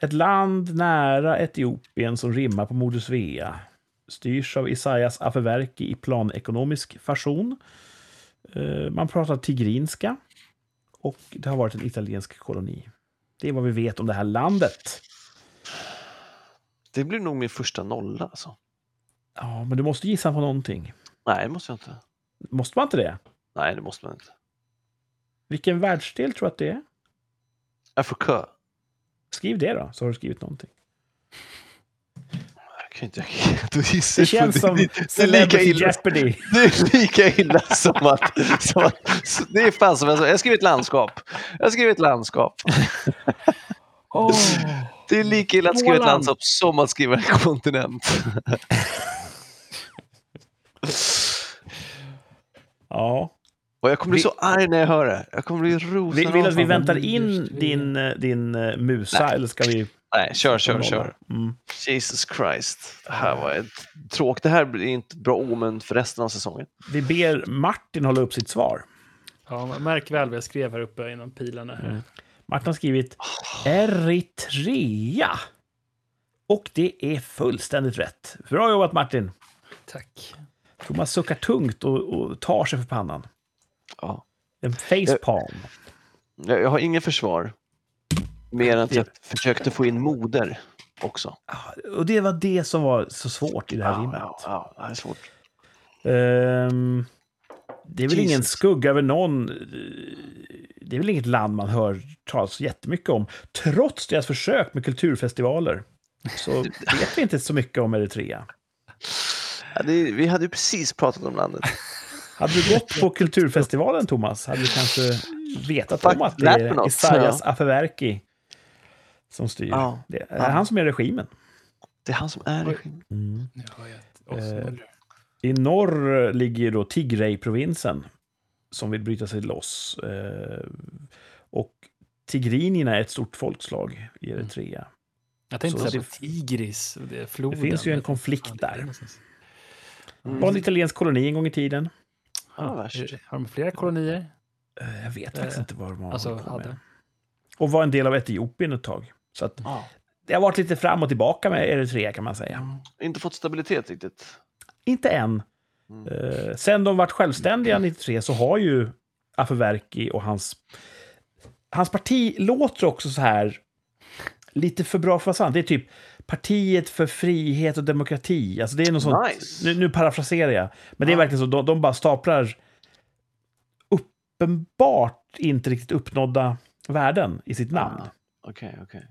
Ett land nära Etiopien som rimmar på Moder Svea. Styrs av Isaias Afewerki i planekonomisk fashion. Eh, Man pratar tigrinska. Och det har varit en italiensk koloni. Det är vad vi vet om det här landet. Det blir nog min första nolla alltså. Ja, men du måste gissa på någonting. Nej, det måste jag inte. Måste man inte det? Nej, det måste man inte. Vilken världsdel tror du att det är? Afrika. Skriv det då, så har du skrivit någonting. Det känns som det, det, är lika illa, Jeopardy. [laughs] det är lika illa som att... Som att det är fan som jag sa. Jag har skrivit landskap. Jag har skrivit landskap. [laughs] Det är lika illa att skriva ett landskap som att skriva en kontinent. Ja. Och jag kommer bli Vi- så arg när jag hör det. Jag kommer bli Vill, rosen vill att vi väntar in din, eh, din eh, musa, Nej. eller ska vi... Nej, kör, kör, kör. Mm. Jesus Christ. Det här var ett tråk. Det här blir inte bra omen för resten av säsongen. Vi ber Martin hålla upp sitt svar. Ja, märk väl vad jag skrev här uppe innan pilarna. Mm. Martin har skrivit Eritrea. Och det är fullständigt rätt. Bra jobbat Martin. Tack. Thomas suckar tungt och, och tar sig för pannan. Ja. En facepalm. Jag, jag har ingen försvar. Mer än att jag försökte få in moder också. Och det var det som var så svårt i det här Ja, rimmet. ja, ja, det är svårt. Ehm, det är väl ingen Jesus. skugga över någon. Det är väl inget land man hör talas jättemycket om. Trots deras försök med kulturfestivaler så [laughs] vet vi inte så mycket om Eritrea. Ja, det, vi hade ju precis pratat om landet. Hade du gått på kulturfestivalen, Thomas, hade du kanske vetat om att det är Isaias ja. Afewerki som styr. Ja. Det är Ja. han som är regimen. Det är han som är regimen. Ett Eh. I norr ligger då Tigray-provinsen som vill bryta sig loss. Eh, och tigrinierna är ett stort folkslag i Eritrea. Jag tänkte så säga det- Tigris, och det. Det finns ju en konflikt där. Det var en italiensk koloni en gång i tiden. Ja, är- har de flera kolonier? Eh, Jag vet faktiskt Eh, inte vad de har Alltså, hade. Och var en del av Etiopien ett tag. Så att Ja. det har varit lite fram och tillbaka med Eritrea kan man säga. Inte fått stabilitet riktigt. Inte än. Mm. Eh, sen de vart självständiga 93 så har ju Afewerki och hans, hans parti låter också så här lite för bra för att vara sant. Det är typ Partiet för frihet och demokrati. Alltså det är något sånt, Nice. nu, nu parafraserar jag, men det är verkligen så, de, de bara staplar uppenbart inte riktigt uppnådda värden i sitt namn. Ah, Okej, okej.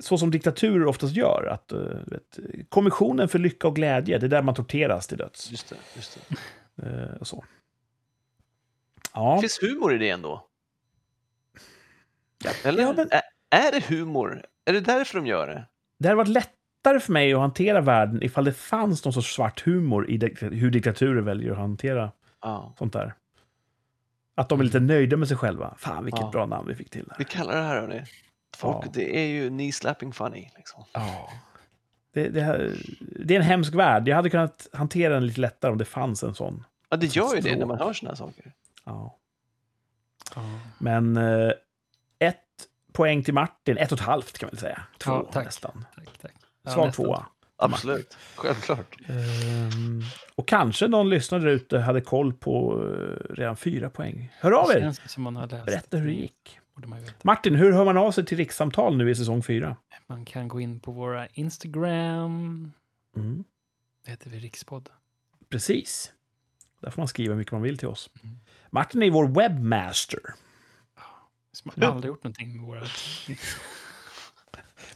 Så som diktaturer oftast gör. Att, eh, vet, kommissionen för lycka och glädje, det är där man torteras till döds. Just det. Just det. [laughs] Eh, och så. Ja, Det finns humor i det ändå. Eller? Ja, men- Är det humor? Är det därför de gör det? Det hade varit lättare för mig att hantera världen ifall det fanns någon sorts svart humor i hur diktaturer väljer att hantera Ja. sånt där. Att de är lite nöjda med sig själva. Fan, vilket Ja. bra namn vi fick till där. Vi kallar det här, hörni. Folk, Ja. Det är ju knee slapping funny. Liksom. Ja. Det, det, här- det är en hemsk värld. Jag hade kunnat hantera den lite lättare om det fanns en sån. Ja, det gör ju det när man hör såna här saker. Ja. Ja. Men eh, poäng till Martin, ett och ett halvt kan man väl säga. Två Ja, tack. nästan. Tack, tack. Ja, Svag nästan. tvåa. Absolut. Självklart. Ehm, och kanske någon lyssnare där ute hade koll på eh, redan fyra poäng. Hör av Det er! känns som man har läst. Berätta hur det gick. Martin, hur hör man av sig till rikssamtal nu i säsong fyra? man kan gå in på våra Instagram. Mm. Det heter vi Rikspodd. Precis. Där får man skriva hur mycket man vill till oss. Mm. Martin är vår webbmaster. Som har aldrig gjort någonting med våra...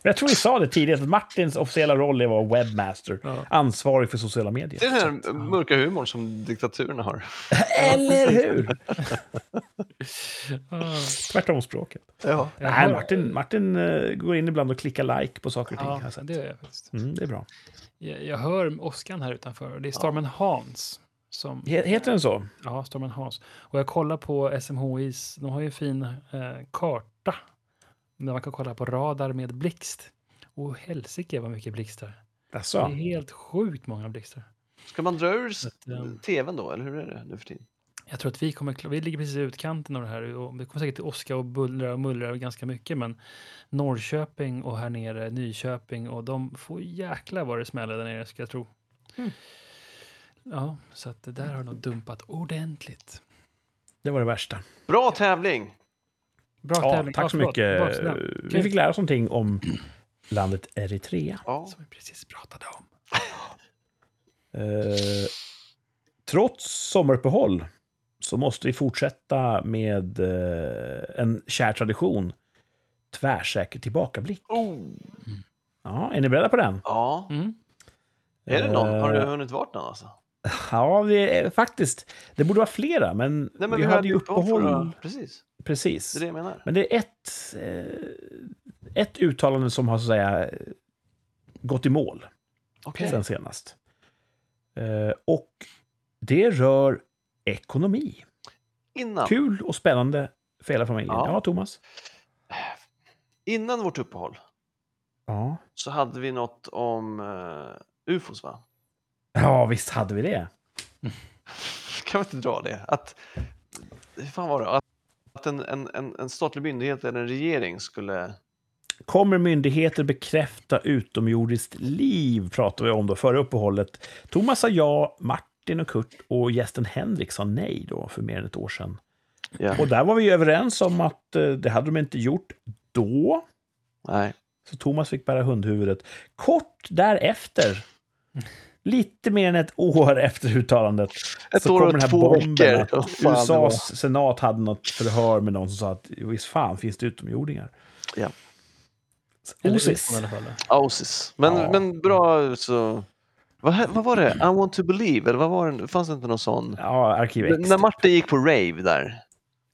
Men jag tror vi sa det tidigare, att Martins officiella roll är att vara webbmaster. Ja. Ansvarig för sociala medier. Det är den här mörka humorn som diktaturerna har. [laughs] Eller hur? [laughs] Ah, Tvärtom språket. Ja. Nej, Martin, Martin eh, går in ibland och klickar like på saker och ting. Ja, det gör jag faktiskt. Mm, det är bra. Jag, jag hör åskan här utanför och det är stormen Hans. Som, He- Heter den så? ja, stormen Hans. Och jag kollar på SMHIs, de har ju en fin eh, karta. Där man kan kolla på radar med blixt. Och helsike vad mycket blixtar. Det Alltså. är helt sjukt många blixtar. Ska man dra ur att, ehm, tvn då, eller hur är det nu för tiden? Jag tror att vi kommer, vi ligger precis i utkanten av det här och det kommer säkert åska och bullra och mullra ganska mycket men Norrköping och här nere Nyköping och de får jäkla vad det smäller där nere ska jag tro. Mm. Ja, så att det där har nog dumpat ordentligt. Det var det värsta. Bra tävling! Bra Ja, tävling. tack så mycket. Vi fick lära oss någonting om landet Eritrea. Ja. Som vi precis pratade om. [laughs] Eh, trots sommaruppehåll så måste vi fortsätta med eh, en kär tradition. Tvärsäker tillbakablick. Oh. Ja, är ni beredda på den? Ja. Mm. Är det någon? Har du Eh, hunnit vart någon alltså? Ja, vi är, faktiskt. Det borde vara flera, men, Nej, men vi, hade ju uppehåll förra- Precis, Precis. det är det jag menar. Men det är ett, eh, ett uttalande som har så att säga gått i mål Okej. sen senast. Eh, och det rör ekonomi. Innan, Kul och spännande för hela familjen. Ja. Ja, Thomas? innan vårt uppehåll Ja. så hade vi något om uh, ufos va? Ja, visst hade vi det. [laughs] Kan vi inte dra det? Att, hur fan var det? Att, att en, en, en, statlig myndighet eller en regering skulle... Kommer myndigheter bekräfta utomjordiskt liv? Pratar vi om då före uppehållet. Thomas sa ja, Martin och Kurt och gästen Henrik sa nej då för mer än ett år sedan. Ja. Och där var vi överens om att eh, det hade de inte gjort då. Nej. Så Thomas fick bära hundhuvudet. Kort därefter, lite mer än ett år efter uttalandet, Ett så år kom och den här två bomben veckor. att det USAs senat hade något förhör med någon som sa att visst fan finns det utomjordingar. Ja. Osis. fall. Ausis. Men, Ja. men bra så... Vad, vad var det? I want to believe? Eller vad var det? Fanns det inte någon sån? Ja, Arkiv X. När Martin gick på rave där.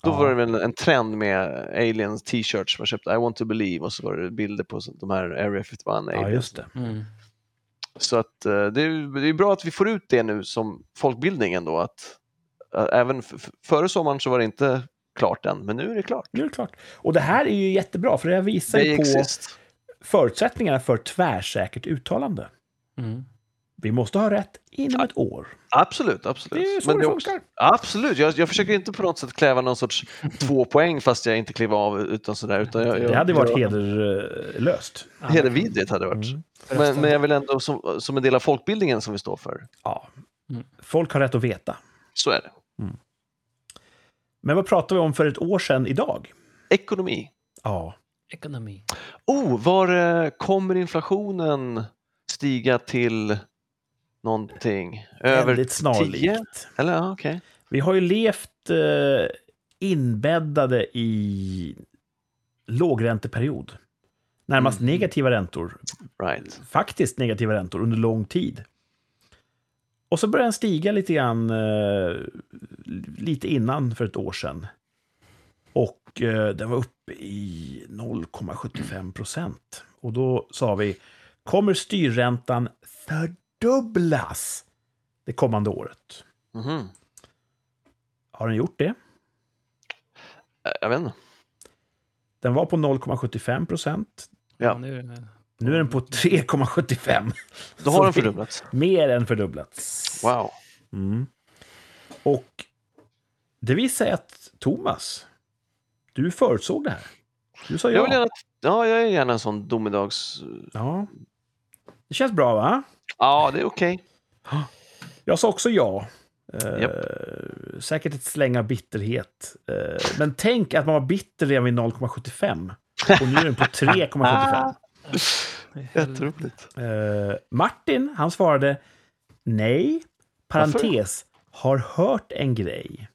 Då Ja. var det väl en trend med aliens t-shirts. Man köpte I want to believe och så var det bilder på de här Area 51 Ja, aliens. just det. Mm. Så att eh, det är, det är bra att vi får ut det nu som folkbildning ändå. Att, eh, även före sommaren så var det inte klart än, men nu är det klart. Nu är det klart. Och det här är ju jättebra, för det här visar Det ju på exist. förutsättningarna för tvärsäkert uttalande. Mm. Vi måste ha rätt inom ett år. Absolut, absolut. Det är så Men det är också- funkar. Absolut, jag, jag försöker inte på något sätt kräva någon sorts två poäng fast jag inte klev av utan sådär. Utan jag, jag, Det hade varit jag, hederlöst. Hedervidrigt hade det varit. Förresten. Men, men jag vill ändå som, som en del av folkbildningen som vi står för. Ja. Folk har rätt att veta. Så är det. Men vad pratar vi om för ett år sedan idag? Ekonomi. Ja, Ekonomi. Oh, var eh, kommer inflationen stiga till någonting? Över snarlikt. 10? Eller okej. Vi har ju levt eh, inbäddade i lågränteperiod. Närmast Mm. negativa räntor. Right. Faktiskt negativa räntor under lång tid. Och så började den stiga lite grann eh, lite innan för ett år sedan. Och eh, den var uppe i 0,75 procent. Och då sa vi, kommer styrräntan fördubblas det kommande året? Mhm. Har den gjort det? Eh, Jag vet inte. Den var på 0,75 procent. Ja. nu, är den på 3,75. Då har den fördubblats. Mer än fördubblats. Wow. Mm. Och det visar sig att Thomas, du förutsåg det här. Du sa Jag, vill ja. gärna, ja, jag är gärna en sån domedags... ja. Det känns bra, va? Ja, det är okej. Jag sa också ja. Eh, Japp. säkert ett släng av bitterhet. Eh, men tänk att man var bitter redan vid 0,75. Och nu är den på 3,75. [laughs] Jätteroligt. Eh, Martin, han svarade nej, parentes, har hört en grej.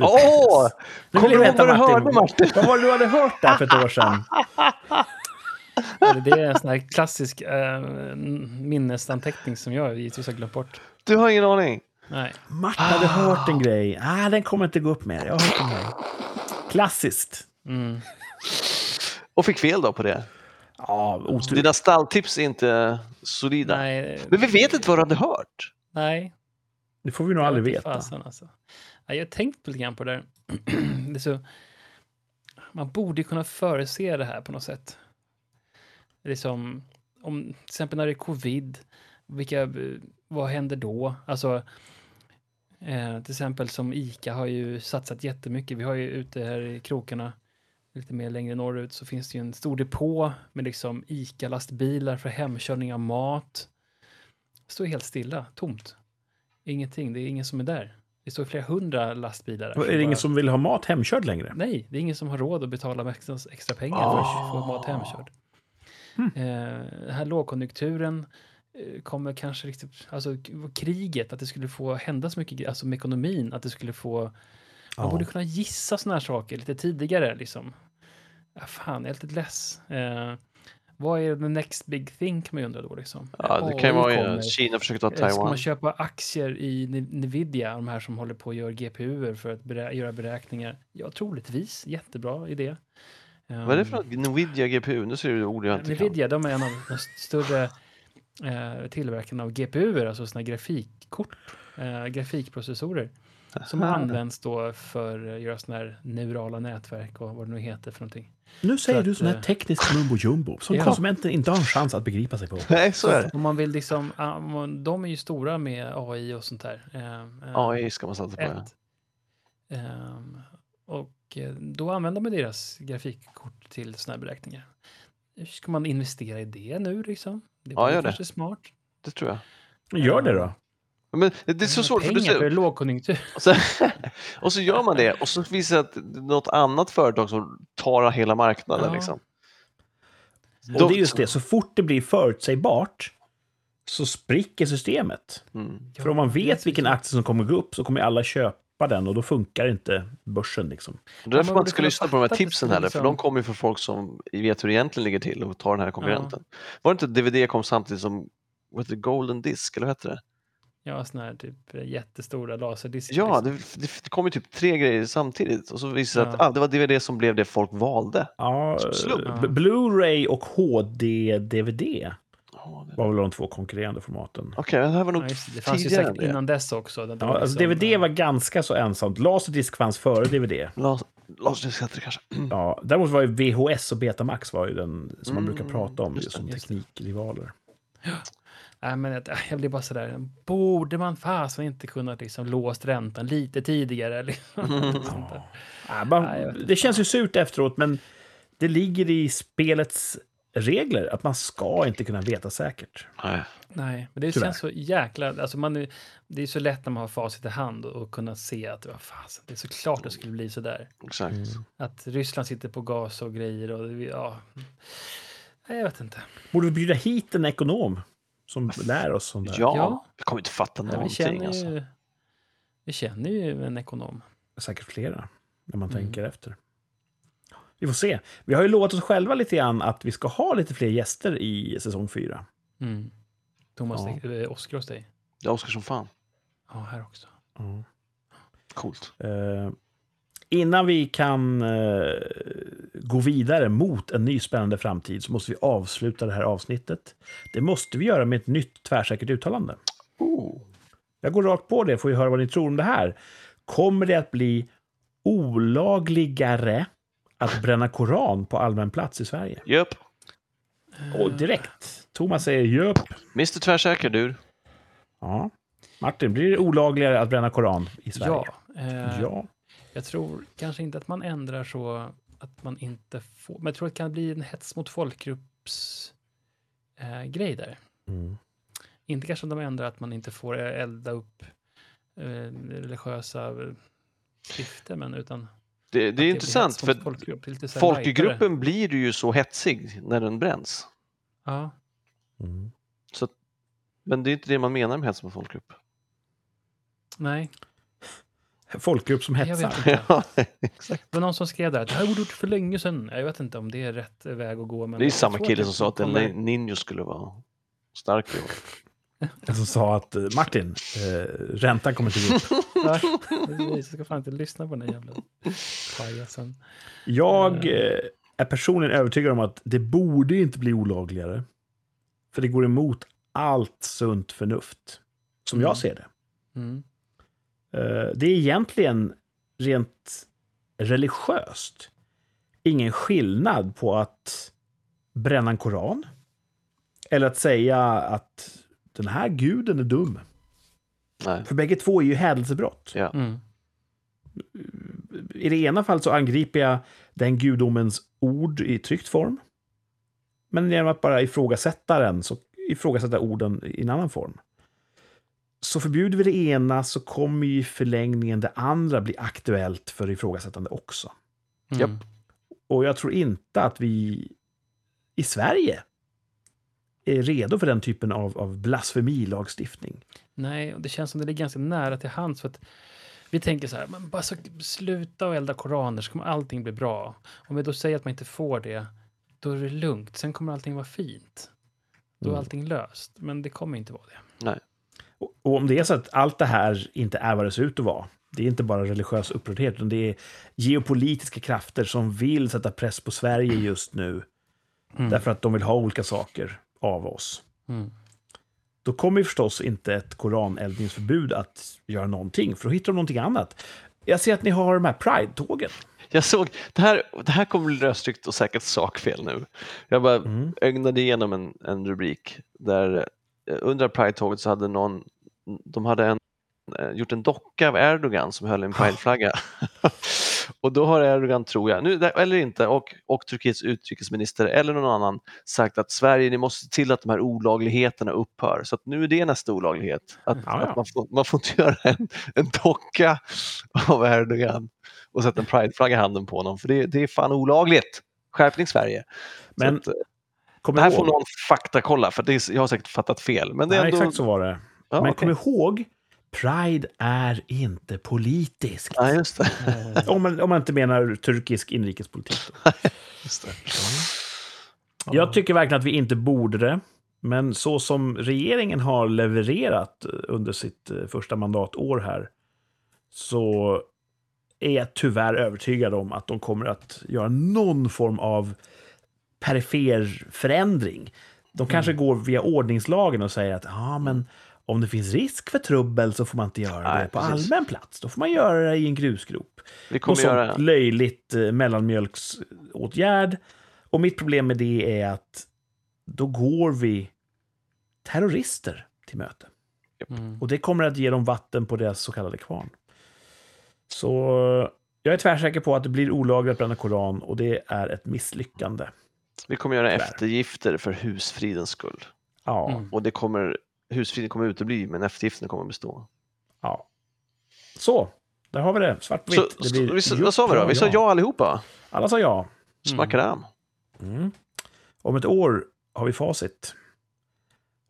Åh! Nu Kommer du ihåg vad du hörde, Martin? Vad var det du hade hört där för ett år sedan? [laughs] Det är en sån här klassisk äh, minnesanteckning som jag givetvis har glömt bort. Du har ingen aning? Nej. Martin hade hört en grej. Ah, den kommer inte gå upp mer. Jag har hört en grej. Klassiskt. Mm. Och fick fel då på det. Ja, otur. Dina stalltips är inte solida. Nej. Men vi vet inte vad du hade hört. Nej. Det får vi nog aldrig veta. Fasen, alltså. ja, jag har tänkt lite grann på det där. [clears throat] det är så, man borde ju kunna förutse det här på något sätt. Det är som, om, till exempel när det är covid, vilka, vad händer då? Alltså, eh, till exempel som ICA har ju satsat jättemycket. Vi har ju ute här i krokarna, lite mer längre norrut, så finns det ju en stor depå med liksom ICA-lastbilar för hemkörning av mat. Det står helt stilla, tomt. Ingenting, det är ingen som är där. Det står flera hundra lastbilar där. Är det ingen som vill ha mat hemkörd längre? Nej, det är ingen som har råd att betala extra, pengar Ah. för att få mat hemkörd. Hmm. Eh, den här lågkonjunkturen eh, kommer kanske riktigt, alltså kriget, att det skulle få hända så mycket, alltså med ekonomin, att det skulle få, man Ja. borde kunna gissa sådana här saker lite tidigare liksom. Ja, fan, jag är lite less. Eh, vad är the next big thing kan man ju undra då liksom. Ja, det kan ju vara Kina försöker ta Eh, Ska Taiwan. man köpa aktier i Nvidia, de här som håller på att göra GPUer för att berä- göra beräkningar? Ja, troligtvis. Jättebra idé. Vad är det för något? Nvidia GPU? Nu ser du ord jag inte kan. Nvidia, de är en av de större eh, tillverkarna av GPUer, alltså sådana grafikkort, eh, grafikprocessorer. Som Aha. används då för att göra sådana här neurala nätverk och vad det nu heter för någonting. Nu säger Så du sån här eh, teknisk mumbo jumbo som [laughs] ja. konsumenten inte har en chans att begripa sig på. [laughs] Nej, så är det. Om man vill liksom, de är ju stora med AI och sånt där. Eh, eh, AI ska man satsa på. Ja. ett. Och eh, då använder man deras grafikkort till såna här beräkningar. Ska man investera i det nu liksom? Det Ja, gör det. kanske smart. Det tror jag. Gör det då. Men det är så svårt för du Pengar för ser, lågkonjunktur. och, så, [laughs] och så gör man det och så visar det att det är något annat företag som tar hela marknaden. Ja. Liksom. Och det är just det, så fort det blir förutsägbart så spricker systemet. Mm. För om man det vet vilken aktie som kommer gå upp så kommer alla köpa den och då funkar inte börsen. Liksom. Det är därför man inte ska lyssna på de här tipsen heller, för de kommer ju för folk som vet hur det egentligen ligger till och tar den här konkurrenten. Var det inte att DVD kom samtidigt som vad heter det, Golden Disk, eller vad hette det? Ja, såna här typ eh, jättestora laserdiskar. Ja, det, det, det kom ju typ tre grejer samtidigt och så visade det sig att Ja. ah, det var DVD som blev det folk valde. Ja, Blu-ray och HD-DVD Ja, det- var väl de två konkurrerande formaten. Okej, det här var nog Ja, just det. fanns ju säkert innan dess också. Det Ja, alltså DVD var ganska så ensamt. Laserdisk fanns före DVD. Las- Laserdisc hette det kanske. [clears throat] Ja, däremot var ju VHS och Betamax var ju den som man Mm, brukar prata om just som just teknikrivaler. [gasps] Nej, men jag, jag blir bara sådär, borde man fasen inte kunnat liksom låst räntan lite tidigare? Liksom, [laughs] där. Ja, man, Nej, vet inte det känns ju surt efteråt, men det ligger i spelets regler att man ska inte kunna veta säkert. Nej. Nej, men det Tyvärr. känns så jäkla... Alltså man, är- det är så lätt när man har facit i hand och, kunna se att vad fasen, det är så klart det skulle bli så där. Exakt. Mm. Att Ryssland sitter på gas och grejer och det- ja... Nej, jag vet inte. Borde vi bjuda hit en ekonom som lär oss sånt där? Ja, Ja. vi kommer inte fatta Ja, vi, någonting. känner Alltså. ju, vi känner ju en ekonom. Säkert flera, när man Mm. tänker efter. Vi får se. Vi har ju lovat oss själva lite grann att vi ska ha lite fler gäster i säsong fyra. Mm. Thomas, Ja. ja. Oskar hos dig. Det är Oskar som fan. Ja, här också. Coolt. Eh, innan vi kan eh, gå vidare mot en ny spännande framtid så måste vi avsluta det här avsnittet. Det måste vi göra med ett nytt tvärsäkert uttalande. Oh. Jag går rakt på det, får vi höra vad ni tror om det här. Kommer det att bli olagligare att bränna koran på allmän plats i Sverige? Japp. Och direkt. Thomas säger jöp. Mr Tvärsäker, du. Ja. Martin, blir det olagligare att bränna koran i Sverige? Ja, eh, ja. jag tror kanske inte att man ändrar så att man inte får... Men jag tror att det kan bli en hets mot folkgrupps eh, grej där. Mm. Inte kanske de ändrar att man inte får elda upp eh, religiösa eh, skrifter, men utan... Det, det är intressant för folkgrupp. Folkgruppen blir ju så hetsig när den bränns. Ja, Mm. Så, men det är inte det man menar med hets mot folkgrupp. nej. Folkgrupp som Jag hetsar. vet inte. [laughs] Ja, exakt. Det var någon som skrev där att det här borde gjort för länge sedan. Jag vet inte om det är rätt väg att gå. Men Det är samma kille som sa att en ninja skulle vara stark. [laughs] Som sa att eh, Martin, eh, räntan kommer inte gå upp. [laughs] Jag ska fan inte lyssna på den här jävla pajasen. Jag eh, är personligen övertygad om att det borde inte bli olagligare. För det går emot allt sunt förnuft. Som Mm. jag ser det. Mm. Eh, Det är egentligen rent religiöst ingen skillnad på att bränna en koran eller att säga att den här guden är dum. Nej. För bägge två är ju hädelsebrott. Ja. Mm. I det ena fallet så angriper jag den gudomens ord i tryckt form. Men genom att bara ifrågasätta den så ifrågasätta orden i en annan form. Så förbjuder vi det ena så kommer ju i förlängningen det andra bli aktuellt för ifrågasättande också. Mm. Och jag tror inte att vi i Sverige är redo för den typen av, av blasfemilagstiftning. Nej, och det känns som det ligger ganska nära till hands. För att vi tänker så här, men bara så, sluta och elda koraner så kommer allting bli bra. Om vi då säger att man inte får det, då är det lugnt. Sen kommer allting vara fint. Då är Mm. allting löst. Men det kommer inte vara det. Och, och om det är så att allt det här inte är vad det ser ut att vara, det är inte bara religiös upprördhet, utan det är geopolitiska krafter som vill sätta press på Sverige just nu, Mm. därför att de vill ha olika saker av oss. Mm. Då kommer ju förstås inte ett koraneldningsförbud att göra någonting, för då hittar de någonting annat. Jag ser att ni har de här Pride-tågen. Jag såg, det här, det här kommer bli röstryckt och säkert sakfel nu. Jag bara Mm. ögnade igenom en, en rubrik där eh, under Pride-tåget så hade någon, de hade en, gjort en docka av Erdogan som höll en Pride-flagga. [laughs] och då har Erdogan, tror jag, nu, eller inte, och, och Turkiets utrikesminister eller någon annan sagt att Sverige, ni måste se till att de här olagligheterna upphör. Så att nu är det nästa olaglighet. Att, Ja, ja. att man, får, man får inte [laughs] göra en, en docka av Erdogan och sätta en prideflagga i handen på honom, för det, det är fan olagligt. Skärpning Sverige. Men att, eh, det här får någon faktakolla, för det är, jag har säkert fattat fel. Men det är Nej, ändå... exakt så var det. Ja, Men okej. kom ihåg, Pride är inte politiskt. Ja, just det. Om man, om man inte menar turkisk inrikespolitik. [laughs] Just det. Jag tycker verkligen att vi inte borde det. Men så som regeringen har levererat under sitt eh, första mandatår här så är jag tyvärr övertygad om att de kommer att göra någon form av perifer förändring. De kanske går via ordningslagen och säger att ah, men om det finns risk för trubbel så får man inte göra Nej, det på precis. allmän plats. Då får man göra det i en grusgrop. Vi Något kommer sånt göra... löjligt eh, mellanmjölksåtgärd. Och mitt problem med det är att då går vi terrorister till möte. Mm. Och det kommer att ge dem vatten på deras så kallade kvarn. Så jag är tvärsäker på att det blir olagligt att bränna koran och det är ett misslyckande. Vi kommer göra Tyvärr. eftergifter för husfridens skull. Ja, Mm. Och det kommer, husfriden kommer utebli, men eftergifterna kommer bestå. ja. Så, där har vi det. Svart Så, vitt. Vad sa vi då? Vi sa ja allihopa. Alla sa ja. Smackadam. Mm. Om ett år har vi facit.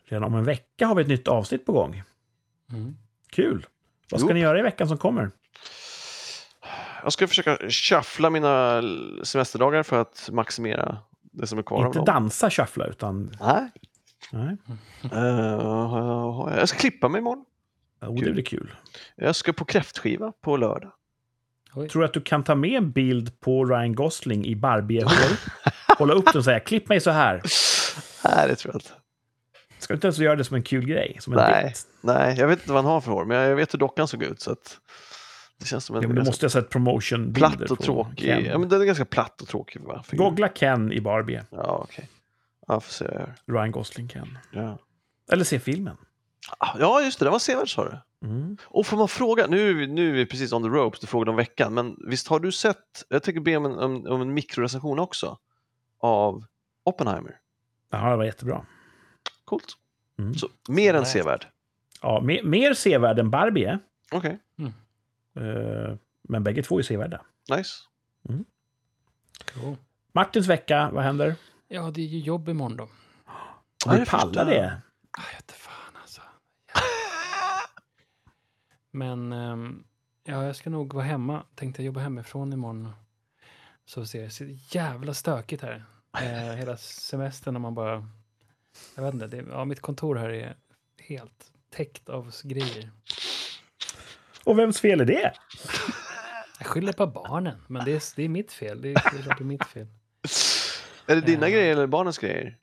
Redan om en vecka har vi ett nytt avsnitt på gång. Mm. Kul! Vad ska Jo. ni göra i veckan som kommer? Jag ska försöka shuffla mina semesterdagar för att maximera det som är kvar Inte av dem. dansa shuffla, utan... Nej. Nej. Eh, jag ska klippa mig imorgon. Oh, det Kul. blir kul. Jag ska på kräftskiva på lördag. Oj. Tror du att du kan ta med en bild på Ryan Gosling i Barbie-hår? [laughs] Hålla upp den och säga klipp mig så här. Nej, det tror jag inte. Ska du inte ens göra det som en kul grej? Som en Nej. bit? Nej, jag vet inte vad han har för hår, men jag vet hur dockan såg ut. Så att det känns som en Ja, men du måste ha sett promotion-bilder platt och tråkig. Ken. Ja, men den är ganska platt och tråkig. Va? Googla Ken i Barbie. Ja, okej. Ja, får se. vad jag gör. Ryan Gosling Ken. Ja. Eller se filmen. Ah, ja, just det. Den var sevärd sa du. Mm. Och får man fråga, nu är, vi, nu är vi precis on the ropes, du frågade om veckan, men visst har du sett, jag tänker be om en, om, om en mikrorecension också, av Oppenheimer. Ja, det var jättebra. Coolt. Mm. Så mer än sevärd. Ja, mer, mer sevärd än Barbie. Okej, Eh, men bägge två är sevärda. nice. Cool. Martins vecka, vad händer? Ja, det är ju jobb imorgon då. Ja, Du pallar det? Ah, Jag vet fan alltså. Men ehm, ja, jag ska nog vara hemma. Tänkte jobba hemifrån imorgon. Så ser det så jävla stökigt här. Eh, hela semestern när man bara... Jag vet inte, det, ja, mitt kontor här är helt täckt av grejer. Och vems fel är det? Jag skyller på barnen, men det är, det är mitt fel. Det är, det är mitt fel. Är det dina Eh. grejer eller barnens grejer?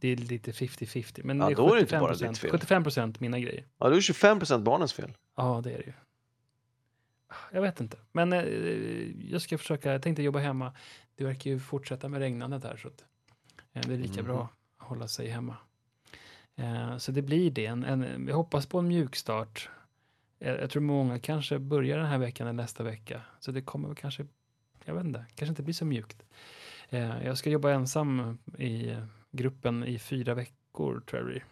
Det är lite 50-50, men Ja, det är då är det inte 75 bara ditt fel. 75 procent mina grejer. Ja, då är 25% barnens fel. Ja, det är det ju. Jag vet inte, men eh, jag ska försöka. Jag tänkte jobba hemma. Det verkar ju fortsätta med regnandet här så att, eh, det är lika Mhm. bra att hålla sig hemma. Eh, så det blir det. En, en, jag hoppas på en mjuk start. Jag, jag tror många kanske börjar den här veckan eller nästa vecka. Så det kommer väl kanske, jag vet inte, kanske inte bli så mjukt. Eh, jag ska jobba ensam i gruppen i fyra veckor tror jag det blir.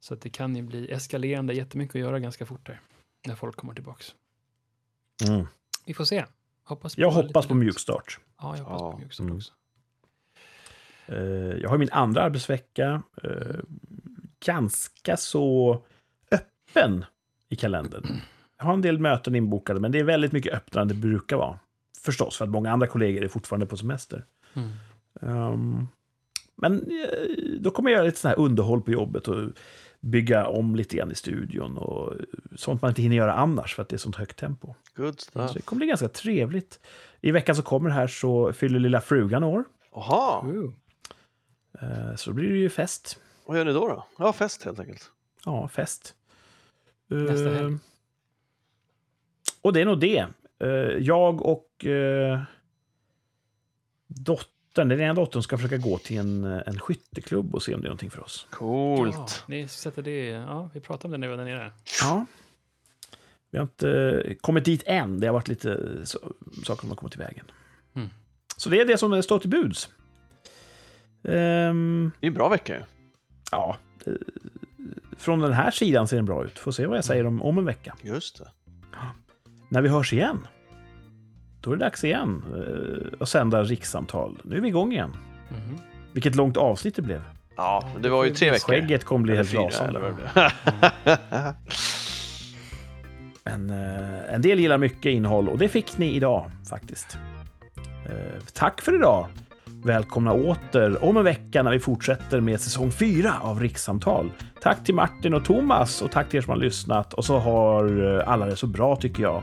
Så att det kan ju bli eskalerande, jättemycket att göra ganska fort här. När folk kommer tillbaks. Mm. Vi får se. Hoppas Jag hoppas på mjukstart. Ja, jag hoppas Ja, på mjukstart mm. också. Eh, jag har min andra arbetsvecka. eh, ganska så öppen i kalendern. Jag har en del möten inbokade, men det är väldigt mycket öppnare än det brukar vara. Förstås, för att många andra kollegor är fortfarande på semester. Mm. Ehm, men eh, då kommer jag göra lite sån här underhåll på jobbet och bygga om lite grann i studion och sånt man inte hinner göra annars för att det är sånt högt tempo. Good Så stuff. det kommer bli ganska trevligt. I veckan som kommer här så fyller lilla frugan år. Ooh. Eh, Så blir det ju fest. vad gör ni då? då? Ja, fest helt enkelt. Ja, fest. Nästa Eh, helg. Och det är nog det. Eh, Jag och eh, dottern, den ena dottern ska försöka gå till en, en skytteklubb och se om det är någonting för oss. Coolt. Ja, ni sätter det, ja, vi pratade om det när vi var där nere. Ja. Vi har inte kommit dit än. Det har varit lite så, saker som har kommit i vägen. Mm. Så det är det som står till buds. Ehm, Det är en bra vecka ju. ja, eh, från den här sidan ser den bra ut. Får se vad jag säger om, om en vecka. Just det. När vi hörs igen, då är det dags igen eh, att sända rikssamtal. Nu är vi igång igen. Mhm. Vilket långt avsnitt det blev. Ja, men det var ju tre veckor. Skägget kommer bli helt rasande. [laughs] Men eh, en del gillar mycket innehåll och det fick ni idag faktiskt. Eh, tack för idag. Välkomna åter om en vecka när vi fortsätter med säsong 4 av Rikssamtal. Tack till Martin och Thomas och tack till er som har lyssnat och så har alla det så bra tycker jag.